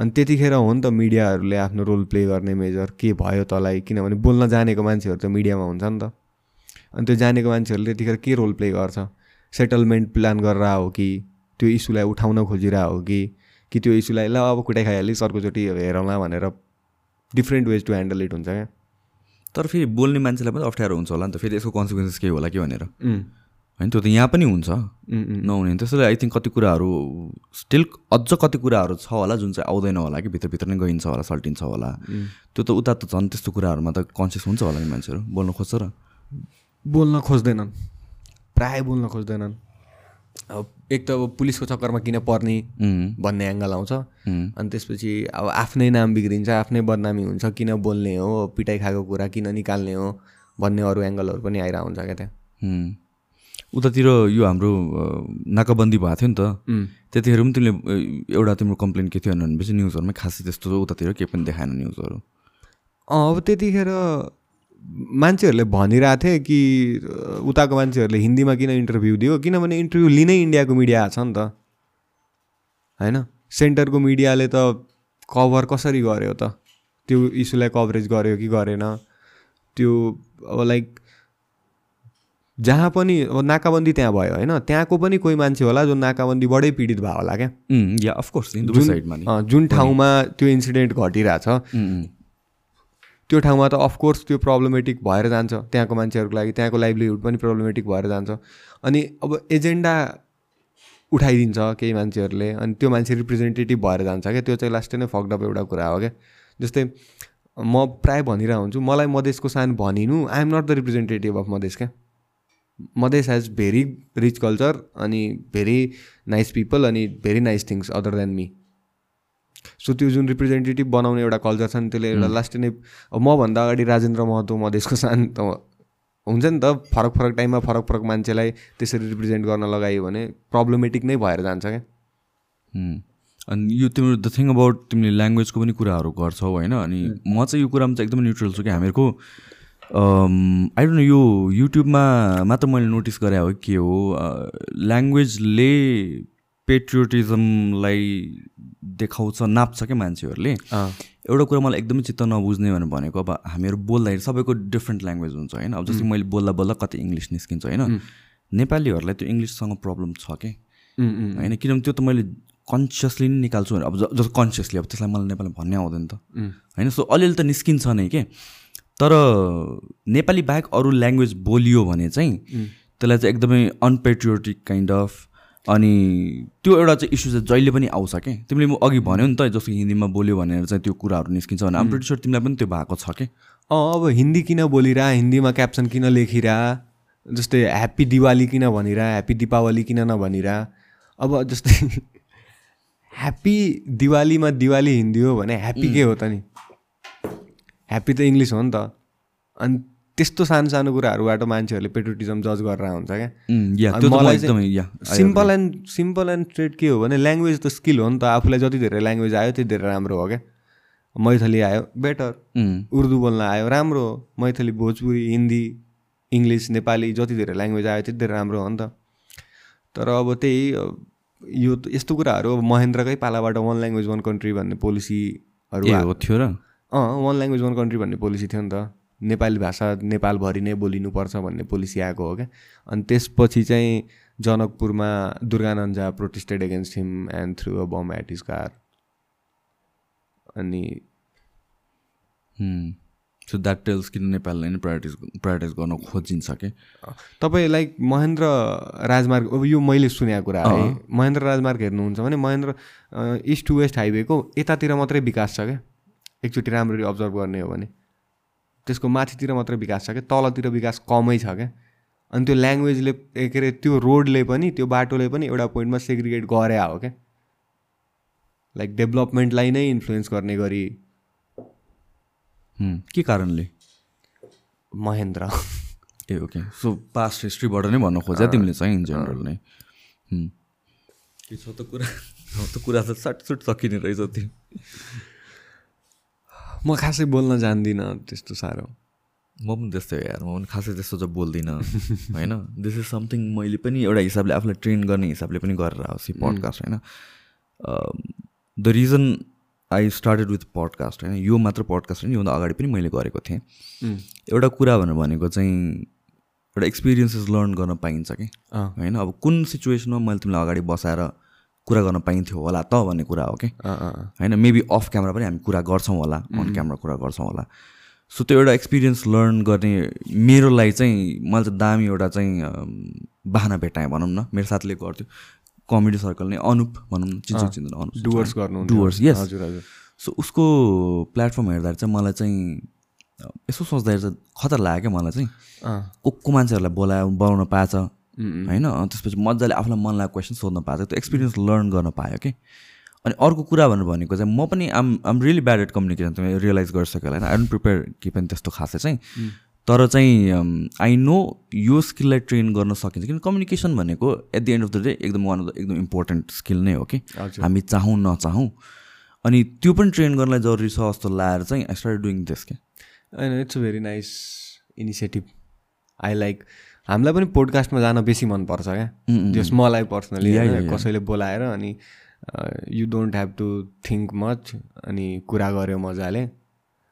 अनि त्यतिखेर हो नि त मिडियाहरूले आफ्नो रोल प्ले गर्ने मेजर के भयो तँलाई? किनभने बोल्न जानेको मान्छेहरू त मिडियामा हुन्छ नि त। अनि त्यो जानेको मान्छेहरूले त्यतिखेर के रोल प्ले गर्छ? सेटलमेन्ट प्लान गरेर हो कि त्यो इस्युलाई उठाउन खोजिरहेको हो कि? कि त्यो इस्युलाई ल अब कुटाइ खाइहालिस् अर्कोचोटि हेरौँला भनेर different ways to handle it हुन्छ क्या? तर फेरि बोल्ने मान्छेलाई पनि अप्ठ्यारो हुन्छ होला नि त। फेरि यसको कन्सिक्वेन्सेस के होला कि भनेर? होइन त्यो त यहाँ पनि हुन्छ। नहुने त्यसैले आई थिङ्क कति कुराहरू स्टिल अझ कति कुराहरू छ होला जुन चाहिँ आउँदैन होला कि भित्रभित्र नै गइन्छ होला सल्टिन्छ होला। त्यो त उता त झन् त्यस्तो कुराहरूमा त कन्सियस हुन्छ होला नि मान्छेहरू। बोल्नु खोज्छ र। बोल्न खोज्दैनन्। प्रायः बोल्न खोज्दैनन्। अब एक त अब पुलिसको चक्करमा किन पर्ने भन्ने एङ्गल आउँछ। अनि त्यसपछि अब आफ्नै नाम बिग्रिन्छ आफ्नै बदनामी हुन्छ किन बोल्ने हो पिटाइ खाएको कुरा किन निकाल्ने हो भन्ने अरू एङ्गलहरू पनि आइरहेको हुन्छ क्या त्यहाँ। उतातिर यो हाम्रो नाकाबन्दी भएको थियो नि त। त्यतिखेर पनि तिमीले एउटा तिम्रो कम्प्लेन के थियो भनेपछि न्युजहरूमा खासै त्यस्तो उतातिर केही पनि देखाएन न्युजहरू। अँ अब त्यतिखेर मान्छेहरूले भनिरहेको थिए कि उताको मान्छेहरूले हिन्दीमा किन इन्टरभ्यू दियो? किनभने इन्टरभ्यू लिनै इन्डियाको मिडिया आएको छ नि त। होइन? सेन्टरको मिडियाले त कभर कसरी गर्यो त? त्यो इस्युलाई कभरेज गर्यो कि गरेन? त्यो अब लाइक जहाँ पनि अब नाकाबन्दी त्यहाँ भयो होइन? त्यहाँको पनि कोही मान्छे होला जो नाकाबन्दीबाटै पीडित भयो होला क्या। या अफकोर्स जुन ठाउँमा त्यो इन्सिडेन्ट घटिरहेछ। त्यो ठाउँमा त अफकोर्स त्यो प्रब्लमेटिक भएर जान्छ। त्यहाँको मान्छेहरूको लागि त्यहाँको लाइभलीहुड पनि प्रब्लमेटिक भएर जान्छ। अनि अब एजेन्डा उठाइदिन्छ केही मान्छेहरूले अनि त्यो मान्छे रिप्रेजेन्टेटिभ भएर जान्छ क्या। त्यो चाहिँ लास्टै नै फक्डअप एउटा कुरा हो क्या। जस्तै म प्रायः भनिरहेको हुन्छु मलाई मधेसको सान भनिनु I am not the representative of Madhes क्या। Madhes has very rich culture अनि भेरी नाइस पिपल अनि very nice things other than me so त्यो जुन रिप्रेजेन्टेटिभ बनाउने एउटा कल्चर छ नि त्यसले एउटा लास्टै नै अब मभन्दा अगाडि राजेन्द्र महतो मधेसको सान त हुन्छ नि त फरक फरक टाइममा फरक फरक मान्छेलाई त्यसरी रिप्रेजेन्ट गर्न लगायो भने प्रब्लमेटिक नै भएर जान्छ क्या. अनि यो तिम्रो द थिङ अबाउट तिमीले ल्याङ्ग्वेजको पनि कुराहरू गर्छौ होइन? अनि म चाहिँ यो कुरामा चाहिँ एकदमै न्युट्रल छु कि हामीहरूको। आई डोन्ट नो यो युट्युबमा मात्र मैले नोटिस गरे हो के हो ल्याङ्ग्वेजले पेट्रियोटिजमलाई देखाउँछ नाप्छ क्या मान्छेहरूले। एउटा कुरा मलाई एकदमै चित्त नबुझ्ने भनेर भनेको अब हामीहरू बोल्दाखेरि सबैको डिफ्रेन्ट ल्याङ्ग्वेज हुन्छ होइन। अब जस्तै मैले बोल्दा बोल्दा कति इङ्ग्लिस निस्किन्छ होइन। नेपालीहरूलाई त्यो इङ्ग्लिससँग प्रब्लम छ कि? होइन किनभने त्यो त मैले कन्सियसली नै निकाल्छु भने अब ज- जस्तो कन्सियसली अब त्यसलाई मलाई नेपाली भन्नै आउँदैन त। होइन सो अलिअलि त निस्किन्छ नै के? तर नेपाली बाहेक अरू ल्याङ्ग्वेज बोलियो भने चाहिँ त्यसलाई चाहिँ एकदमै अनपेट्रियोटिक काइन्ड अफ अनि त्यो एउटा चाहिँ इस्यु चाहिँ जहिले पनि आउँछ क्या तिमीले म अघि भन्यो नि त जस्तो हिन्दीमा बोल्यो भनेर चाहिँ त्यो कुराहरू निस्किन्छ भने आम प्रिटी तिमीलाई पनि त्यो भएको छ कि? अँ अब हिन्दी किन बोलिरह हिन्दीमा क्याप्सन किन लेखिरह जस्तै ह्याप्पी दिवाली किन भनिरह ह्याप्पी दिपावली किन नभनिरह अब जस्तै (laughs) ह्याप्पी दिवालीमा दिवाली हिन्दी हो भने ह्याप्पी के हो त नि? ह्याप्पी त इङ्ग्लिस हो नि त। अनि त्यस्तो सानो सानो कुराहरूबाट मान्छेहरूले पेट्रोटिजम जज गरेर हुन्छ क्या। मलाई simple and simple and straight के हो भने ल्याङ्ग्वेज त स्किल हो नि त आफूलाई जति धेरै ल्याङ्ग्वेज आयो त्यति धेरै राम्रो हो क्या। मैथली आयो बेटर। उर्दू बोल्न आयो राम्रो हो। मैथली भोजपुरी हिन्दी इङ्ग्लिस नेपाली जति धेरै ल्याङ्ग्वेज आयो त्यति धेरै राम्रो हो नि त। तर अब त्यही यो यस्तो कुराहरू अब महेन्द्रकै पालाबाट वान ल्याङ्ग्वेज वान कन्ट्री भन्ने पोलिसीहरू थियो र? अँ वान ल्याङ्ग्वेज वान कन्ट्री भन्ने पोलिसी थियो नि त। नेपाली भाषा नेपालभरि नै बोलिनुपर्छ भन्ने पोलिसी आएको हो क्या। अनि त्यसपछि चाहिँ जनकपुरमा Durganand Jha protested against him and threw a bomb at his car अनि सो द्याट टेल्स किन नेपाललाई नै प्रायोरिटिज प्रायोरिटाइज गर्न खोजिन्छ कि? तपाईँ लाइक महेन्द्र राजमार्ग अब यो मैले सुनेको कुरा है। महेन्द्र राजमार्ग हेर्नुहुन्छ भने महेन्द्र इस्ट टु वेस्ट हाइवेको यतातिर मात्रै विकास छ क्या। एकचोटि राम्ररी अब्जर्भ गर्ने हो भने। त्यसको माथितिर मात्रै विकास छ क्या? तलतिर विकास कमै छ क्या? अनि त्यो ल्याङ्ग्वेजले के अरे त्यो रोडले पनि त्यो बाटोले पनि एउटा पोइन्टमा सेग्रिगेट गरे हो क्या? लाइक डेभलपमेन्टलाई नै इन्फ्लुएन्स गर्ने गरी। हुँ, के कारणले? महेन्द्र। ए ओके सो पास्ट हिस्ट्रीबाट नै भन्न खोज्या तिमीले चाहिँ इन जेनरल नै। के छ त कुरा त कुरा त सटसुट सकिने रहेछ त्यो। म खासै बोल्न जान्दिनँ त्यस्तो साह्रो। म पनि त्यस्तै हो यार म पनि खासै त्यस्तो चाहिँ बोल्दिनँ होइन? दिस इज समथिङ मैले पनि एउटा हिसाबले आफूलाई ट्रेन गर्ने हिसाबले पनि गरेर आओस् पडकास्ट होइन? The reason I started with podcast होइन? यो मात्र पडकास्ट होइन योभन्दा अगाडि पनि मैले गरेको थिएँ। एउटा कुरा भनेर भनेको चाहिँ एउटा एक्सपिरियन्सेस लर्न गर्न पाइन्छ कि? होइन? अब कुन सिचुएसनमा मैले तिमीलाई अगाडि बसाएर कुरा गर्न पाइन्थ्यो होला त भन्ने कुरा हो कि होइन मेबी अफ क्यामरा पनि हामी कुरा गर्छौँ होला अन क्यामरा कुरा गर्छौँ होला। सो त्यो एउटा एक्सपिरियन्स लर्न गर्ने मेरो लागि चाहिँ मैले चाहिँ दामी एउटा चाहिँ बाहना भेटाएँ भनौँ न। मेरो साथीले गर्थ्यो। कमेडी सर्कल नै अनुप भनौँ न चिन्छ चिन्दैन अनुप डुवर्स गर्नु डुवर्स यस हजुर हजुर। सो उसको प्लेटफर्म हेर्दाखेरि चाहिँ मलाई चाहिँ यसो सोच्दाखेरि चाहिँ खतरा लाग्यो क्या मलाई चाहिँ। को को मान्छेहरूलाई बोलायो बोलाउन पाएछ। होइन? त्यसपछि मजाले आफूलाई मन लागेको क्वेसन सोध्न पाएको त्यो एक्सपिरियन्स लर्न गर्न पायो कि अनि अर्को कुरा भनेर भनेको चाहिँ म पनि आम आम रियली ब्याड एट कम्युनिकेसन तिमीले रियलाइज गरिसक्यो होला होइन? आई डोन्ट प्रिपेयर कि पनि त्यस्तो खासै चाहिँ। तर चाहिँ आई नो यो स्किललाई ट्रेन गर्न सकिन्छ। किन कम्युनिकेसन भनेको at the end of the day एकदम वान अफ द एकदम इम्पोर्टेन्ट स्किल नै हो कि। हामी चाहौँ नचाहौँ। अनि त्यो पनि ट्रेन गर्नलाई जरुरी छ जस्तो लाएर चाहिँ आई स्टार्ट डुइङ दिस के होइन it's a very nice initiative I like हामीलाई पनि पोडकास्टमा जान बेसी मनपर्छ क्या। जस मलाई पर्सनली. कसैले बोलाएर अनि you don't have to think much अनि कुरा गऱ्यो मजाले।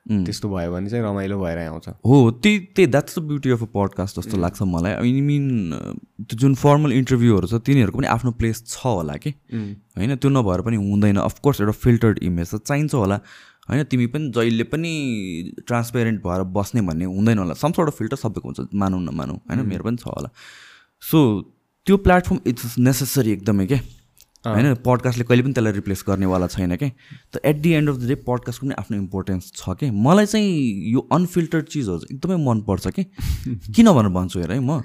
त्यस्तो भयो भने चाहिँ रमाइलो भएर आउँछ। हो त्यही त्यही that's the beauty of a podcast जस्तो लाग्छ मलाई। आई मिन त्यो जुन फर्मल इन्टरभ्यूहरू छ तिनीहरूको पनि आफ्नो प्लेस छ होला कि। होइन त्यो नभएर पनि हुँदैन। अफकोर्स एउटा फिल्टर्ड इमेज त चाहिन्छ होला। होइन तिमी पनि जहिले पनि ट्रान्सपेरेन्ट भएर बस्ने भन्ने हुँदैन होला। सम सर्ट अफ फिल्टर सबैको हुन्छ मानौँ नमानौँ होइन? मेरो पनि छ होला। सो त्यो प्लेटफर्म इट्स नेसेसरी एकदमै क्या होइन पडकास्टले कहिले पनि त्यसलाई रिप्लेस गर्नेवाला छैन क्या त at the end of the day पडकास्टको पनि आफ्नो इम्पोर्टेन्स छ कि? मलाई चाहिँ यो अनफिल्टर्ड चिजहरू चाहिँ एकदमै मनपर्छ कि? (laughs) किन भनेर भन्छु हेर है म?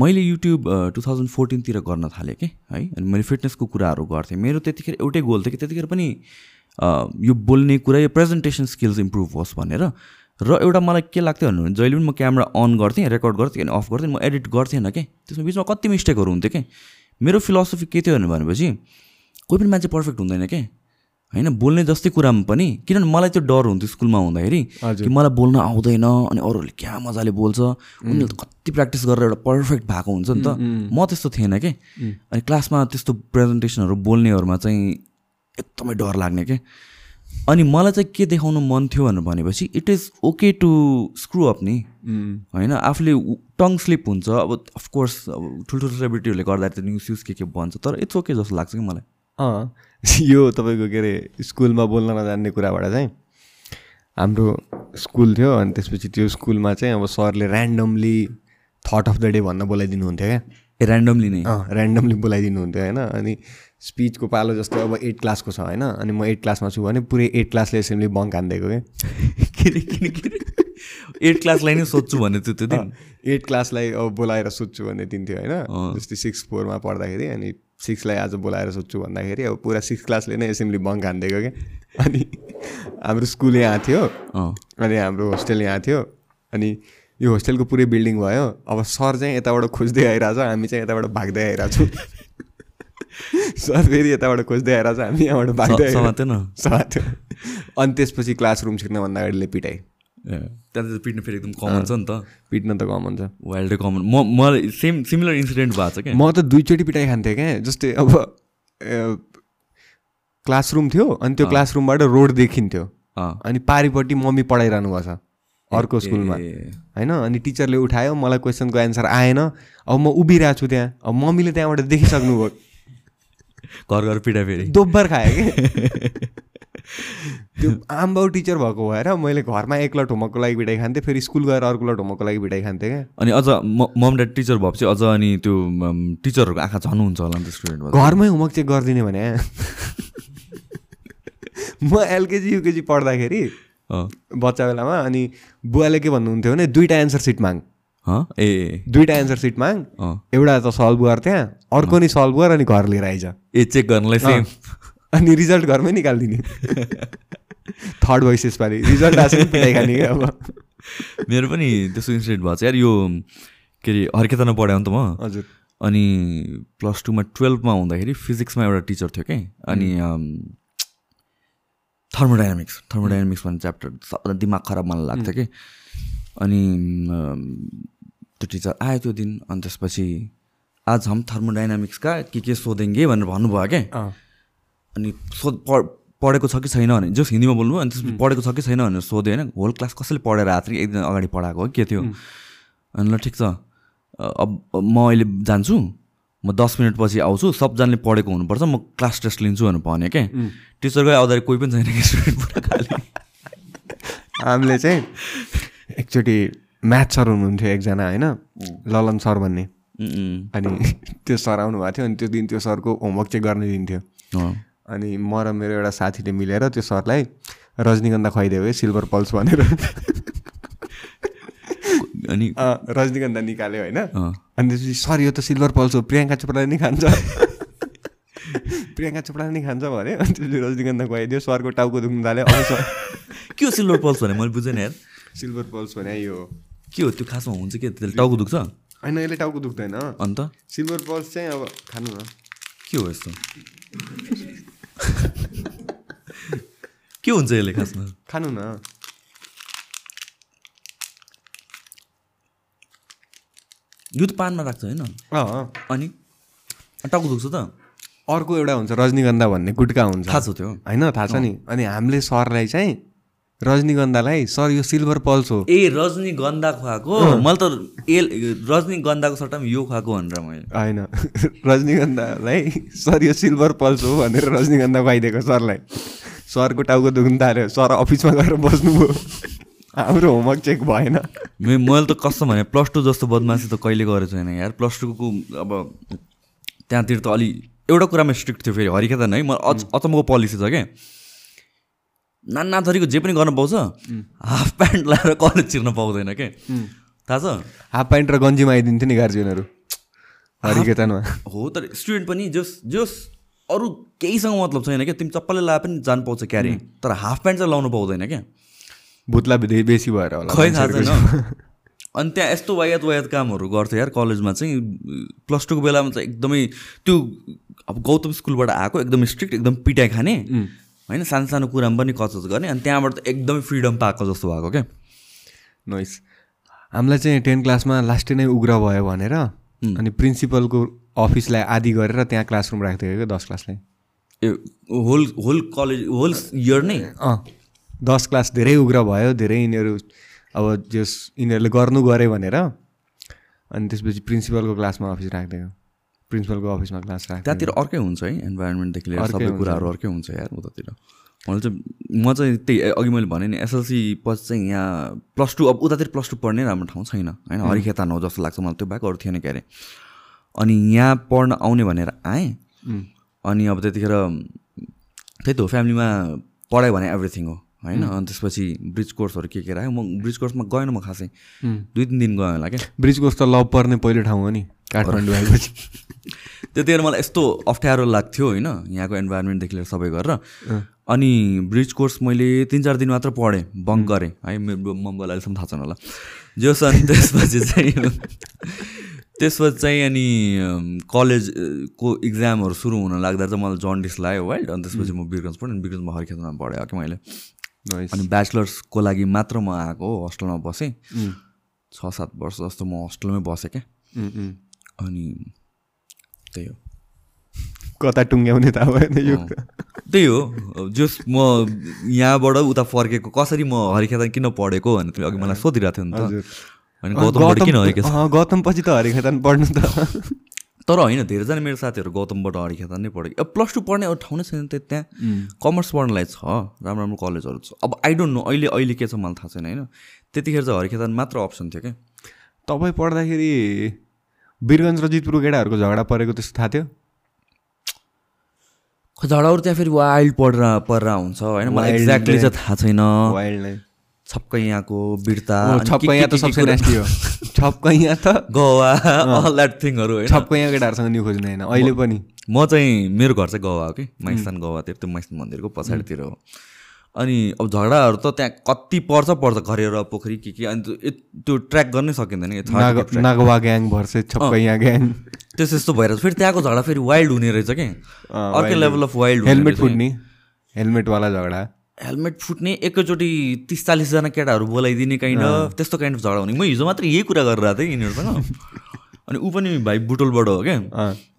मैले युट्युब टु थाउजन्ड फोर्टिनतिर गर्न थालेँ कि? है? अनि मैले फिटनेसको कुराहरू गर्थेँ। मेरो त्यतिखेर एउटै गोल थियो कि त्यतिखेर पनि यो बोल्ने कुरा यो प्रेजेन्टेसन स्किल्स इम्प्रुभ होस् भनेर। र एउटा मलाई के लाग्थ्यो भने जहिले पनि म क्यामेरा अन गर्थेँ रेकर्ड गर्थेँ अनि अफ गर्थेँ म एडिट गर्थेँ कि त्यसमा बिचमा कति मिस्टेकहरू हुन्थ्यो कि मेरो फिलोसफी के थियो भनेपछि कोही पनि मान्छे पर्फेक्ट हुँदैन के होइन बोल्ने जस्तै कुरामा पनि किनभने मलाई त्यो डर हुन्थ्यो स्कुलमा हुँदाखेरि कि मलाई बोल्न आउँदैन अनि अरूहरूले क्या मजाले बोल्छ उनीहरूले त कति प्र्याक्टिस गरेर एउटा पर्फेक्ट भएको हुन्छ नि त। म त्यस्तो थिएन कि अनि क्लासमा त्यस्तो प्रेजेन्टेसनहरू बोल्नेहरूमा चाहिँ एकदमै डर लाग्ने के। अनि मलाई चाहिँ के देखाउनु मन थियो भनेर भनेपछि it is okay to screw up नि। होइन आफूले टङ स्लिप हुन्छ। अब अफकोर्स अब ठुल्ठुलो सेलिब्रिटीहरूले गर्दाखेरि त न्युज युज के के भन्छ तर इट्स ओके जस्तो लाग्छ कि मलाई। अँ (laughs) यो तपाईँको के अरे स्कुलमा बोल्न नजान्ने कुराबाट चाहिँ हाम्रो स्कुल थियो अनि त्यसपछि त्यो स्कुलमा चाहिँ अब सरले randomly thought of the day भन्न बोलाइदिनु हुन्थ्यो क्या ऱ्यान्डमली नै? अँ ऱ्यान्डमली बोलाइदिनु हुन्थ्यो होइन? अनि स्पिचको पालो जस्तो अब एट क्लासको छ होइन? अनि म एट क्लासमा छु भने पुरै एट क्लासले एसेम्बली बङ्क हानिदिएको क्या (laughs) एट क्लासलाई नै सोध्छु भन्ने थियो त्यो दिन? एट क्लासलाई अब बोलाएर सोध्छु भन्ने दिन थियो होइन? जस्तै सिक्स फोरमा पढ्दाखेरि अनि सिक्सलाई आज बोलाएर सोध्छु भन्दाखेरि अब पुरा सिक्स क्लासले नै एसेम्बली बङ्क हानिदिएको क्या (laughs) अनि हाम्रो स्कुल यहाँ थियो। अनि हाम्रो होस्टेल यहाँ थियो। अनि यो होस्टेलको पुरै बिल्डिङ भयो। अब सर चाहिँ यताबाट खोज्दै आइरहेछ हामी चाहिँ यताबाट भाग्दै आइरहेछौँ। (laughs) (laughs) सर फेरि यताबाट खोज्दै आइरहेछ हामी यहाँबाट भाग्दै आइरहेको समातेन? समात्यो अनि त्यसपछि क्लासरुम छिर्नभन्दा अगाडिले पिटाइ ए त्यहाँ त पिट्नु फेरि एकदम कमन छ नि त। पिट्न त कम हुन्छ वाइल्डै कमन म मलाई सेम सिमिलर इन्सिडेन्ट भएको छ क्या? म त दुईचोटि पिटाइ खान्थेँ क्या। जस्तै अब क्लासरुम थियो अनि त्यो क्लासरुमबाट रोड देखिन्थ्यो। अनि पारिपट्टि मम्मी पढाइरहनु भएको छ अर्को स्कुलमा। होइन? अनि टिचरले उठायो मलाई क्वेसनको एन्सर आएन। अब म उभिरहेको छु त्यहाँ। अब मम्मीले त्यहाँबाट देखिसक्नुभयो। घर घर पिटा फेरि दोब्बर खायो कि? (laughs) त्यो आमबाउ टिचर भएको भएर मैले घरमा एक लट होमवर्कको लागि भिटाइ खान्थेँ फेरि स्कुल गएर अर्को लट होमवर्कको लागि भिटाइ खान्थेँ क्या। अनि अझ म मम ड्याड टिचर भएपछि अझ अनि त्यो टिचरहरूको आँखा झन् हुन्छ होला नि त स्टुडेन्टमा घरमै होमवर्क चेक गरिदिने भने। म एलकेजी युकेजी पढ्दाखेरि बच्चा बेलामा अनि बुवाले के भन्नुहुन्थ्यो भने दुईवटा एन्सर सिट माग। हँ? ए दुईवटा एन्सर सिट माग। एउटा त सल्भ गर त्यहाँ अर्को नि सल्भ गर अनि घर लिएर आइज। ए चेक गर्नलाई सेम अनि रिजल्ट घरमै निकालिदिने। थर्ड भइस यसपालि। रिजल्ट आएको खाने क्या अब। (laughs) मेरो पनि त्यस्तो इन्सिडेन्ट भएको छ यार। यो के अरे हर्केतना पढायो नि त म। हजुर। अनि प्लस टूमा टुवेल्भमा हुँदाखेरि फिजिक्समा एउटा टिचर थियो कि अनि थर्मोडाइनामिक्स थर्मोडाइनामिक्स भन्ने च्याप्टर सबभन्दा दिमाग खराब मलाई लाग्थ्यो कि। अनि त्यो टिचर आयो त्यो दिन। अनि त्यसपछि आज हम थर्मोडाइनामिक्सका के के सोधेङ्गे भनेर भन्नुभयो क्या? अनि सो प- पढेको छ कि छैन भने जस हिन्दीमा बोल्नु अनि त्यसपछि पढेको छ कि छैन भनेर सोध्यो होइन होल क्लास कसैले पढेर आएको थियो एक दिन अगाडि पढाएको हो के थियो? अनि ल ठिक छ। अब म अहिले जान्छु म दस मिनटपछि आउँछु सबजनाले पढेको हुनुपर्छ म क्लास टेस्ट लिन्छु भनेर भने क्या। टिचर गयो आउँदाखेरि कोही पनि छैन कि स्टुडेन्ट पुरा खाली। हामीले चाहिँ एकचोटि म्याथ सर हुनुहुन्थ्यो एकजना होइन? ललन सर भन्ने। अनि त्यो सर आउनु भएको थियो अनि त्यो दिन त्यो सरको होमवर्क चाहिँ गर्ने दिन थियो। अनि म र मेरो एउटा साथीले मिलेर त्यो सरलाई रजनीगन्धा खुवाइदियो है सिल्भर पल्स भनेर। (laughs) अनि रजनीगन्धा निकाल्यो होइन। अनि त्यसपछि सर यो त सिल्भर पल्स हो प्रियङ्का चोपडाले नि खान्छ। (laughs) प्रियङ्का चोपडाले नि खान्छ भने अनि त्यसपछि रजनीगन्धा खुवाइदियो सरको टाउको दुख्नु थाल्यो। अब सर (laughs) के हो सिल्भर पल्स भने? मैले बुझेन यार। सिल्भर पल्स भने यो के हो? त्यो खासमा हुन्छ के? त्यसले टाउको दुख्छ? होइन यसले टाउको दुख्दैन। अन्त? सिल्भर पल्स चाहिँ अब खानु न। के हो यस्तो? के हुन्छ यसले खासमा? खानु न। यो त पानमा राख्छ होइन? अँ अनि? टाउको दुख्छ त? अर्को एउटा हुन्छ रजनीगन्धा भन्ने गुट्का हुन्छ। थाहा छ त्यो। होइन थाहा छ नि। अनि हामीले सरलाई चाहिँ रजनीगन्धालाई सर यो सिल्भर पल्स हो। ए रजनीगन्धा खुवाएको? मैले त एल रजनीगन्धाको सट्टामा यो खुवाएको भनेर मैले। होइन। (laughs) रजनीगन्धालाई सर यो सिल्भर पल्स हो भनेर रजनीगन्धा खुवाइदिएको सरलाई। सरको टाउको दुख्नु थाल्यो। सर अफिसमा गएर बस्नुभयो। हाम्रो होमवर्क चेक भएन। मे मैले त कस्तो भने प्लस टू जस्तो बदमासी त कहिले गरेको छैन यार। प्लस टूको अब त्यहाँतिर त अलि एउटा कुरामा स्ट्रिक्ट थियो फेरि। हरिखेतन है म अच अचम्मको पोलिसी छ क्या नाना थरीको जे पनि गर्न पाउँछ हाफ प्यान्ट लगाएर कलेज छिर्न पाउँदैन के? थाहा छ? हाफ प्यान्ट र गन्जीमा आइदिन्थ्यो नि गार्जियनहरू। हरिकेतनमा हो तर स्टुडेन्ट पनि जोस् जोस् अरू केहीसँग मतलब छैन क्या तिमी चप्पलले लगाए पनि जानु पाउँछ क्यारे तर हाफ प्यान्ट चाहिँ लाउनु पाउँदैन क्या भुत्ला बेसी भएर होला खै थाहा छैन। अनि त्यहाँ यस्तो वायात वायात कामहरू गर्थ्यो यार कलेजमा चाहिँ। प्लस टूको बेलामा चाहिँ एकदमै त्यो अब गौतम स्कुलबाट आएको एकदम स्ट्रिक्ट एकदम पिटाइ खाने। होइन? सानो सानो कुरामा पनि कचच गर्ने? अनि त्यहाँबाट त एकदमै फ्रिडम पाएको जस्तो भएको क्या? नोइस हामीलाई चाहिँ टेन क्लासमा लास्टै नै उग्र भयो भनेर अनि प्रिन्सिपलको अफिसलाई आदि गरेर त्यहाँ क्लासरुम राख्थ्यो क्या दस क्लासलाई? ए whole whole college whole year नै? अँ। दस क्लास धेरै उग्र भयो धेरै यिनीहरू अब जस यिनीहरूले गर्नु गरे भनेर अनि त्यसपछि प्रिन्सिपलको क्लासमा अफिस राखिदियो। प्रिन्सिपलको अफिसमा क्लास राख्थ्यो त्यहाँतिर अर्कै हुन्छ है इन्भाइरोमेन्टदेखि लिएर सबै। कुराहरू अर्कै हुन्छ यार उतातिर। मैले चाहिँ म चाहिँ त्यही अघि मैले भने नि एसएलसी पछि चाहिँ यहाँ प्लस टू अब उतातिर प्लस टू पढ्ने राम्रो ठाउँ छैन होइन? हरिखेतान हो जस्तो लाग्छ मलाई त्यो बाहेक अरू थिएन क्यारे। अनि यहाँ पढ्न आउने भनेर आएँ। अनि अब त्यतिखेर त्यही त हो फ्यामिलीमा पढाइ भने एभ्रिथिङ हो होइन? अनि त्यसपछि ब्रिज कोर्सहरू के के राख्यो। म ब्रिज कोर्समा गएन म खासै। दुई तिन दिन गएँ होला क्या। ब्रिज कोर्स त लभ पर्ने पहिलो ठाउँ हो नि। काठमाडौँ आएपछि। (laughs) त्यतिखेर मलाई यस्तो अप्ठ्यारो लाग्थ्यो होइन यहाँको इन्भाइरोमेन्टदेखि लिएर सबै गरेर। अनि ब्रिज कोर्स मैले तिन चार दिन मात्र पढेँ बङ्क गरेँ। है मेरो मम्मीलाई अहिलेसम्म थाहा छैन होला। जोस् अनि (laughs) त्यसपछि चाहिँ त्यसपछि चाहिँ अनि कलेजको इक्जामहरू सुरु हुन लाग्दा चाहिँ मलाई जन्डिस लाग्यो वाइल्ड अनि त्यसपछि म बिरगन्ज पढेँ। बिरगन्जमा हरिखेतमा पढेँ कि मैले. अनि ब्याचलर्सको लागि मात्र म आएको हो हस्टेलमा बसेँ। छ सात वर्ष जस्तो म हस्टेलमै बसेँ क्या। अनि त्यही हो। कता टुङ्ग्याउने थाहा भएन यो त्यही हो। जस म यहाँबाट उता फर्केको कसरी म हरिखेतन किन पढेको भने तिमीले अघि मलाई सोधिरहेको थियो नि त। अनि गौतमबाट किन हरिखेत? गौतम पछि त हरिखेतन पढ्नु त। तर होइन धेरैजना मेरो साथीहरू गौतमबाट हरिखेतन नै पढेको अब प्लस टू पढ्ने अरू ठाउँ नै छैन त्यहाँ। त्यहाँ कमर्स पढ्नलाई छ राम्रो राम्रो कलेजहरू छ। अब आई डोन्ट नो अहिले अहिले के छ मलाई थाहा छैन होइन? त्यतिखेर चाहिँ हरिखेतन मात्र अप्सन थियो क्या। तपाईँ पढ्दाखेरि वीरगन्ज र जितपुरको केटाहरूको झगडा परेको त्यस्तो थाहा थियो? खै झडाहरू त्यहाँ फेरि वाइल्ड पढेर परेर हुन्छ होइन? मलाई एक्ज्याक्टली। चाहिँ थाहा छैन। छक्कै यहाँको बिर्ता। ओ, अनि छप्प के- यहाँ त सबसे नेस्टी हो। (laughs) छप्प यहाँ त गोवा अल द्याट थिङहरू होइन? छप्प यहाँ केटाहरूसँग न्यु खोज्नु होइन। अहिले पनि। म चाहिँ मेरो घर चाहिँ गोवा हो कि? माइस्थान गोवातिर त्यो माइस्थान मन्दिरको पछाडितिर हो। अनि अब झगडाहरू त त्यहाँ कति पर्छ पर्छ घरेर पोखरी के के अनि त्यो ट्र्याक गर्नै सकिँदैन नागवा ग्याङ भर्सेस ग्याङ। त्यस्तो यस्तो भइरहेछ फेरि त्यहाँको झगडा फेरि वाइल्ड हुने रहेछ कि? अर्कै लेभल अफ वाइल्ड हेलमेट फुट्ने हेलमेटवाला झगडा। हेलमेट फुट्ने एकैचोटि तिस चालिसजना केटाहरू बोलाइदिने काइन्ड अफ त्यस्तो काइन्ड अफ झगडा हुने। म हिजो मात्र यही कुरा गरिरहेको थिएँ यिनीहरूसँग। अनि ऊ पनि भाइ बुटोलबाट हो क्या।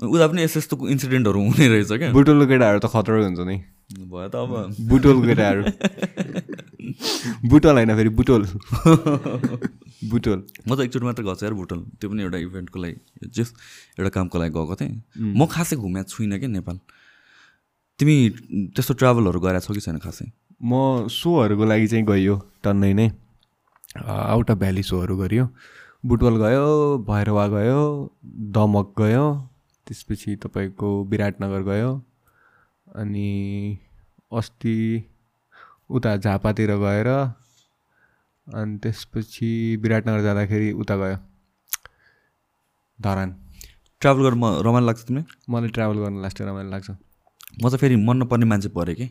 उता पनि यस्तो यस्तो इन्सिडेन्टहरू हुने रहेछ क्या बुटोलको केटाहरू त खतरा हुन्छ नि। भयो त अब बुटोलको केटाहरू बुटोल होइन फेरि बुटोल। बुटोल। म त एकचोटि मात्र गएको छु यार भुटन त्यो पनि एउटा इभेन्टको लागि जस एउटा कामको लागि गएको थिएँ। म खासै घुमेको छुइनँ क्या नेपाल। तिमी त्यस्तो ट्राभलहरू गरेको छौ कि छैन खासै? म सोहरूको लागि चाहिँ गइयो टन्नै नै। आउट अफ भ्याली सोहरू गरियो। बुटवल गयो भैरवा गयो दमक गयो त्यसपछि तपाईँको विराटनगर गयो। अनि अस्ति उता झापातिर गएर अनि त्यसपछि विराटनगर जाँदाखेरि उता गयो। धरान। ट्राभल गर्न म रमाइलो लाग्छ तिमीलाई? मलाई ट्राभल गर्न लास्ट रमाइलो लाग्छ। म चाहिँ फेरि मन नपर्ने मान्छे परेँ कि।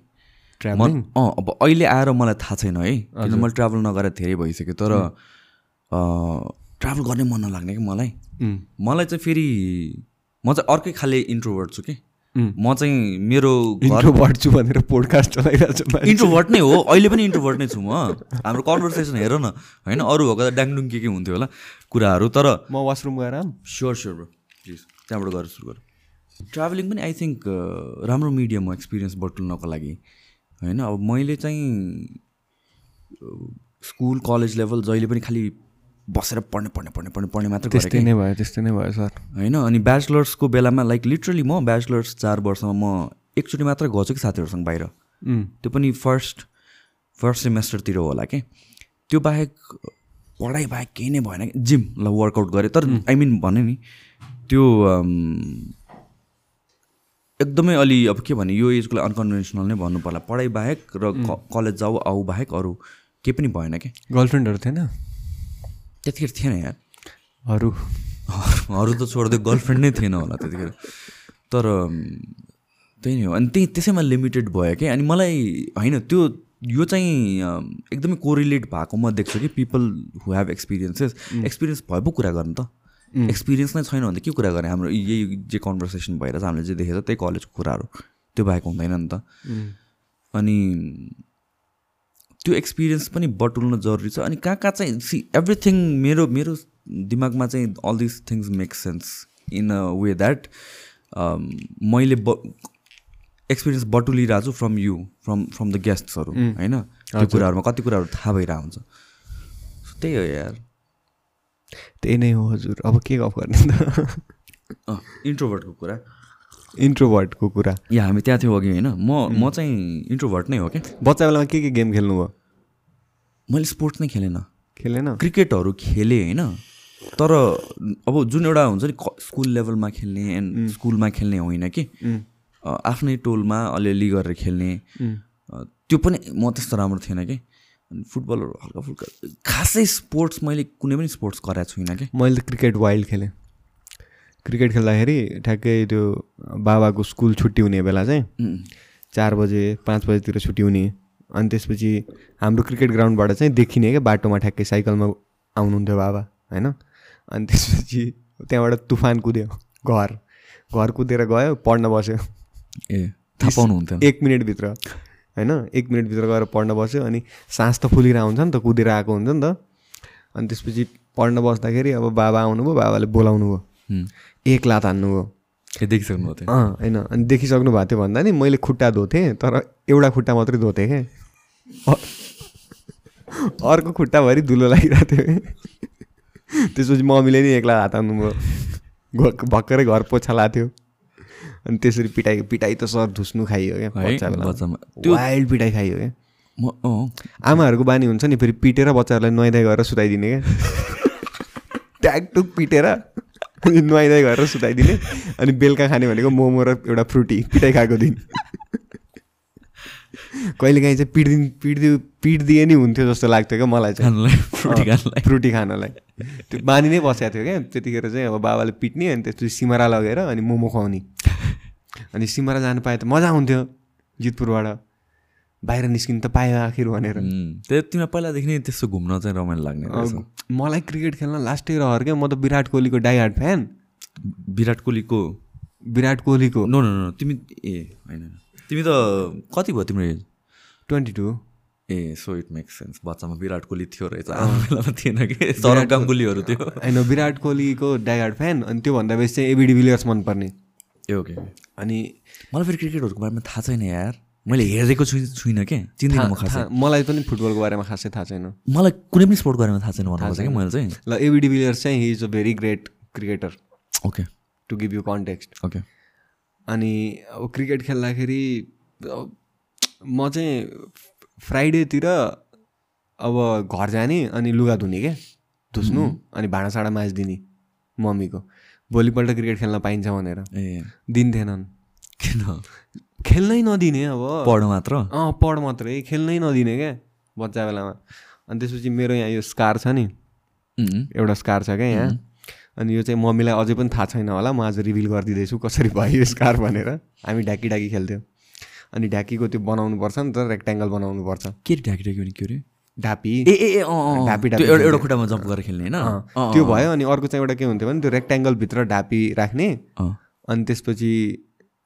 ट्राभलिङ मन अँ अब अहिले आएर मलाई थाहा छैन है। मैले ट्राभल नगरेर धेरै भइसक्यो तर ट्राभल गर्ने मन नलाग्ने कि मलाई? मलाई चाहिँ फेरि म चाहिँ अर्कै खाले इन्ट्रोभर्ट छु कि। म चाहिँ मेरो घर इन्ट्रोभर्ट छु भनेर पोडकास्ट चलाइरहेको छु। इन्ट्रोभर्ट नै हो अहिले पनि इन्ट्रोभर्ट नै छु म। हाम्रो कन्भर्सेसन हेर न। होइन अरू भएको त डाङडुङ के के हुन्थ्यो होला कुराहरू तर म वासरुम गएर? स्योर स्योर ब्रो प्लिज त्यहाँबाट गरेर सुरु गर। ट्राभलिङ पनि आई थिङ्क राम्रो मिडियम हो एक्सपिरियन्स बटुल्नको लागि। होइन अब मैले चाहिँ स्कुल कलेज लेभल जहिले पनि खालि बसेर पढ्ने पढ्ने पढ्ने पढ्ने पढ्ने मात्र गरेँ त्यस्तै नै भयो त्यस्तै नै भयो सर। होइन अनि ब्याचलर्सको बेलामा लाइक लिटरली म ब्याचलर्स चार वर्षमा म एकचोटि मात्र गएको कि साथीहरूसँग बाहिर। त्यो पनि फर्स्ट फर्स्ट सेमेस्टरतिर होला कि। त्यो बाहेक पढाइ बाहेक केही नै भएन कि। जिम ल वर्कआउट गरेँ। तर आई मिन भने नि त्यो एकदमै अलि अब के भने यो एजको लागि अनकन्भेन्सनल नै भन्नु पर्ला। पढाइ बाहेक र कलेज जाऊ आऊ बाहेक अरू केही पनि भएन कि। गर्लफ्रेन्डहरू थिएन? त्यतिखेर थिएन यार। अरू। अरू त छोडिदियो गर्लफ्रेन्ड नै थिएन होला त्यतिखेर। तर त्यही नै हो। अनि त्यही त्यसैमा लिमिटेड भयो कि अनि मलाई होइन त्यो यो चाहिँ एकदमै कोरिलेट भएको म देख्छु कि people who have experiences experience भए पो कुरा गर्नु त। एक्सपिरियन्स नै छैन भने त के कुरा गर्ने? हाम्रो यही जे कन्भर्सेसन भएर हामीले जे देखेको छ त्यही कलेजको कुराहरू। त्यो बाहेक हुँदैन नि त। अनि त्यो एक्सपिरियन्स पनि बटुल्न जरुरी छ। अनि कहाँ कहाँ चाहिँ सी एभ्रिथिङ मेरो मेरो दिमागमा चाहिँ all this things make sense in a way that मैले ब एक्सपिरियन्स बटुलिरहेको छु from you from from the गेस्ट्सहरू होइन? त्यो कुराहरूमा कति कुराहरू थाहा भइरहेको हुन्छ। त्यही हो यार। त्यही नै हो हजुर। अब के गफ गर्ने त? इन्ट्रोभर्टको कुरा। इन्ट्रोभर्टको कुरा। या हामी त्यहाँ थियौँ अघि होइन? म म चाहिँ इन्ट्रोभर्ट नै हो क्या बच्चा बेलामा के के गेम खेल्नु भयो? मैले स्पोर्ट्स नै खेलेन। खेलेन? क्रिकेटहरू खेलेँ होइन? तर अब जुन एउटा हुन्छ नि स्कुल लेभलमा खेल्ने एन्ड स्कुलमा खेल्ने होइन कि? आफ्नै टोलमा अलिअलि गरेर खेल्ने। त्यो पनि म त्यस्तो राम्रो थिएन कि? अनि फुटबलहरू हल्का फुल्का खासै स्पोर्ट्स मैले कुनै पनि स्पोर्ट्स गराएको छुइनँ कि? मैले त क्रिकेट वाइल्ड खेलेँ। क्रिकेट खेल्दाखेरि ठ्याक्कै त्यो बाबाको स्कुल छुट्टी हुने बेला चाहिँ चार बजे पाँच बजीतिर छुट्टी हुने। अनि त्यसपछि हाम्रो क्रिकेट ग्राउन्डबाट चाहिँ देखिने क्या बाटोमा ठ्याक्कै साइकलमा आउनुहुन्थ्यो बाबा होइन? अनि त्यसपछि त्यहाँबाट तुफान कुद्यो घर। घर कुदेर गयो पढ्न बस्यो। ए थाहा पाउनुहुन्थ्यो एक मिनटभित्र होइन? एक मिनटभित्र गएर पढ्न बस्यो अनि सास त फुलिरहेको हुन्छ नि त कुदेर आएको हुन्छ नि त। अनि त्यसपछि पढ्न बस्दाखेरि अब बाबा आउनुभयो बाबाले बोलाउनु भयो एक लात हान्नु भयो ए देखिसक्नु भएको थियो। अँ होइन। अनि देखिसक्नु भएको थियो भन्दा नि मैले खुट्टा धोथेँ तर एउटा खुट्टा मात्रै धोथेँ क्या अर्को खुट्टाभरि धुलो लागिरहेको थियो त्यसपछि मम्मीले नि एक्ला हात हान्नुभयो भर्खरै घर पोछा लाथ्यो। अनि त्यसरी पिटाइ पिटाइ त सर धुस्नु खाइयो क्या है वाइल्ड पिटाइ खाइयो क्या म आमाहरूको बानी हुन्छ नि फेरि पिटेर बच्चाहरूलाई नुहाइँदै गएर सुताइदिने क्या (laughs) ट्याकटुक पिटेर अनि नुहाइँदै गएर सुताइदिने अनि बेलुका खाने भनेको मोमो र एउटा फ्रुटी पिटाइ खाएको दिन। (laughs) कहिलेकाहीँ चाहिँ पिट्दिन पिट्दियो पिटिदिए नि हुन्थ्यो जस्तो लाग्थ्यो क्या मलाई चाहिँ। फ्रुटी खानलाई। फ्रुटी खानलाई। त्यो बानी नै बसेको थियो क्या। त्यतिखेर चाहिँ अब बाबाले पिट्ने अनि त्यसपछि सिमरा लगेर अनि मोमो खुवाउने। (laughs) अनि सिमरा जानु पाए त मजा आउँथ्यो जितपुरबाट। बाहिर निस्किनु त पायो आखिर भनेर। त्यो तिमीलाई पहिलादेखि नै त्यस्तो घुम्न चाहिँ रमाइलो लाग्ने मलाई क्रिकेट खेल्न लास्टै रहर क्या म त विराट कोहलीको डाई हार्ट फ्यान विराट कोहलीको? विराट कोहलीको। नो नो नो तिमी ए होइन। तिमी त कति भयो तिम्रो as? Twenty two. A so it makes sense बच्चामा विराट कोहली थियो रहेछ। बेलामा थिएन कि? सौरभ गाङ्गुलीहरू थियो। होइन विराट कोहलीको डाई हार्ट फ्यान अनि त्योभन्दा बेसी चाहिँ एबिडी विलियर्स मनपर्ने। ए ओके। अनि मलाई फेरि क्रिकेटहरूको बारेमा थाहा छैन यार। मैले हेरेको छु छुइनँ क्या चिन्दिनँ म खासै। मलाई पनि फुटबलको बारेमा खासै थाहा छैन। मलाई कुनै पनि स्पोर्ट बारेमा थाहा छैन भन्नुपर्छ कि मैले चाहिँ? ल एबिडी विलियर्स चाहिँ he is a very great cricketer okay to give you context okay अनि अब क्रिकेट खेल्दाखेरि म चाहिँ फ्राइडेतिर अब घर जाने अनि लुगा धुने क्या धुस्नु अनि भाँडासाँडा माझिदिने मम्मीको। भोलिपल्ट क्रिकेट खेल्न पाइन्छ भनेर। ए। दिन्थेनन् किन? खेल्नै नदिने अब। पढ मात्र? अँ पढ मात्रै। खेल्नै नदिने क्या बच्चा बेलामा। अनि त्यसपछि मेरो यहाँ यो स्कार छ नि। एउटा स्कार छ क्या यहाँ। अनि यो चाहिँ मम्मीलाई अझै पनि थाहा छैन होला। म आज रिभिल गरिदिँदैछु कसरी भयो यो स्कार भनेर। हामी ढाकी ढाकी खेल्थ्यौँ। अनि ढाकीको त्यो बनाउनु पर्छ नि त रेक्ट्याङ्गल बनाउनु पर्छ। के ढाकी ढाकी भने के अरे? ढापी। ए ए। ढापी ढापी एउटा एउटा खुट्टामा जम्प गरेर खेल्ने होइन? त्यो भयो अनि अर्को चाहिँ एउटा के हुन्थ्यो भने त्यो रेक्ट्याङ्गलभित्र ढापी राख्ने। अनि त्यसपछि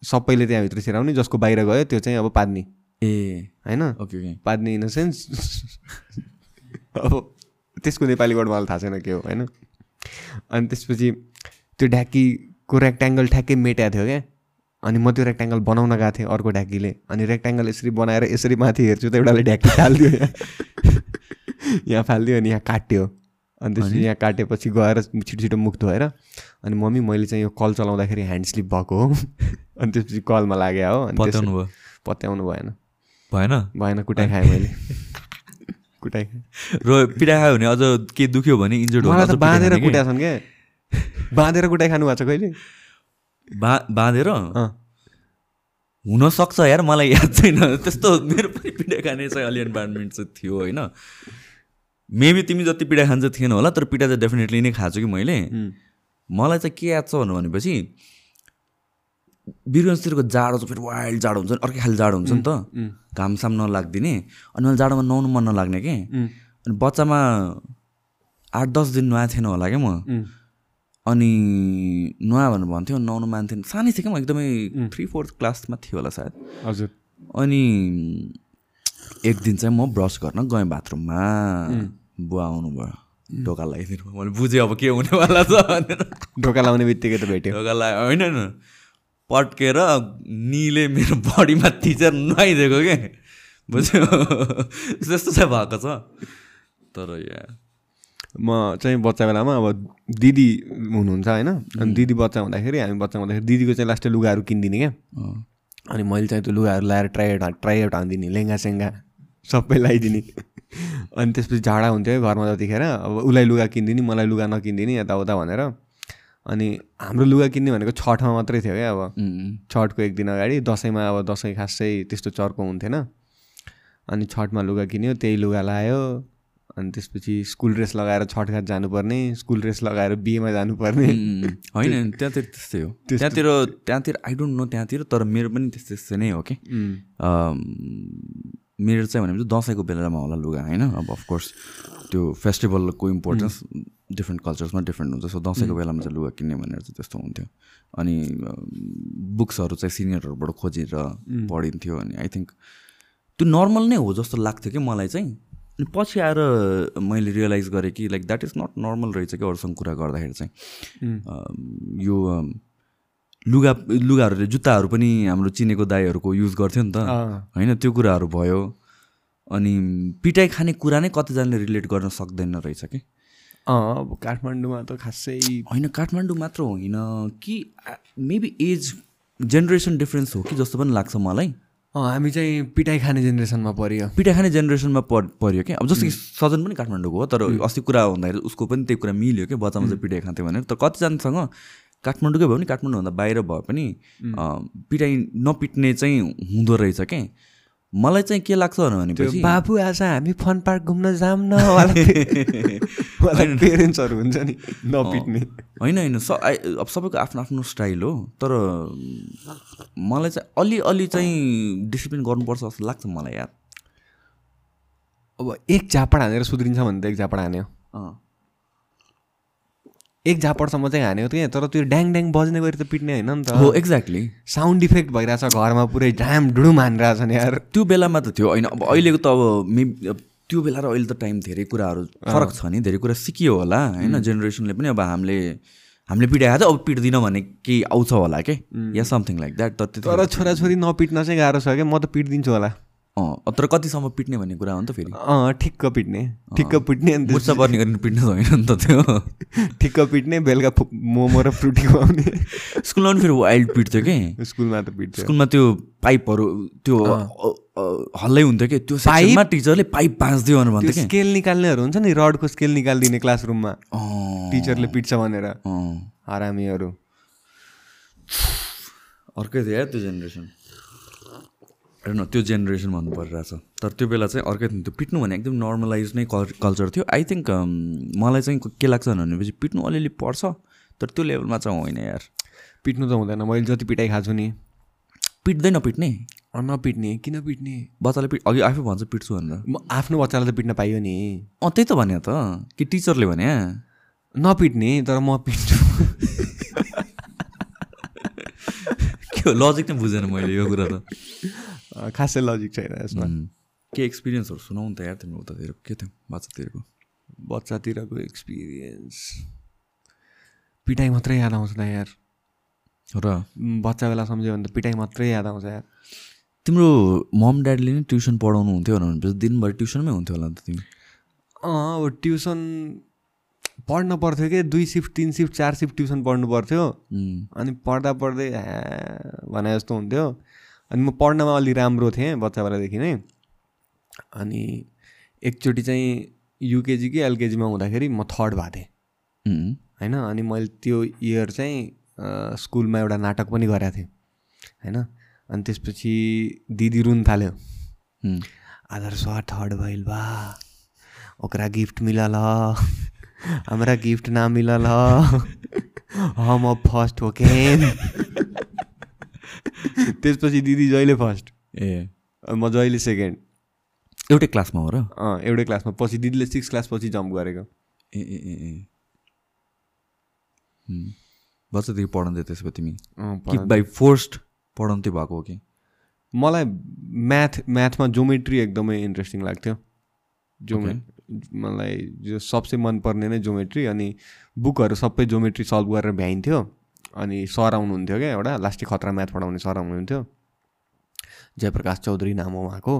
सबैले त्यहाँभित्र छिराउने जसको बाहिर गयो त्यो चाहिँ अब पाद्ने। ए। होइन? Okay okay. पाद्ने in the sense अब त्यसको नेपाली वर्ड मलाई थाहा छैन के हो होइन? अनि त्यसपछि त्यो ढ्याकीको रेक्ट्याङ्गल ठ्याक्कै मेट्याएको थियो क्या। अनि म त्यो रेक्ट्याङ्गल बनाउन गएको थिएँ अर्को ढ्याकीले अनि रेक्ट्याङ्गल यसरी बनाएर यसरी माथि हेर्छु त एउटाले ढ्याकी फालिदियो यहाँ (laughs) यहाँ फालिदियो अनि यहाँ काट्यो। अनि त्यसपछि यहाँ काटेपछि गएर छिटो छिटो मुख धोएर अनि मम्मी मैले चाहिँ यो कल चलाउँदाखेरि ह्यान्ड स्लिप भएको हो। (laughs) अनि त्यसपछि कलमा लाग्यो हो अनि पत्याउनु भयो? पत्याउनु भएन। भएन? भएन कुटाइ खाएँ मैले। (laughs) कुटाइ खाएँ। र पिटा खायो भने अझ के दुख्यो भने इन्जर्ड मलाई त बाँधेर कुटाएछन् क्या बाँधेर कुटाइ खानु भएको छ कहिले? बा बाँधेर? हुनसक्छ यार मलाई याद छैन। (laughs) त्यस्तो मेरो पनि पिठा खाने चाहिँ अलि इन्भाइरोमेन्ट चाहिँ थियो होइन? मेबी तिमी जति पिठा खान्छ थिएन होला तर पिठा चाहिँ डेफिनेटली नै खाएको कि मैले। मलाई चाहिँ के याद छ भन्नु भनेपछि बिरुवातिरको जाडो चाहिँ फेरि वाइल्ड जाडो हुन्छ नि अर्कै खाले जाडो हुन्छ नि त। घामसाम नलागिदिने अनि मलाई जाडोमा नुहाउनु मन नलाग्ने कि? अनि बच्चामा आठ दस दिन नुहाएको थिएन होला क्या म। अनि नुहा भनेर भन्थ्यो नुहाउनु मान्थेन। सानै थिएँ क्या म एकदमै थ्री फोर्थ क्लासमा थियो होला सायद। हजुर। अनि एक दिन चाहिँ म ब्रस गर्न गएँ बाथरुममा बुवा आउनुभयो। ढोका लगाइदिनु भयो। मैले बुझेँ अब के हुनेवाला छ भनेर। ढोका लाउने बित्तिकै त भेट्यो। ढोका लगायो होइन होइन। पट्केर निले मेरो बडीमा थिचेर नुहाइदिएको के? बुझ्यो? त्यस्तो चाहिँ भएको छ। तर या म चाहिँ बच्चा बेलामा अब दिदी हुनुहुन्छ होइन? अनि दिदी बच्चा हुँदाखेरि हामी बच्चा हुँदाखेरि दिदीको चाहिँ लास्टै लुगाहरू किनिदिने क्या। अनि मैले चाहिँ त्यो लुगाहरू लगाएर ट्राइआउट ट्राइआउट हानिदिने लेङ्गा सेङ्गा सबै लगाइदिने अनि त्यसपछि झाडा हुन्थ्यो है घरमा जतिखेर। अब उसलाई लुगा किनिदिने मलाई लुगा नकिनिदिने यताउता भनेर। अनि हाम्रो लुगा किन्ने भनेको छठमा मात्रै थियो क्या अब। छठको एक दिन अगाडि दसैँमा अब दसैँ खासै त्यस्तो चर्को हुन्थेन। अनि छठमा लुगा किन्यो त्यही लुगा लायो। अनि त्यसपछि स्कुल ड्रेस लगाएर छठघाट जानुपर्ने स्कुल ड्रेस लगाएर बिहेमा जानुपर्ने। होइन त्यहाँतिर त्यस्तै हो। त्यहाँतिर त्यहाँतिर आई डोन्ट नो त्यहाँतिर तर मेरो पनि त्यस्तै त्यस्तै नै हो कि। मेरो चाहिँ भनेपछि दसैँको बेलामा होला लुगा होइन? अब अफकोर्स त्यो फेस्टिभलको इम्पोर्टेन्स डिफ्रेन्ट कल्चर्समा डिफ्रेन्ट हुन्छ। सो दसैँको बेलामा चाहिँ लुगा किन्ने भनेर चाहिँ त्यस्तो हुन्थ्यो। अनि बुक्सहरू चाहिँ सिनियरहरूबाट खोजेर पढिन्थ्यो अनि आई थिङ्क त्यो नर्मल नै हो जस्तो लाग्थ्यो कि मलाई चाहिँ। अनि पछि आएर मैले रियलाइज गरेँ कि like that is not normal रहेछ कि अरूसँग कुरा गर्दाखेरि चाहिँ। अम, यो लुगा लुगाहरूले जुत्ताहरू पनि हाम्रो चिनेको दाईहरूको युज गर्थ्यो नि त। होइन त्यो कुराहरू भयो। अनि पिटाइ खाने कुरा नै कतिजनाले रिलेट गर्न सक्दैन रहेछ कि? अब काठमाडौँमा त खासै होइन काठमाडौँ मात्र होइन। कि मेबी एज जेनेरेसन डिफ्रेन्स हो कि जस्तो पनि लाग्छ मलाई। हामी चाहिँ पिटाइ खाने जेनेरेसनमा पऱ्यो। पिटाइ खाने जेनेरेसनमा पर पऱ्यो क्या अब जस्तो कि सजन पनि काठमाडौँको हो तर अस्ति कुरा हुँदाखेरि उसको पनि त्यही कुरा मिल्यो कि? बच्चामा चाहिँ पिटाइ खान्थ्यो भनेर। तर कतिजनासँग काठमाडौँकै भयो भने काठमाडौँभन्दा बाहिर भए पनि पिटाइ नपिट्ने चाहिँ हुँदो रहेछ क्या मलाई चाहिँ के लाग्छ भनेपछि बाबु आज हामी फन पार्क घुम्न जाऊँ न (laughs) पेरेन्ट्सहरू हुन्छ नि नपिट्ने। होइन होइन स अब सबैको आफ्नो आफ्नो स्टाइल हो तर मलाई चाहिँ अलि अलि चाहिँ डिसिप्लिन गर्नुपर्छ जस्तो लाग्छ मलाई यार। अब एक झापड हानेर सुध्रिन्छ भने त एक झापड हान्यो। अँ। एक झापडसम्म चाहिँ हान्यो कि? तर त्यो ड्याङ ड्याङ बज्ने गरी त पिट्ने होइन नि हो त एक्ज्याक्टली साउन्ड इफेक्ट भइरहेछ घरमा पुरै ढाम डुडुम हानिरहेछ नि यार। त्यो बेलामा त थियो होइन। अब अहिलेको त अब मे त्यो बेला र अहिले त टाइम धेरै कुराहरू फरक छ नि। धेरै कुरा सिकियो होला होइन? जेनेरेसनले पनि अब हामीले हामीले पिटाएको त अब पिट्दिनँ भने केही आउँछ होला के? या समथिङ लाइक द्याट तर छोराछोरी नपिट्न चाहिँ गाह्रो छ क्या म त पिटिदिन्छु होला। अँ तर कतिसम्म पिट्ने भन्ने कुरा हो नि त फेरि? अँ ठिक्क पिट्ने। ठिक्क पिट्ने अनि मुर्चा पर्ने गरी पिट्ने त होइन नि त त्यो। (laughs) ठिक्क पिट्ने बेलुका मोमो र फ्रुटी खुवाउने। स्कुलमा पनि फेरि वाइल्ड पिट्थ्यो कि? स्कुलमा त पिट्छ स्कुलमा त्यो पाइपहरू त्यो हल्लै हुन्थ्यो कि? त्यो सेक्सनमा टिचरले पाइप बाँच्दियो भनेर भन्थ्यो त्यो कि? स्केल निकाल्नेहरू हुन्छ नि रडको स्केल निकालिदिने क्लासरुममा। टिचरले पिट्छ भनेर। हरामीहरू। अर्कै थियो यार त्यो जेनेरेसन? हेर्न त्यो जेनेरेसन भन्नु परिरहेछ तर त्यो बेला चाहिँ अर्कै थियो। त्यो पिट्नु भने एकदम नर्मलाइज नै कल कल्चर थियो। आई थिङ्क मलाई चाहिँ के लाग्छ भनेपछि पिट्नु अलिअलि पर्छ तर त्यो लेभलमा चाहिँ होइन यार। पिट्नु त हुँदैन। मैले जति पिटाइ खाएको छु नि। पिट्दै नपिट्ने नपिट्ने। किन पिट्ने? बच्चाले पिट अघि आफै भन्छ पिट्छु भनेर। म आफ्नो बच्चालाई त पिट्न पाइयो नि। अँ त्यही त भने त। कि टिचरले भने? नपिट्ने तर म पिट्छु। (laughs) के हो लजिक नै बुझेन मैले यो कुरा त। खासै लजिक छैन यसमा. के एक्सपिरियन्सहरू सुनाउ न त यार तिम्रो उतातिर। के थियो बाचातिरको बच्चातिरको एक्सपिरियन्स पिटाइ मात्रै याद आउँछ त यार। र? बच्चा बेला सम्झ्यो भने त पिटाइ मात्रै याद आउँछ यार। तिम्रो मम ड्याडीले नै ट्युसन पढाउनु हुन्थ्यो भनेपछि दिनभरि ट्युसनमै हुन्थ्यो होला नि त तिमी? अँ अब ट्युसन पढ्न पर्थ्यो कि? दुई सिफ्ट तिन सिफ्ट चार सिफ्ट ट्युसन पढ्नु पर्थ्यो. अनि पढ्दा पढ्दै भने जस्तो हुन्थ्यो। अनि म पढ्नमा अलि राम्रो थिएँ बच्चा बेलादेखि नै। अनि एकचोटि चाहिँ युकेजी कि एलकेजीमा हुँदाखेरि म थर्ड भएको थिएँ. होइन? अनि मैले त्यो इयर चाहिँ स्कुलमा एउटा नाटक पनि गरेको थिएँ। होइन? अनि त्यसपछि दिदी रुन थाल्यो. आधार स्वा थर्ड भइल बा। ओकरा गिफ्ट मिलल। हमरा गिफ्ट ना मिलल हम अब फर्स्ट हो केन त्यसपछि दिदी जहिले फर्स्ट ए। म जहिले सेकेन्ड एउटै क्लासमा हो र? अँ एउटै क्लासमा। पछि दिदीले सिक्स क्लास पछि जम्प गरेको। ए ए ए. बच्चादेखि पढाउँदै त्यसो भए तिमी? अँ, कि बाई फोर्स्ड पढाउँदै भएको हो कि? मलाई म्याथ म्याथमा जोमेट्री एकदमै इन्ट्रेस्टिङ लाग्थ्यो। जोमे मलाई जो सबसे मनपर्ने नै जोमेट्री अनि बुकहरू सबै जोमेट्री सल्भ गरेर भ्याइन्थ्यो। अनि सर आउनुहुन्थ्यो क्या एउटा लास्टै खतरा म्याथ पढाउने सर आउनुहुन्थ्यो। जयप्रकाश चौधरी नाम हो उहाँको।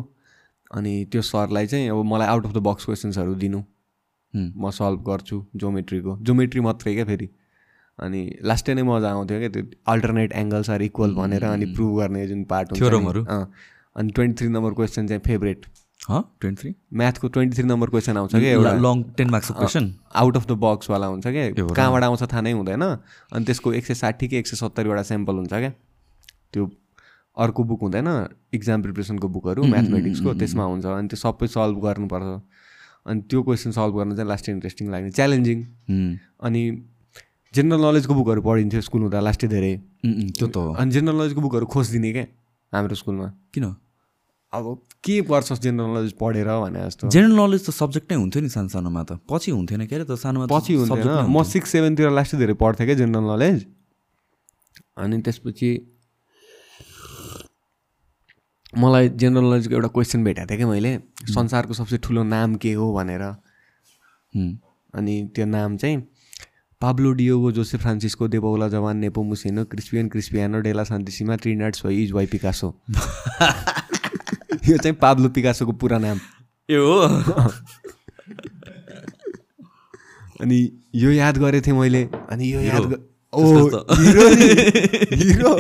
अनि त्यो सरलाई चाहिँ अब मलाई आउट अफ द बक्स क्वेसन्सहरू दिनु. म सल्भ गर्छु जोमेट्रीको जोमेट्री मात्रै क्या फेरि। अनि लास्टै नै मजा आउँथ्यो क्या त्यो अल्टरनेट एङ्गल्स आर इक्वल भनेर अनि प्रुभ गर्ने जुन पार्ट? अँ। अनि ट्वेन्टी थ्री नम्बर क्वेसन चाहिँ फेभरेट ट्वेन्टी थ्री म्याथको ट्वेन्टी थ्री नम्बर क्वेसन आउँछ क्या एउटा। लङ टेन मार्क्सको क्वेसन आउट अफ द बक्सवाला हुन्छ र? कहाँबाट आउँछ थाहा नै हुँदैन। अनि त्यसको एक सय साठी कि एक सय सत्तरीवटा स्याम्पल हुन्छ क्या। त्यो अर्को बुक हुँदैन इक्जाम प्रिपरेसनको बुकहरू म्याथमेटिक्सको त्यसमा हुन्छ। अनि त्यो सबै सल्भ गर्नुपर्छ अनि त्यो क्वेसन सल्भ गर्न चाहिँ लास्टै इन्ट्रेस्टिङ लाग्ने। च्यालेन्जिङ अनि जेनरल नलेजको बुकहरू पढिन्थ्यो स्कुल हुँदा लास्टै धेरै। त्यो त हो। अनि जेनरल नलेजको बुकहरू खोजिदिने क्या हाम्रो स्कुलमा। किन? अब के पर्छस् जेनरल नलेज पढेर भने जस्तो? जेनरल नलेज त सब्जेक्ट नै हुन्थ्यो नि सानो सानोमा त। पछि हुन्थेन के अरे त? सानोमा पछि हुन्थेन। म सिक्स सेभेनतिर लास्टै धेरै पढ्थेँ क्या जेनरल नलेज अनि त्यसपछि मलाई जेनरल नलेजको एउटा क्वेसन भेटेको थिएँ कि मैले। संसारको सबसे ठुलो नाम के हो भनेर। अनि त्यो नाम चाहिँ Pablo Diego Joseph Francisco de Paula Juan Nepomuceno Crispin Crispiniano de la Santisima Trinidad y is y Picasso यो चाहिँ पाब्लो पिकासोको पुरा नाम ए हो अनि यो याद गरेको थिएँ मैले अनि यो याद ओ hero hero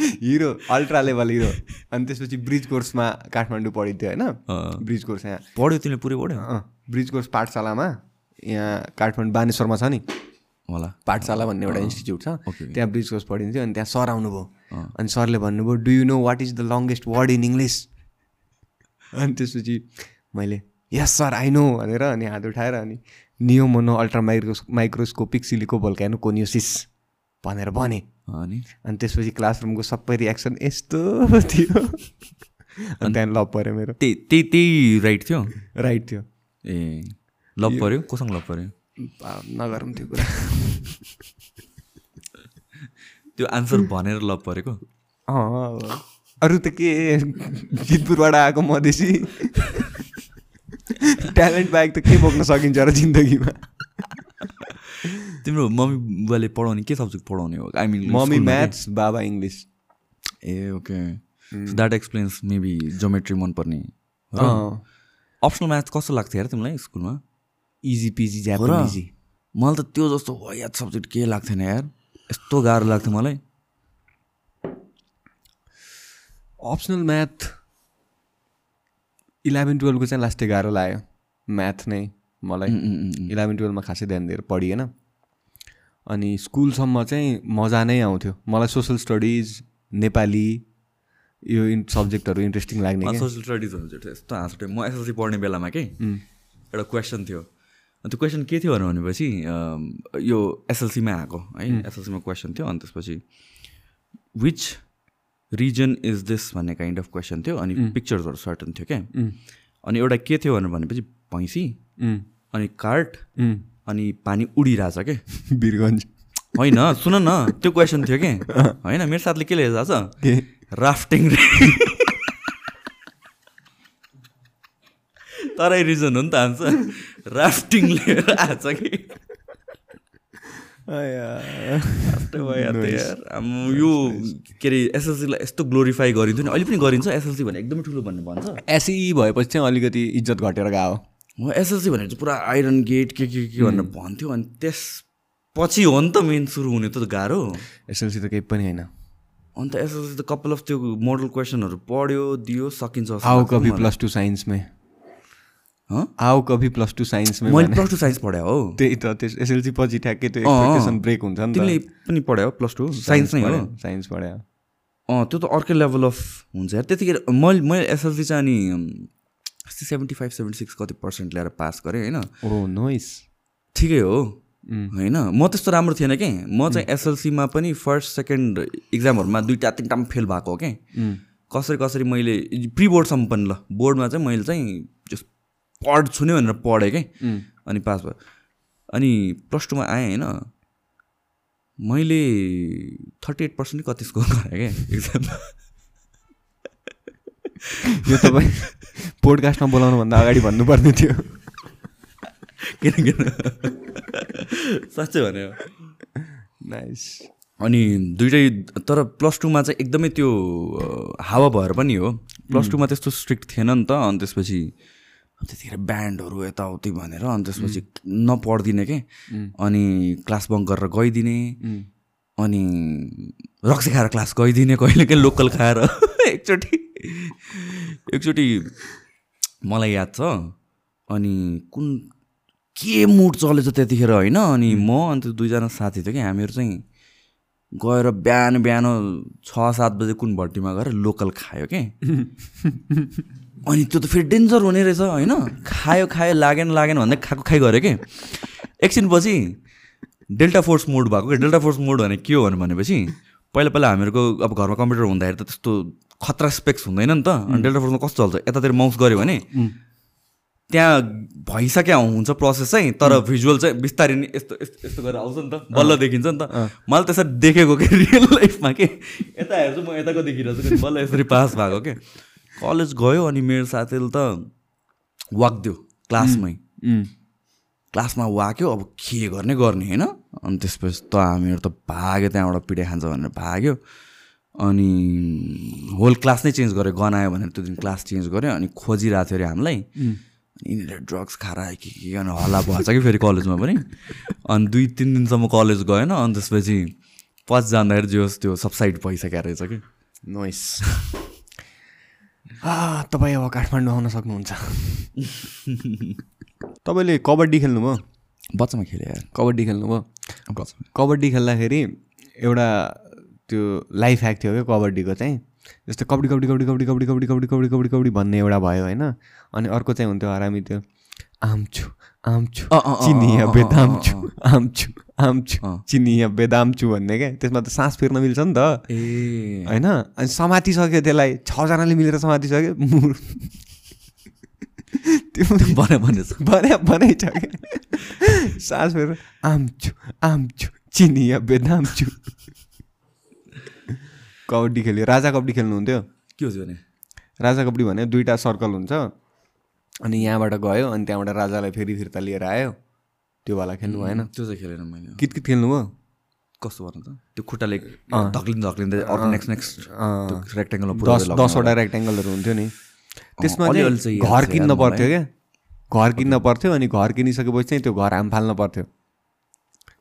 hero ultra level hero अनि त्यसपछि ब्रिज कोर्समा काठमाडौँ पढिन्थ्यो होइन अँ। ब्रिज कोर्स यहाँ पढ्यो तिमीले पुरै पढ्यो ब्रिज कोर्स पाठशालामा यहाँ काठमाडौँ बानेश्वरमा छ नि होला। पाठशाला भन्ने एउटा इन्स्टिच्युट छ। त्यहाँ ब्रिज कोर्स पढिन्थ्यो अनि त्यहाँ सर आउनुभयो। अनि सरले भन्नुभयो do you know what is the longest word in English अनि त्यसपछि मैले यस सर आई नो भनेर अनि हात उठाएर अनि pneumonoultramicroscopicsilicovolcanoconiosis भनेर भने। अनि? अनि त्यसपछि क्लासरुमको सबै रियाक्सन यस्तो थियो। अनि त्यहाँदेखि लभ पऱ्यो मेरो। त्यही त्यही त्यही राइट थियो? राइट थियो। ए लभ पऱ्यो? कोसँग लभ पऱ्यो? नगरौँ त्यो कुरा। त्यो आन्सर भनेर लभ परेको? अरू त के? जितपुरबाट आएको मधेसी ट्यालेन्ट बाहेक त के बोक्न सकिन्छ र जिन्दगीमा? तिम्रो मम्मी बुवाले पढाउने के सब्जेक्ट पढाउने हो? आई मिन मम्मी म्याथ्स बाबा English. A okay. That explains maybe geometry मनपर्ने। अप्सनल म्याथ कस्तो लाग्थ्यो यार तिमीलाई स्कुलमा? Easy PG? इजी मलाई त त्यो जस्तो याद सब्जेक्ट के लाग्थेन यार। यस्तो गाह्रो लाग्थ्यो मलाई। अप्सनल म्याथ इलेभेन टुवेल्भको चाहिँ लास्टै गाह्रो लाग्यो। म्याथ नै मलाई। इलेभेन टुवेल्भमा खासै ध्यान दिएर पढिएन। अनि स्कुलसम्म चाहिँ मजा नै आउँथ्यो। मलाई सोसल स्टडिज नेपाली यो इन सब्जेक्टहरू इन्ट्रेस्टिङ लाग्ने क्या सोसियल स्टडिजहरू चाहिँ यस्तो हाँस म एसएलसी पढ्ने बेलामा के एउटा क्वेसन थियो। त्यो क्वेसन के थियो भनेपछि यो एसएलसीमा आएको है एसएलसीमा क्वेसन थियो अनि त्यसपछि विच रिजन इज दिस भन्ने काइन्ड अफ क्वेसन थियो अनि पिक्चर्सहरू सर्टन थियो क्या। अनि एउटा के थियो भनेपछि भैँसी अनि कार्ट अनि पानी उडिरहेछ क्या। (laughs) वीरगन्ज होइन सुन न त्यो क्वेसन थियो कि (laughs) होइन मेरो साथले के लिएर छ? राफ्टिङ (laughs) रे तरै रिजन हो नि त आन्सर राफ्टिङ (laughs) लिएर कि? त यार आम्म, यो के अरे एसएलसीलाई यस्तो ग्लोरिफाई गरिन्थ्यो नि। अहिले पनि गरिन्छ एसएलसी भने एकदमै ठुलो भन्ने भन्छ। एसई भएपछि चाहिँ अलिकति इज्जत घटेर गयो। हो एसएलसी भनेर चाहिँ पुरा आइरन गेट के के के भनेर भन्थ्यो अनि त्यसपछि हो नि त मेन सुरु हुने त गाह्रो। एसएलसी त केही पनि होइन। अन्त एसएलसी त कपाल अफ त्यो मोडल क्वेसनहरू पढ्यो दियो सकिन्छ। प्लस टू साइन्स आओ कभी प्लस टू साइन्स में मैले। प्लस टू साइन्स पढायो हो। त्यही त त्यस एसएलसी पछि ठ्याक्कै त्यो। एक्सपेक्टेसन ब्रेक हुन्छ नि तिमीले पनि पढायो प्लस टू साइन्स नै हो। साइन्स पढ्यो। अँ त्यो त अर्कै लेभल अफ हुन्छ यार। त्यतिखेर मैले मैले एसएलसी चाहिँ अनि सेभेन्टी फाइभ सेभेन्टी सिक्स कति पर्सेन्ट ल्याएर पास गरेँ होइन? ओ नोइस ठिकै हो। होइन? म त्यस्तो राम्रो थिएन कि? म चाहिँ एसएलसीमा पनि फर्स्ट सेकेन्ड इक्जामहरूमा दुइटा तिनवटामा फेल भएको हो कि? कसरी कसरी मैले प्रि बोर्डसम्म पनि ल बोर्डमा चाहिँ मैले चाहिँ जस पढ्छु नै भनेर पढेँ कि? अनि पास भयो। अनि प्लस टूमा आएँ होइन। मैले थर्टी एट पर्सेन्ट कति स्कोर गरेँ क्या इक्जाममा यो तपाईँ पोडकास्टमा बोलाउनुभन्दा अगाडि भन्नुपर्ने थियो। किनकि साँच्चै भने नाइस अनि दुइटै तर प्लस टूमा चाहिँ एकदमै त्यो हावा भएर पनि हो। प्लस टूमा त्यस्तो स्ट्रिक्ट थिएन नि त। अनि त्यसपछि त्यतिखेर ब्यान्डहरू यताउति भनेर अनि त्यसपछि नपढ्दिनँ के? अनि क्लास बङ्क गरेर गइदिने। अनि रक्सी खाएर क्लास गइदिने कहिले काहीँ लोकल खाएर। (laughs) एकचोटि एकचोटि मलाई याद छ। अनि कुन के मुड चलेछ त्यतिखेर होइन? अनि म अन्त दुईजना साथी थियो कि हामीहरू चाहिँ गएर बिहान बिहान छ सात बजे कुन भट्टीमा गएर लोकल खायो के? (laughs) अनि त्यो त फेरि डेन्जर हुने रहेछ होइन? खायो खायो लागेन लागेन भन्दै खाएको खाइ गऱ्यो कि? एकछिनपछि डेल्टा फोर्स मोड भएको क्या डेल्टा फोर्स मोड भने के हो भनेपछि पहिला पहिला हामीहरूको अब घरमा कम्प्युटर हुँदाखेरि त त्यस्तो खतरा स्पेक्स हुँदैन नि त। अनि डेल्टा फोर्समा कस्तो चल्छ? यतातिर माउस गऱ्यो भने त्यहाँ भइसक्यो हुन्छ प्रोसेस चाहिँ तर भिजुअल चाहिँ बिस्तारै नै यस्तो यस्तो यस्तो गरेर आउँछ नि त। बल्ल देखिन्छ नि त। मैले त्यसरी देखेको कि? रियल लाइफमा के? यता हेर्छु म यताको देखिरहेको छु कि बल्ल यसरी (laughs) पास भएको के? कलेज गयो अनि मेरो साथीले त वाक्दियो क्लासमै। क्लासमा वाक्यो अब के गर्ने गर्ने होइन? अनि त्यसपछि त हामीहरू त भाग्यो त्यहाँबाट पिटाइ खान्छ भनेर भाग्यो। अनि होल क्लास नै चेन्ज गऱ्यो गनायो भनेर त्यो दिन क्लास चेन्ज गऱ्यो अनि खोजिरहेको थियो अरे हामीलाई। अनि यिनीहरूले ड्रग्स खाएर कि के गर्ने हल्ला भएछ कि फेरि कलेजमा पनि? अनि दुई तिन दिनसम्म कलेज गएन। अनि त्यसपछि पछि जाँदाखेरि जे होस् त्यो सबसाइड भइसकेको रहेछ कि। नोइस तपाईँ अब काठमाडौँ आउन सक्नुहुन्छ। तपाईँले कबड्डी खेल्नुभयो? बच्चामा खेलेँ यार। कबड्डी खेल्नुभयो? बच्चामा कबड्डी खेल्दाखेरि एउटा त्यो लाइफ ह्याक थियो क्या कबड्डीको चाहिँ। जस्तै कबड्डी कबड्डी कबड्डी कबड्डी कबड्डी कबड्डी कबड्डी कबड्डी कबड्डी कबड्डी भन्ने एउटा भयो होइन। अनि अर्को चाहिँ हुन्थ्यो हरामी त्यो आम्छु आम्छु चिनिया आम्छु। आम्छु अँ। चिनिया बेदाम्छु भन्ने क्या त्यसमा त सास फेर्न मिल्छ नि त। ए। होइन? अनि समातिसक्यो त्यसलाई। छजनाले मिलेर समातिसक्यो। मुर (laughs) त्यो भने भनेछ भने बनाइसक्यो सास फेर आम्छु आम्छु चिनिया बेदाम्छु कबड्डी खेल्यो। राजा कबड्डी खेल्नुहुन्थ्यो। के हो भने? राजा कबड्डी भने दुईवटा सर्कल हुन्छ। अनि यहाँबाट गयो अनि त्यहाँबाट राजालाई फेरि फिर्ता लिएर आयो। त्यो वाला खेल्नु भएन त्यो चाहिँ खेलेन मैले। कित कित खेल्नुभयो कस्तो गर्नु त? त्यो खुट्टाले धक्लिँदै धक्लिँदै अर्को नेक्स्ट नेक्स्ट अँ, रेक्टेङ्गलमा दस दसवटा रेक्ट्याङ्गलहरू हुन्थ्यो नि। त्यसमा चाहिँ घर किन्न पर्थ्यो क्या? घर किन्न पर्थ्यो अनि घर किनिसकेपछि चाहिँ त्यो घर हाम फाल्न पर्थ्यो।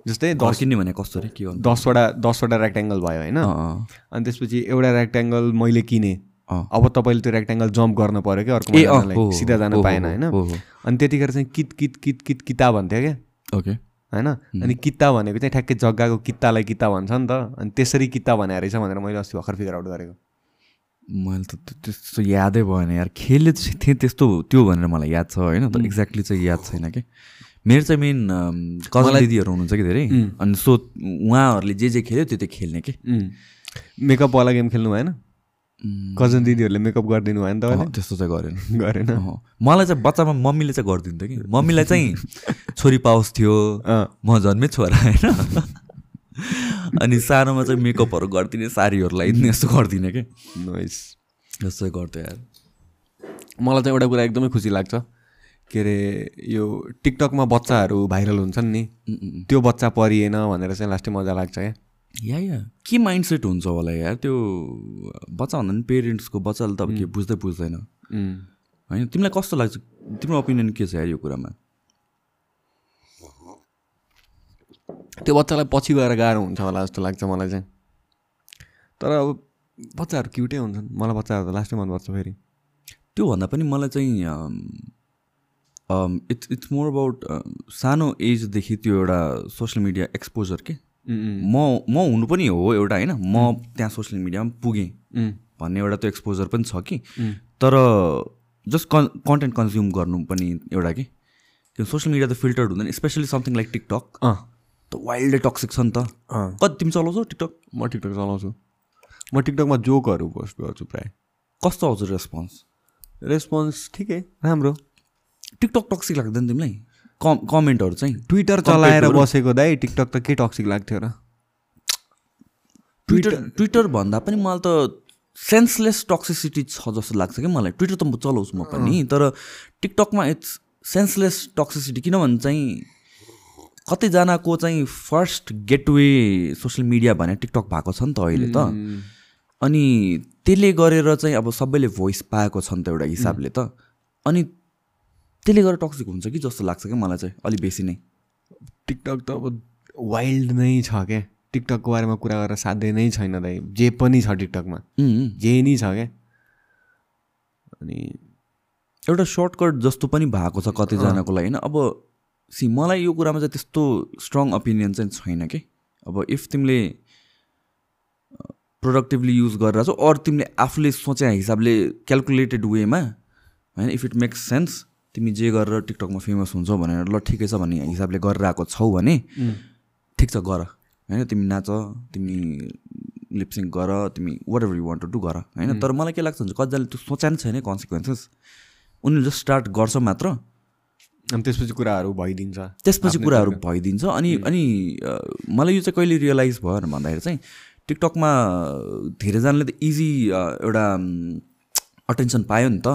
जस्तै घर किन्ने भने कस्तो अरे के गर्नु? दसवटा दसवटा रेक्ट्याङ्गल भयो होइन? अनि त्यसपछि एउटा रेक्ट्याङ्गल मैले किनेँ। अब तपाईँले त्यो रेक्ट्याङ्गल जम्प गर्नु पऱ्यो क्या अर्को हो, हो, सिधा जान हो, पाएन हो, होइन? हो, हो। अनि त्यतिखेर चाहिँ कित कित कित कित किता भन्थ्यो क्या? ओके होइन? अनि किता भनेको चाहिँ ठ्याक्कै जग्गाको कित्तालाई किता भन्छ नि त। अनि त्यसरी किता भने रहेछ भनेर मैले अस्ति भर्खर फिगर आउट गरेको। मैले त त्यो- त्यस्तो यादै भएन यार। चाहिँ थिएँ त्यस्तो त्यो भनेर मलाई याद छ होइन? तर एक्ज्याक्टली चाहिँ याद छैन कि? मेरो चाहिँ मेन कजन दिदीहरू हुनुहुन्छ कि धेरै? अनि सो उहाँहरूले जे जे खेल्यो त्यो त्यो खेल्ने कि? मेकअपवाला गेम खेल्नु भएन? कजन दिदीहरूले मेकअप गरिदिनु भएन तपाईँले अँ, त्यस्तो चाहिँ गरेन। गरेन। मलाई चाहिँ बच्चामा मम्मीले चाहिँ गरिदिन्थ्यो कि। मम्मीलाई चाहिँ छोरी पाओस् थियो। म जन्मै छोरा होइन? अनि सानोमा चाहिँ मेकअपहरू गरिदिने लगाइदिने यस्तो गरिदिने क्या नोइस यस्तो गर्थ्यो यार। मलाई चाहिँ एउटा कुरा एकदमै खुसी लाग्छ। के अरे यो टिकटकमा बच्चाहरू भाइरल हुन्छन् नि। त्यो बच्चा परिएन भनेर चाहिँ लास्टै मजा लाग्छ क्या। या या। के माइन्ड सेट हुन्छ होला यार? त्यो बच्चा भन्दा पनि पेरेन्ट्सको बच्चाले त अब के बुझ्दै बुझ्दैन. होइन तिमीलाई कस्तो लाग्छ? तिम्रो ओपिनियन के छ यार यो कुरामा? त्यो बच्चालाई पछि गएर गाह्रो हुन्छ होला जस्तो लाग्छ मलाई चाहिँ। तर अब बच्चाहरू क्युटै हुन्छन्। मलाई बच्चाहरू त लास्टै मनपर्छ फेरि। त्योभन्दा पनि मलाई चाहिँ इट्स इट्स मोर अबाउट सानो एजदेखि त्यो एउटा सोसियल मिडिया एक्सपोजर के? म म हुनु पनि हो एउटा होइन? म त्यहाँ सोसियल मिडियामा पुगेँ। उम्. भन्ने एउटा त्यो एक्सपोजर पनि छ कि। तर जस्ट कन् कन्टेन्ट कन्ज्युम गर्नु पनि एउटा कि? त्यो सोसियल मिडिया त फिल्टर्ड हुँदैन स्पेसली समथिङ लाइक टिकटक अँ। त वाइल्डै टक्सिक छ नि त। कति तिमी चलाउँछौ टिकटक म टिकटक चलाउँछु। म टिकटकमा जोकहरू पोस्ट गर्छु प्रायः। कस्तो आउँछ रेस्पोन्स रेस्पोन्स ठिकै राम्रो। टिकटक टक्सिक लाग्दैन तिमीलाई? कम कमेन्टहरू चाहिँ। ट्विटर चलाएर बसेको दाइ टिकटक त के टक्सिक लाग्थ्यो र? ट्विटर ट्विटर भन्दा पनि मलाई त सेन्सलेस टक्सिसिटी छ जस्तो लाग्छ कि मलाई। ट्विटर त म चलाउँछु म पनि तर टिकटकमा इट्स सेन्सलेस टक्सिसिटी किनभने चाहिँ कतिजनाको चाहिँ फर्स्ट गेटवे सोसियल मिडिया भने टिकटक भएको छ नि त अहिले त। अनि त्यसले गरेर चाहिँ अब सबैले भोइस पाएको छ नि त एउटा हिसाबले त। अनि त्यसले गरेर टक्सिक हुन्छ कि जस्तो लाग्छ क्या मलाई चाहिँ अलिक बेसी नै। टिकटक त अब वाइल्ड नै छ क्या टिकटकको बारेमा कुरा गरेर साध्य नै छैन दाइ। जे पनि छ टिकटकमा। जे नि छ क्या अनि एउटा सर्टकट जस्तो पनि भएको छ कतिजनाको लागि होइन? अब सी मलाई यो कुरामा चाहिँ त्यस्तो स्ट्रङ ओपिनियन चाहिँ छैन कि? अब इफ तिमीले प्रोडक्टिभली युज गरेर छौ अरू तिमीले आफूले सोचे हिसाबले क्यालकुलेटेड वेमा होइन? इफ इट मेक्स सेन्स तिमी जे गरेर टिकटकमा फेमस हुन्छौ भनेर ल ठिकै छ भन्ने हिसाबले गरेर आएको छौ भने ठिक छ गर। होइन तिमी नाच तिमी लिपसिङ गर तिमी whatever you want to do गर। होइन तर मलाई के लाग्छ भने कतिजनाले त्यो सोचा नि छैन कन्सिक्वेन्सेस उनीहरूले जस्ट स्टार्ट गर्छ मात्र। अनि त्यसपछि कुराहरू भइदिन्छ। त्यसपछि कुराहरू भइदिन्छ अनि अनि मलाई यो चाहिँ कहिले रियलाइज भयो भन्दाखेरि चाहिँ टिकटकमा धेरैजनाले त इजी एउटा अटेन्सन पायो नि त।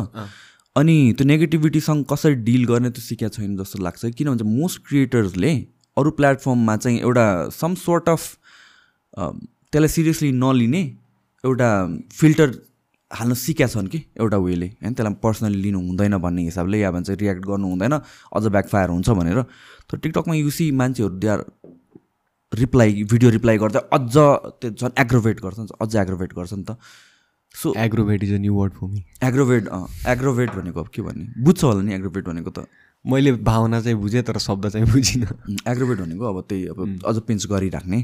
अनि त्यो नेगेटिभिटीसँग कसरी डिल गर्ने त्यो सिकेको छैन जस्तो लाग्छ। किनभने मोस्ट क्रिएटर्सले अरू प्लेटफर्ममा चाहिँ एउटा सम सोर्ट अफ त्यसलाई सिरियसली नलिने एउटा फिल्टर हाल्न सिकेका छन् कि एउटा वेले होइन त्यसलाई पर्सनली लिनु हुँदैन भन्ने हिसाबले या भन्छ रियाक्ट गर्नु हुँदैन अझ ब्याकफायर हुन्छ भनेर। तर टिकटकमा युसी मान्छेहरू आर रिप्लाई भिडियो रिप्लाई गर्दा अझ त्यो झन् एग्रोभेट गर्छ अझ एग्रोभेट गर्छ नि त। So aggravate is a new word for me aggravate aggravate भनेको अब के भन्ने? बुझ्छ होला नि एग्रोभेट भनेको त। मैले भावना चाहिँ बुझेँ तर शब्द चाहिँ बुझिनँ। एग्रोभेट भनेको अब त्यही अब अझ पिन्च गरिराख्ने।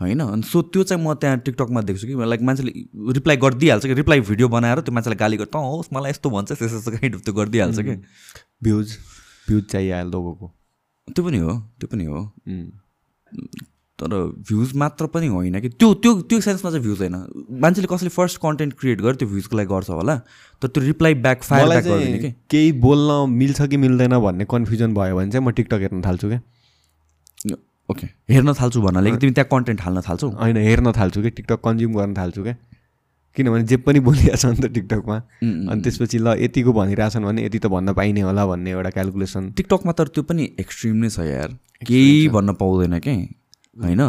होइन? अनि सो त्यो चाहिँ म त्यहाँ टिकटकमा देख्छु कि लाइक मान्छेले रिप्लाई गरिदिइहाल्छ कि रिप्लाई भिडियो बनाएर त्यो मान्छेलाई गाली गर्छ होस् मलाई यस्तो भन्छ त्यस्तो त्यस्तो काइन्ड अफ त्यो गरिदिइहाल्छ कि। भ्युज भ्युज चाहिहाल्यो लोगोको। त्यो पनि हो त्यो पनि हो. तर भ्युज मात्र पनि होइन कि? त्यो त्यो त्यो सेन्समा चाहिँ भ्युज होइन। मान्छेले कसैले फर्स्ट कन्टेन्ट क्रिएट गर्यो त्यो भ्युजको लागि गर्छ होला। तर त्यो रिप्लाई ब्याक फायर ब्याक गरिदिने कि? केही बोल्न मिल्छ कि मिल्दैन भन्ने कन्फ्युजन भयो भने चाहिँ म टिकटक हेर्न थाल्छु क्या। ओके हेर्न थाल्छु भन्नाले कि तिमी त्यहाँ कन्टेन्ट हाल्न थाल्छौ? होइन हेर्न थाल्छु कि टिकटक कन्ज्युम गर्न थाल्छु क्या। किनभने जे पनि बोलिरहेछ नि त टिकटकमा अनि त्यसपछि ल यतिको भनिरहेछन् भने यति त भन्न पाइने होला भन्ने एउटा क्यालकुलेसन टिकटकमा तर त्यो पनि एक्सट्रिम नै छ यार। केही भन्न पाउँदैन के? होइन?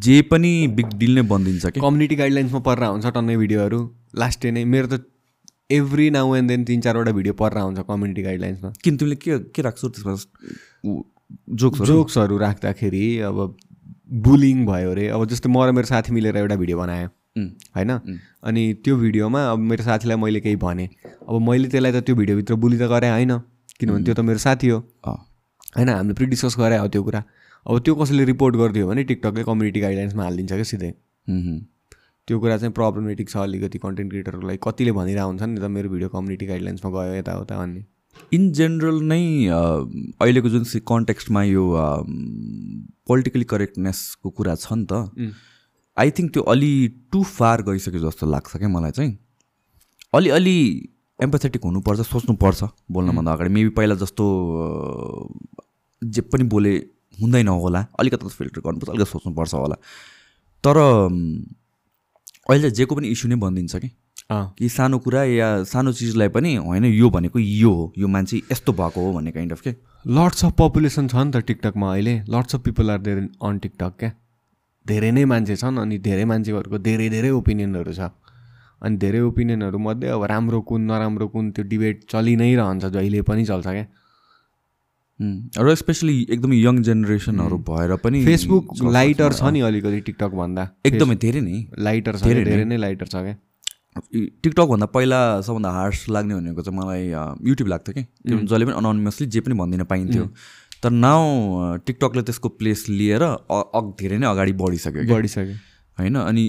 जे पनि बिग डिल नै बनिदिन्छ कि? कम्युनिटी गाइडलाइन्समा परेर हुन्छ टन्नै भिडियोहरू। लास्ट डे नै मेरो त एभ्री नाउ एन्ड देन तिन चारवटा भिडियो परेर हुन्छ कम्युनिटी गाइडलाइन्समा किन तिमीले के के राख्छौ त्यसमा? जोक्सहरू जोक्सहरू राख्दाखेरि अब बुलिङ भयो अरे। अब जस्तै म र मेरो साथी मिलेर एउटा भिडियो बनायो होइन? अनि त्यो भिडियोमा अब मेरो साथीलाई मैले केही भनेँ। अब मैले त्यसलाई त त्यो भिडियोभित्र बुली त गरेँ होइन। किनभने त्यो त मेरो साथी हो। होइन? हामीले प्रि डिस्कस गरे हो त्यो कुरा। अब त्यो कसैले रिपोर्ट गरिदियो भने टिकटकले कम्युनिटी गाइडलाइन्समा हालिदिन्छ क्या सिधै। त्यो कुरा चाहिँ प्रब्लमेटिक छ अलिकति कन्टेन्ट क्रिएटरहरूलाई कतिले भनिरहेको हुन्छ नि त मेरो भिडियो कम्युनिटी गाइडलाइन्समा गयो यताउता भन्ने। इन जेनरल नै अहिलेको जुन कन्टेक्स्टमा यो पोलिटिकली करेक्टनेसको कुरा छ नि त आई थिङ्क त्यो अलि टु फार गइसक्यो जस्तो लाग्छ क्या मलाई चाहिँ। अलिअलि एम्पथेटिक हुनुपर्छ सोच्नुपर्छ बोल्नुभन्दा अगाडि। मेबी पहिला जस्तो जे पनि बोले हुँदैन होला। अलिकति त फिल्टर गर्नुपर्छ अलिकति सोच्नुपर्छ होला। तर अहिले जेको पनि इस्यु नै बनिदिन्छ कि? कि सानो कुरा या सानो चिजलाई पनि होइन यो भनेको यो हो यो मान्छे यस्तो भएको हो भन्ने काइन्ड अफ के? लट्स अफ पपुलेसन छ नि त टिकटकमा अहिले। Lots of people are there on TikTok क्या? धेरै नै मान्छे छन् अनि धेरै मान्छेहरूको धेरै धेरै ओपिनियनहरू छ। अनि धेरै ओपिनियनहरू मध्ये अब राम्रो कुन नराम्रो कुन त्यो डिबेट चलि नै रहन्छ जहिले पनि चल्छ क्या? र स्पेसली एकदमै यङ जेनेरेसनहरू भएर पनि फेसबुक लाइटर छ नि अलिकति टिकटक भन्दा। एकदमै धेरै नै। लाइटर छ धेरै नै लाइटर छ क्या टिकटकभन्दा पहिला सबभन्दा हार्स लाग्ने भनेको चाहिँ मलाई युट्युब लाग्थ्यो कि? जहिले पनि अनोनिमसली जे पनि भनिदिन पाइन्थ्यो। तर नाउ टिकटकले त्यसको प्लेस लिएर अग धेरै नै अगाडि बढिसक्यो क्या बढिसक्यो। होइन अनि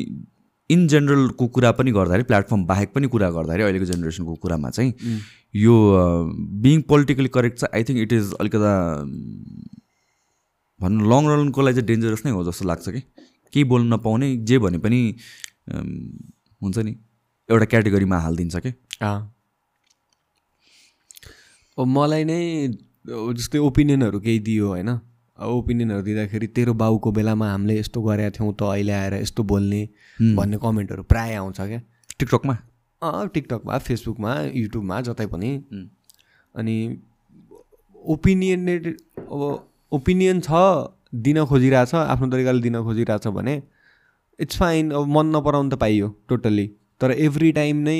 इन जेनरलको कुरा पनि गर्दाखेरि प्लेटफर्म बाहेक पनि कुरा गर्दाखेरि अहिलेको जेनेरेसनको कुरामा चाहिँ यो बिङ पोलिटिकली करेक्ट चाहिँ आई थिङ्क इट इज अलिकता भनौँ लङ रनको लागि चाहिँ डेन्जरस नै हो जस्तो लाग्छ कि। केही बोल्न नपाउने जे भने पनि हुन्छ नि एउटा क्याटेगोरीमा हालिदिन्छ कि। मलाई नै जस्तै ओपिनियनहरू केही दियो होइन? ओपिनियनहरू दिँदाखेरि तेरो बाउको बेलामा हामीले यस्तो गरेका थियौँ त अहिले आएर यस्तो बोल्ने भन्ने कमेन्टहरू प्रायः आउँछ क्या। टिकटकमा अँ टिकटकमा फेसबुकमा युट्युबमा जतै पनि। अनि ओपिनियनेड अब ओपिनियन छ दिन खोजिरहेछ आफ्नो तरिकाले दिन खोजिरहेछ भने इट्स फाइन अब मन नपराउनु त पाइयो टोटल्ली तर एभ्री टाइम नै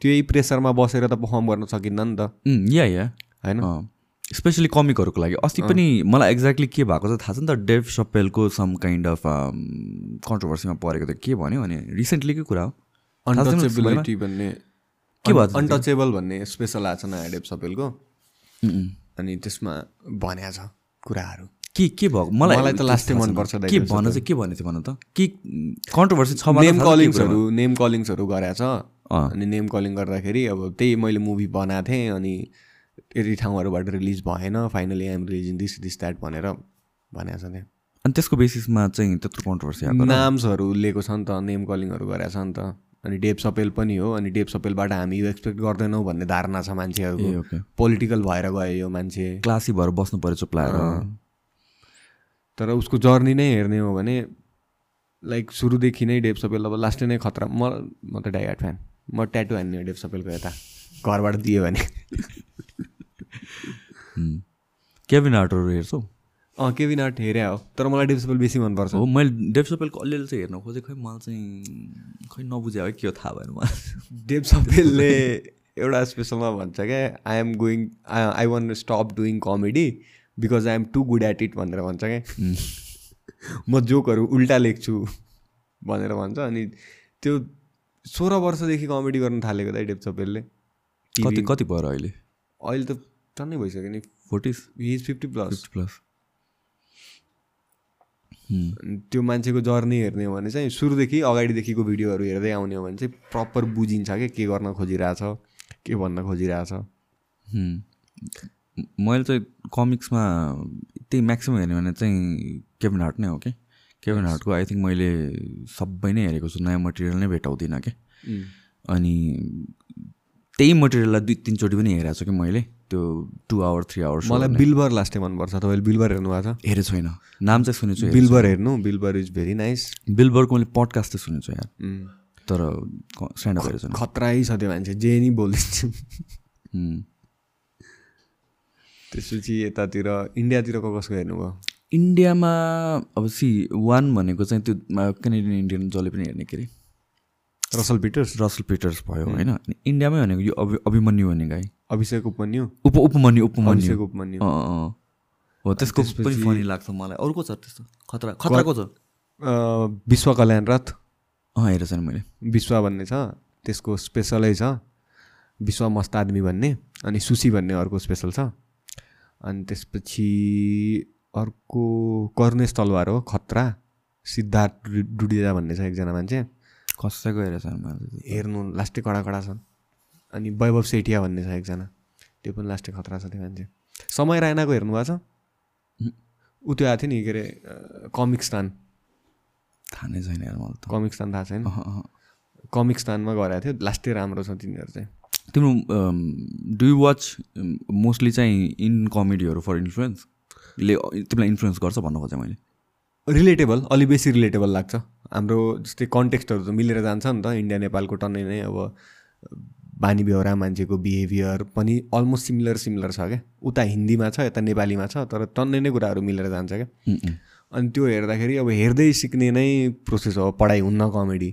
त्यही प्रेसरमा बसेर त पर्फर्म गर्न सकिन्न नि त। या या। होइन? स्पेसली कमिकहरूको लागि। अस्ति पनि मलाई एक्ज्याक्टली के भएको चाहिँ थाहा छ नि त डेभ सपेलको सम काइन्ड अफ कन्ट्रोभर्सीमा परेको त के भन्यो भने रिसेन्टलीकै कुरा हो? अनटचेबिलिटी भन्ने। के छ त्यो? अनटचेबल भन्ने स्पेसल आएको छ नयाँ डेप सपेलको अनि त्यसमा भन्या छ कुराहरू। के के भएको? मलाई मलाई त लास्टै। मनपर्छ के Dave भन चाहिँ के भनेको थियो भन त। के कन्ट्रोभर्सी छ नेम छ कलिङ्सहरू नेम कलिङ्सहरू छ। अँ। अनि नेम कलिङ गर्दाखेरि अब त्यही मैले मुभी बनाएको थिएँ अनि यति ठाउँहरूबाट रिलिज भएन finally I'm releasing this this that भनेर भनेको छ त्यहाँ अनि त्यसको बेसिसमा चाहिँ त्यत्रो कन्ट्रोभर्सी? नाम्सहरू लिएको छ नि त नेम कलिङहरू गरेको छ नि त। अनि डेप सपेल पनि हो अनि डेप सपेलबाट हामी यो एक्सपेक्ट गर्दैनौँ भन्ने धारणा छ मान्छेहरूको। पोलिटिकल भएर गयो यो मान्छे। क्लासी भएर बस्नु पऱ्यो चुप्लाएर तर उसको जर्नी नै हेर्ने हो भने लाइक सुरुदेखि नै डेप सपेल अब लास्टै नै खतरा। म म त डाइहार्ट फ्यान म ट्याटु हान्ने हो डेप सपेलको यता। घरबाट दियो भने। (laughs) केभिन आर्टहरू हेर्छौ अँ केविन आर्ट हेरे हो तर मलाई डेप सपेल बेसी मनपर्छ हो मैले डेभ सपेलको अलिअलि चाहिँ हेर्न खोजेँ खै मलाई चाहिँ खै नबुझे है के हो थाहा भएन मलाई डेप सपेलले एउटा स्पेसलमा भन्छ क्या I am going I want stop doing comedy because I am too good at it भनेर भन्छ क्या म जोकहरू उल्टा लेख्छु भनेर भन्छ अनि त्यो सोह्र वर्षदेखि कमेडी गर्न थालेको त डेप सपेलले कति कति भयो अहिले अहिले त टन्नै भइसक्यो नि forties he's fifty plus fifty plus त्यो मान्छेको जर्नी हेर्ने हो भने चाहिँ सुरुदेखि अगाडिदेखिको भिडियोहरू हेर्दै आउने हो भने चाहिँ प्रपर बुझिन्छ क्या के गर्न खोजिरहेछ के भन्न खोजिरहेछ। मैले चाहिँ कमिक्समा त्यही म्याक्सिमम् हेर्ने भने चाहिँ केभिन हार्ट नै हो कि केभिन हार्टको आई थिङ्क मैले सबै नै हेरेको छु नयाँ मटेरियल नै भेटाउँदिनँ कि अनि त्यही मटेरियललाई दुई तिनचोटि पनि हेरेको छु कि मैले। त्यो टु आवर थ्री आवर्स मलाई बिल्बर लास्टै मनपर्छ। तपाईँले बिल्बर हेर्नु भएको छ? हेरेको छैन नाम चाहिँ सुनेको छु बिल्बर हेर्नु? Bill Burr is very nice बिलबर्गको मैले पडकास्ट चाहिँ सुनेको छु यार तर स्ट्यान्डअप हेरेको छैन खतरै छ त्यो मान्छे जे नि बोलिदिन्छु उम्. त्यसपछि यतातिर इन्डियातिरको कसको हेर्नुभयो? इन्डियामा अब सी वान भनेको चाहिँ त्यो केनेडियन इन्डियन जसले पनि हेर्ने के अरे? रसल पिटर्स रसल पिटर्स भयो होइन। इन्डियामै भनेको यो अभि अभिमन्यु भन्ने गाई अभिषेक उपमन्यु? उप उपमन्यु उपमन्यु। उपमन्यु। हो त्यसको पनि फनी लाग्छ मलाई। अरूको छ त्यस्तो? खतरा खतराको छ? विश्व कल्याण रथ। अँ हेरेको छैन मैले। विश्व भन्ने छ। त्यसको स्पेसलै छ। विश्व मस्त आदमी भन्ने अनि सुसी भन्ने अर्को स्पेसल छ। अनि त्यसपछि अर्को कर्नेश तलवार हो खतरा। सिद्धार्थ डु- डुडिजा भन्ने छ एकजना मान्छे। कसैको हेरेको मैले हेर्नु लास्टै कडा कडा छन्। अनि वैभव सेठिया भन्ने छ एकजना। त्यो पनि लास्टै खतरा छ त्यो मान्छे। समय रायनाको हेर्नु भएको छ? ऊ त्यो आएको थियो नि के अरे अ, कमिक्सतान थाहा नै छैन त। कमिक्सतान थाहा छैन। अहँ। कमिक्सतानमा गराएको थियो लास्टै राम्रो छ तिनीहरू चाहिँ। तिम्रो डु यु वाच मोस्टली चाहिँ इन कमेडीहरू फर इन्फ्लुएन्स ले तिमीलाई इन्फ्लुएन्स गर्छ भन्नु खोजेँ मैले। रिलेटेबल अलि बेसी रिलेटेबल लाग्छ। हाम्रो जस्तै कन्टेक्स्टहरू त मिलेर जान्छ नि त। इन्डिया नेपालको टन्नै नै अब बानी बेहोरा मान्छेको बिहेभियर पनि अलमोस्ट सिमिलर सिमिलर छ क्या। उता हिन्दीमा छ यता नेपालीमा छ तर टन्नै नै कुराहरू मिलेर जान्छ क्या। अनि त्यो हेर्दाखेरि अब हेर्दै सिक्ने नै प्रोसेस हो पढाइ हुन्न कमेडी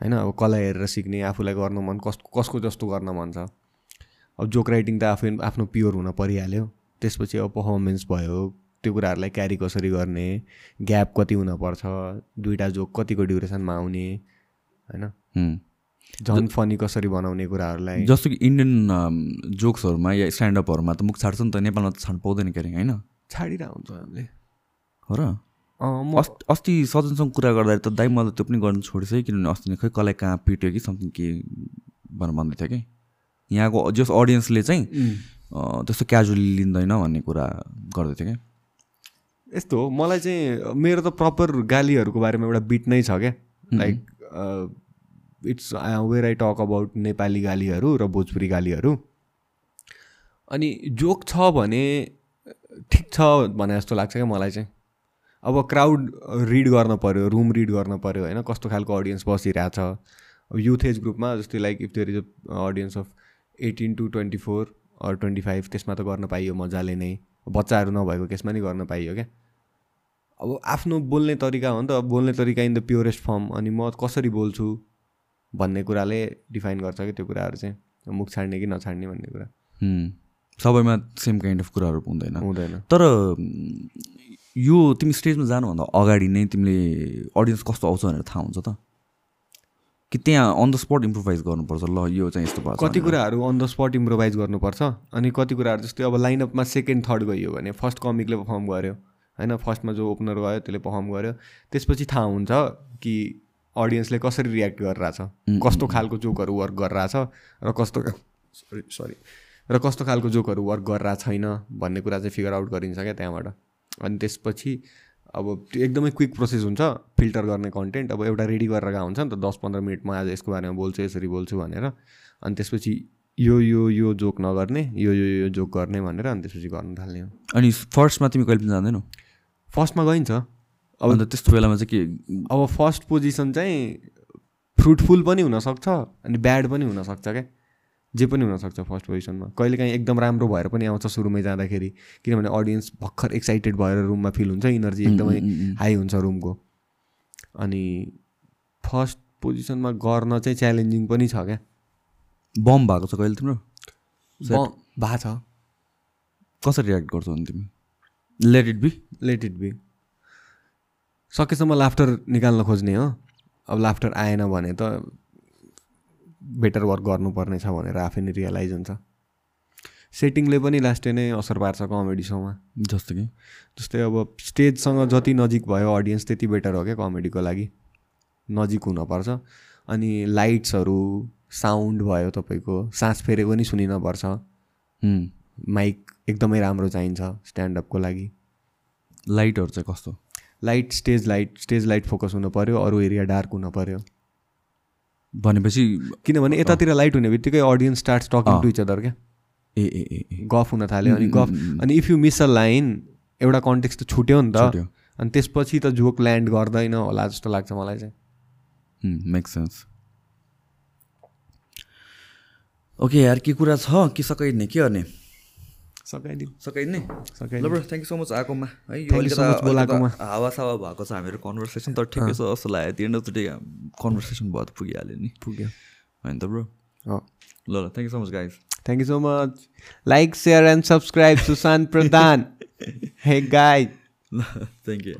होइन अब कसलाई हेरेर सिक्ने आफूलाई गर्न मन कस कसको जस्तो गर्न मन छ। अब जोक राइटिङ त आफै आफ्नो प्योर हुन परिहाल्यो। त्यसपछि अब पर्फर्मेन्स भयो त्यो कुराहरूलाई क्यारी कसरी गर्ने ग्याप कति हुनपर्छ दुइटा जोक कतिको ड्युरेसनमा आउने होइन। झन् फनी कसरी बनाउने कुराहरूलाई? जस्तो कि इन्डियन जोक्सहरूमा या स्ट्यान्डअपहरूमा त मुख छाड्छ नि त नेपालमा त छाड्नु पाउँदैन के अरे होइन? छाडिरहेको हुन्छ हामीले हो र? म अस् अस्ति सजनसँग कुरा गर्दाखेरि त दाइ मलाई त्यो पनि गर्नु है किनभने अस्ति नै खै कसलाई कहाँ पिट्यो कि समथिङ के भनेर भन्दै थियो कि? यहाँको जस अडियन्सले चाहिँ त्यस्तो क्याजुअली लिँदैन भन्ने कुरा गर्दै थियो क्या यस्तो हो मलाई चाहिँ मेरो त प्रपर गालीहरूको बारेमा एउटा बिट नै छ क्या। Like it's where I talk about Nepali गालीहरू र भोजपुरी गालीहरू। अनि जोक छ भने ठिक छ भने जस्तो लाग्छ क्या मलाई चाहिँ। अब क्राउड रिड गर्न पऱ्यो रुम रिड गर्न पऱ्यो होइन? कस्तो खालको अडियन्स बसिरहेछ। अब युथ एज ग्रुपमा जस्तै like if there is a audience of eighteen to twenty four or twenty five त्यसमा त गर्न पाइयो मजाले नै। बच्चाहरू नभएको केसमा नि गर्न पाइयो क्या। अब आफ्नो बोल्ने तरिका हो नि त। बोल्ने तरिका इन द प्योरेस्ट फर्म अनि म कसरी बोल्छु? भन्ने कुराले डिफाइन गर्छ कि त्यो कुराहरू चाहिँ मुख छाड्ने कि नछाड्ने भन्ने कुरा। सबैमा सेम काइन्ड अफ कुराहरू हुँदैन। हुँदैन। तर यो तिमी स्टेजमा जानुभन्दा अगाडि नै तिमीले अडियन्स कस्तो आउँछ भनेर थाहा हुन्छ त? कि त्यहाँ अन द स्पट इम्प्रोभाइज गर्नुपर्छ? ल यो चाहिँ यस्तो भएको कति कुराहरू अन द स्पट इम्प्रोभाइज गर्नुपर्छ? अनि कति कुराहरू जस्तै अब लाइनअपमा सेकेन्ड थर्ड गइयो भने फर्स्ट कमिकले पर्फर्म गर्यो। होइन फर्स्टमा जो ओपनर गयो त्यसले पर्फर्म गर्यो। त्यसपछि थाहा हुन्छ कि अडियन्सले कसरी रियाक्ट गरिरहेछ? कस्तो खालको जोकहरू वर्क गरिरहेछ? र कस्तो (laughs) सरी सरी र कस्तो खालको जोकहरू वर्क गरिरहेको छैन भन्ने कुरा चाहिँ फिगर आउट गरिन्छ क्या त्यहाँबाट। अनि त्यसपछि अब त्यो एकदमै क्विक प्रोसेस हुन्छ फिल्टर गर्ने कन्टेन्ट अब एउटा रेडी गरेर गएको हुन्छ नि त दस पन्ध्र मिनटमा आज यसको बारेमा बोल्छु यसरी बोल्छु भनेर। अनि त्यसपछि यो यो यो जोक नगर्ने यो यो यो जोक गर्ने भनेर अनि त्यसपछि गर्न थाल्ने हो। अनि फर्स्टमा तिमी कहिले पनि जाँदैनौ? फर्स्टमा गइन्छ। अब अन्त त्यस्तो बेलामा चाहिँ के अब फर्स्ट पोजिसन चाहिँ फ्रुटफुल पनि हुनसक्छ अनि ब्याड पनि हुनसक्छ क्या। जे पनि हुनसक्छ फर्स्ट पोजिसनमा कहिलेकाहीँ एकदम राम्रो भएर पनि आउँछ सुरुमै जाँदाखेरि। किनभने अडियन्स भर्खर एक्साइटेड भएर रुममा फिल हुन्छ इनर्जी एकदमै हाई हुन्छ रुमको अनि फर्स्ट पोजिसनमा गर्न चाहिँ च्यालेन्जिङ पनि छ क्या। बम भएको छ कहिले तिम्रो? भएको छ। कसरी रियाक्ट गर्छौ तिमी? Let it be let it be सकेसम्म लाफ्टर निकाल्न खोज्ने हो। अब लाफ्टर आएन भने त बेटर वर्क गर्नुपर्ने छ भनेर आफै नै रियलाइज हुन्छ। सेटिङले पनि लास्टै नै असर पार्छ कमेडी सोमा जस्तो कि? जस्तै अब स्टेजसँग जति नजिक भयो अडियन्स त्यति बेटर हो क्या कमेडीको लागि। नजिक हुनपर्छ। अनि लाइट्सहरू साउन्ड भयो तपाईँको सास फेरे पनि सुनिनपर्छ। माइक एकदमै राम्रो चाहिन्छ स्ट्यान्डअपको लागि। लाइटहरू चाहिँ कस्तो? Light stage light stage light focus हुनु पऱ्यो अरू एरिया डार्क हुनु पऱ्यो भनेपछि किनभने यतातिर लाइट हुने बित्तिकै audience start talking to each other क्या? ए ए ए गफ हुन थाल्यो अनि गफ अनि if you miss a line एउटा कन्टेक्स्ट त छुट्यो नि त। अनि त्यसपछि त जोक ल्यान्ड गर्दैन होला जस्तो लाग्छ मलाई चाहिँ। मेक सेन्स ओके यार के कुरा छ? कि सकाइने के गर्ने? सकाइदिउँ सकाइने सकाइ bro thank you so much आएकोमा है यो बोलाएकोमा। हावा सावा भएको छ हामीहरू कन्भर्सेसन तर ठिकै छ जस्तो लाग्यो त्यो end of the day conversation भयो त पुगिहाल्यो नि पुग्यो होइन त ब्रो ल ल thank you so much guys thank you so much like share and subscribe Sushant Pradhan hey guy ल थ्याङ्क यू थ्याङ्क यू